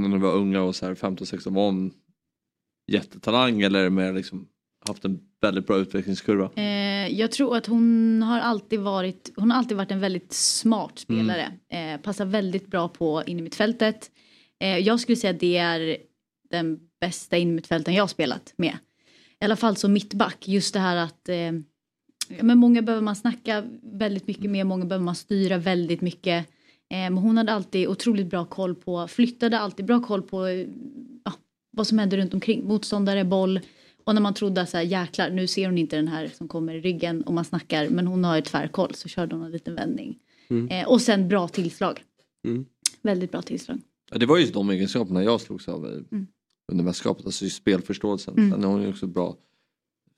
när de var unga och så här 15-16 var hon jättetalang eller mer liksom haft en väldigt bra utvecklingskurva? Eh, jag tror att hon har alltid varit, hon har alltid varit en väldigt smart spelare. Eh, passar väldigt bra på innermittfältet. Eh, jag skulle säga att det är den bästa innermittfälten jag har spelat med. I alla fall som mittback, just det här att eh, men många behöver man snacka väldigt mycket med, många behöver man styra väldigt mycket. Eh, men hon hade alltid otroligt bra koll på, flyttade alltid bra koll på eh, ja, vad som hände runt omkring. Motståndare, boll. Och när man trodde att så här, jäklar, nu ser hon inte den här som kommer i ryggen och man snackar, men hon har ett tvärkoll så körde hon en liten vändning. Mm. Eh, och sen bra tillslag. Mm. Väldigt bra tillslag. Ja, det var just de egenskaperna jag slogs av Mm. Under mästerskapet, alltså just spelförståelsen. Mm. Sen är hon ju också bra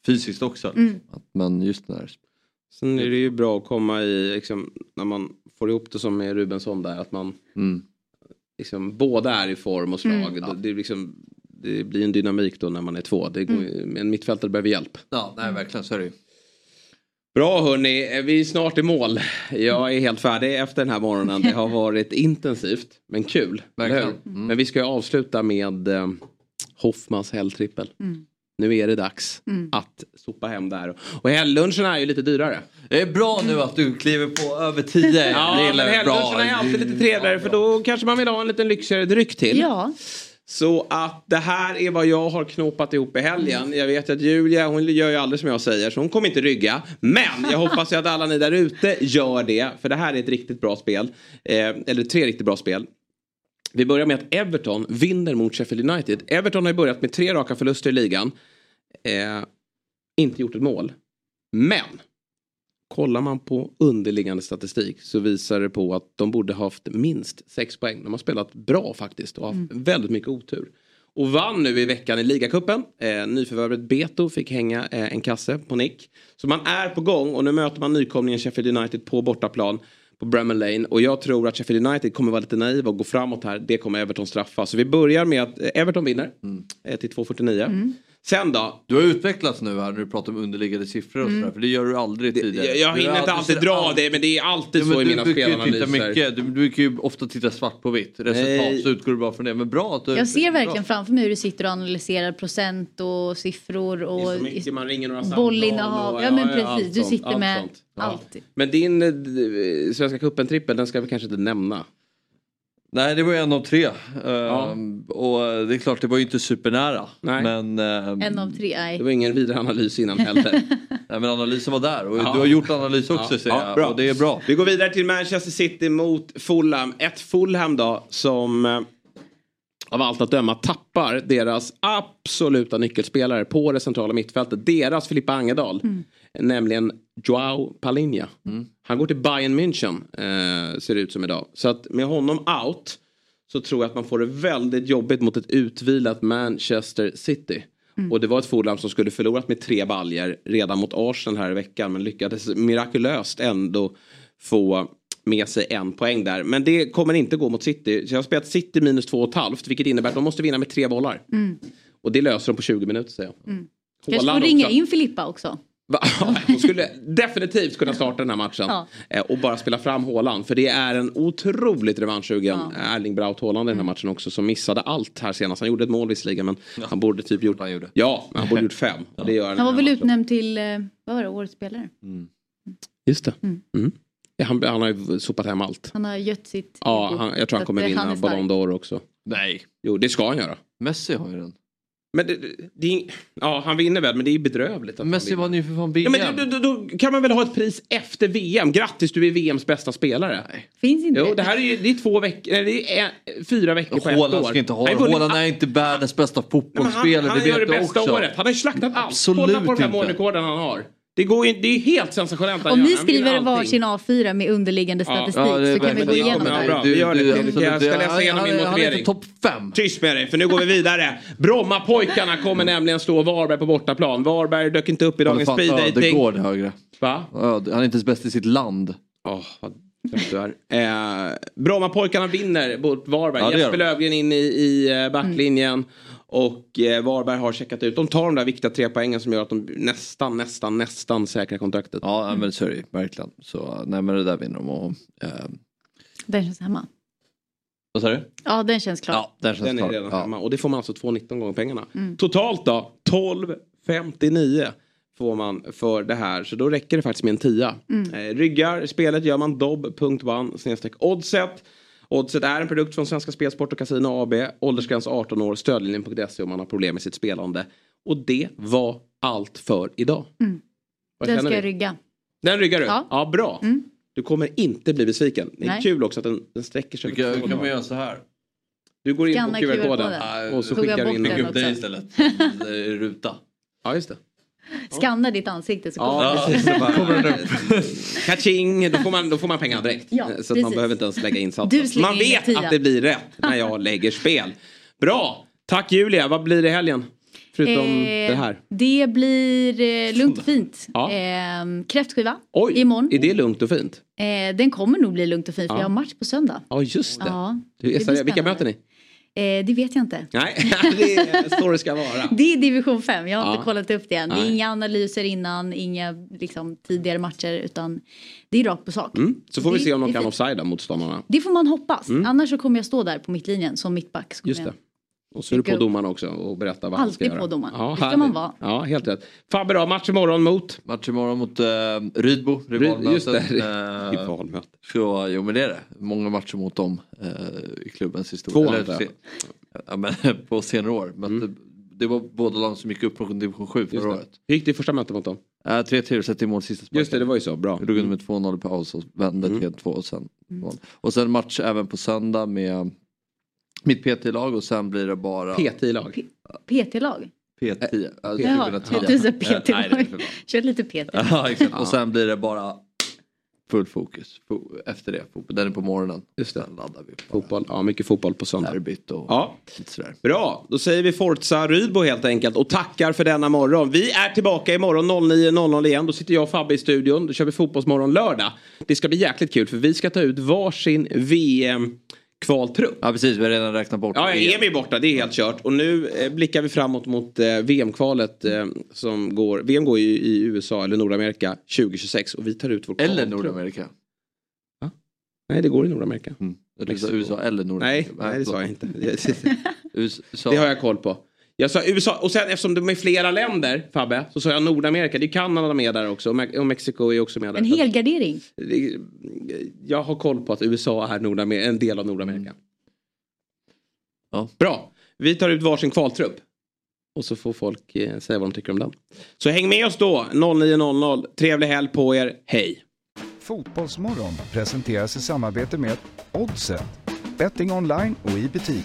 fysiskt också. Mm. Att, men just den här Sen är det ju bra att komma i, liksom, när man får ihop det som med Rubensson där, att man Mm. liksom, båda är i form och slag. Mm. Det, det, är liksom, det blir en dynamik då när man är två. Det går, ju- En mittfältare behöver hjälp. Ja, nej verkligen så är det ju. Bra hörni, vi är snart i mål. Jag är helt färdig efter den här morgonen. Det har varit intensivt men kul. Verkligen. Mm. Men vi ska ju avsluta med eh, Hoffmans helgtrippel. Mm. Nu är det dags Mm. att sopa hem det här. Och helglunchen är ju lite dyrare. Det är bra nu att du kliver på över 10. Ja, det men helglunchen är alltid lite trevligare för då kanske man vill ha en liten lyxigare dryck till. Ja. Så att det här är vad jag har knopat ihop i helgen. Jag vet att Julia hon gör ju aldrig som jag säger så hon kommer inte rygga. Men jag hoppas ju att alla ni där ute gör det. För det här är ett riktigt bra spel. Eh, eller tre riktigt bra spel. Vi börjar med att Everton vinner mot Sheffield United. Everton har ju börjat med tre raka förluster i ligan. Eh, inte gjort ett mål. Men kollar man på underliggande statistik så visar det på att de borde ha haft minst sex poäng. De har spelat bra faktiskt och haft väldigt mycket otur. Och vann nu i veckan i ligacupen. Eh, nyförvärvet Beto fick hänga eh, en kasse på nick. Så man är på gång och nu möter man nykomlingen Sheffield United på bortaplan på Bramall Lane. Och jag tror att Sheffield United kommer vara lite naiva och gå framåt här. Det kommer Everton straffa. Så vi börjar med att Everton vinner eh, till 2.49. Sen då? Du har utvecklats nu här när du pratar om underliggande siffror och Mm. sådär. För det gör du aldrig tidigare. Jag, jag hinner har inte alltid dra aldrig- det men det är alltid Ja, men så i du mina spelanalyser. mycket. Du, du brukar ju ofta titta svart på vitt. Resultat Nej. så utgår du bara från det. Men bra att du... Jag ser bra. verkligen framför mig hur du sitter och analyserar procent och siffror och Det är så mycket, man ringer några samtal bollinnehav. och- Ja men allt precis, du sitter allt med sånt. Ja. allt. Men din eh, Svenska cupen-trippel, den ska vi kanske inte nämna. Nej det var ju en av tre. Ehm, och det är klart det var ju inte supernära. Nej. Men, ehm, En av tre, nej. Det var ingen vidare analys innan heller. nej, men analysen var där och Ja. du har gjort analys också Ja, ja, jag. bra. Och det är bra. Vi går vidare till Manchester City mot Fulham. Ett Fulham då som eh, av allt att döma tappar deras absoluta nyckelspelare på det centrala mittfältet. Deras Filippa Angedal. Nämligen Joao Palinha. Han går till Bayern München eh, ser det ut som idag. Så att med honom out så tror jag att man får det väldigt jobbigt mot ett utvilat Manchester City. Och det var ett Fulham som skulle förlorat med tre baljer redan mot Arsenal här i veckan men lyckades mirakulöst ändå få med sig en poäng där. Men det kommer inte gå mot City. Så jag har spelat City minus två och ett halvt vilket innebär att de måste vinna med tre bollar. Mm. Och det löser de på 20 minuter säger jag. Mm. Kanske får ringa också. in Filippa också. Hon skulle definitivt kunna starta den här matchen. Ja. Eh, Och bara spela fram Haaland. För det är en otroligt revanschsugen Ja. Mm. Erling Braut Haaland i den här matchen också. Som missade allt här senast. Han gjorde ett mål visserligen men han borde typ gjort... Ja, men han borde gjort fem. Och Det gör han Han var väl utnämnd till, eh, vad var det, årets spelare? Just det. Mm. Ja, han, han har ju sopat hem allt. Han har gött sitt Ja, han, jag tror han kommer eh, vinna. Ballon d'Or också. Nej. Jo, det ska han göra. Messi har ju den. Men det, det är, ja, han vinner väl, men det är bedrövligt. Att Messi han vann ju för fan. VM. ja, men då, då, då kan man väl ha ett pris efter VM. Grattis, du är VMs bästa spelare. Finns inte. Jo, det här är ju det är två veckor, nej, det är en, fyra veckor på ett år. Ska inte ha Han det. Haaland är inte världens bästa Nej, fotbollsspelare, han, han det gör det vet du bästa också. året. Han har ju slaktat allt. Absolut Kolla på de här målrekorden han har. Det, går ju, det är helt sensationellt. Om ni skriver varsin A4 med underliggande statistik Ja, det så kan vi gå igenom det. bra. Vi gör det. du- Fredrik. Jag ska du- läsa igenom min motivering. topp fem. Tyst med dig, för nu går vi vidare. Brommapojkarna kommer nämligen slå Varberg på bortaplan. Varberg dök inte upp i dagens speeddating. Ödegård högre. Va? Han är inte ens bäst i sitt land. Oh, vad trött du är. Eh, Brommapojkarna vinner mot Varberg. Ja, Jesper. Löfgren in i, i eh, backlinjen. Och eh, Varberg har checkat ut. De tar de där viktiga tre poängen som gör att de nästan, nästan, nästan säkrar kontraktet. Ja, men så är det verkligen. Så, nej men det där vinner de. Och, eh, Den känns hemma. vad sa du? Ja, den känns klar. Ja, den känns Den är klar. redan Ja. hemma. Och det får man alltså 2,19 gånger pengarna. Mm. Totalt då, 12,59 får man för det här. Så då räcker det faktiskt med en tia. Mm. Eh, ryggar spelet gör man dobb.one snedstreck oddset. Oddset är en produkt från Svenska Spelsport och Casino AB. Åldersgräns 18 år, stödlinjen.se om man har problem med sitt spelande. Och det var allt för idag. Mm. Den ska jag rygga. Den ryggar du? Ja. Ja, bra. Mm. Du kommer inte bli besviken. Det är Nej. kul också att den, den sträcker sig. Vi kan, kan man göra så här. Du går in på QR-koden QR-koden. och så skickar du in den Skicka upp istället. Det är ruta. Ja, just det. Skanna ditt ansikte så kommer Ja, det. Så Kommer den upp. Kaching, då får man, då får man pengar direkt. Ja, så att man behöver inte ens lägga Du insatsen. Man in vet tia. att det blir rätt när jag lägger spel. Bra! Tack Julia, vad blir det i helgen? Förutom Eh, det här. Det blir eh, lugnt och fint. Ja. Eh, kräftskiva Oj, imorgon. är det lugnt och fint? Eh, den kommer nog bli lugnt och fint för Ja. jag har match på söndag. Ja, just det. Ja, det seriös. Vilka möter ni? Eh, det vet jag inte. Nej, det är så det ska vara. Det är division 5, jag har Ja. inte kollat upp det än. Det är Nej. inga analyser innan, inga liksom, tidigare matcher utan det är rakt på sak. Mm. Så får vi Det- se om de kan offsida motståndarna. Det får man hoppas. Mm. Annars så kommer jag stå där på mittlinjen som mittback. Just det. jag- Och så är du på domarna också och berättar vad han ska Alltid göra. på domaren. Ja, Det ska härligt. man vara. Ja, helt rätt. Fabbe då, match imorgon mot? Match imorgon mot uh, Rydbo, rivalmötet. Just det, Eh, rivalmöte. Så, jo men det är det. Många matcher mot dem eh, i klubbens historia. Två, Eller, se- ja, men, på senare år. Men det, det var båda lag som gick upp från division 7 Just förra det. året. Hur gick det i första mötet mot dem? Uh, 3-3 sätter i mål sista sparken. Just det, det var ju så. Bra. Vi låg under med 2-0 i paus och vände Mm. 3-2 och sen mål. Och sen match även på söndag med mitt PT-lag och sen blir det bara PT-lag? PT-lag? P10. Ja, Jaha, 2010. du sa PT-lag. Kör lite PT. Ja, exakt. Och sen blir det bara full fokus fo- efter det. Fotboll. Den är på morgonen. Just det. Sen laddar vi. Fotboll, ja mycket fotboll på söndag. Derbyt och Ja. lite sådär. Bra, då säger vi Forza Rydbo helt enkelt och tackar för denna morgon. Vi är tillbaka imorgon 09.00 igen. Då sitter jag och Fabbe i studion. Då kör vi Fotbollsmorgon lördag. Det ska bli jäkligt kul för vi ska ta ut varsin VM kvaltrupp. Ja precis, vi har redan räknat bort Ja, EM är borta, det är helt kört. Och nu eh, blickar vi framåt mot eh, VM-kvalet eh, som går, VM går ju i USA eller Nordamerika 2026 och vi tar ut vår Eller kvaltrupp. Nordamerika. Nej, det går i Nordamerika. Mm. USA eller Nordamerika. Nej, nej, det sa jag inte. USA. Det har jag koll på. Jag sa USA, och sen eftersom de är flera länder, Fabbe, så sa jag Nordamerika. Det är Kanada med där också och Me- och Mexiko är också med där. En helgardering. Jag har koll på att USA är Nordamer- en del av Nordamerika. Bra. Vi tar ut varsin kvaltrupp. Och så får folk eh, säga vad de tycker om den. Så häng med oss då 09.00. Trevlig helg på er. Hej! Fotbollsmorgon presenteras i samarbete med Oddset. Betting online och i butik.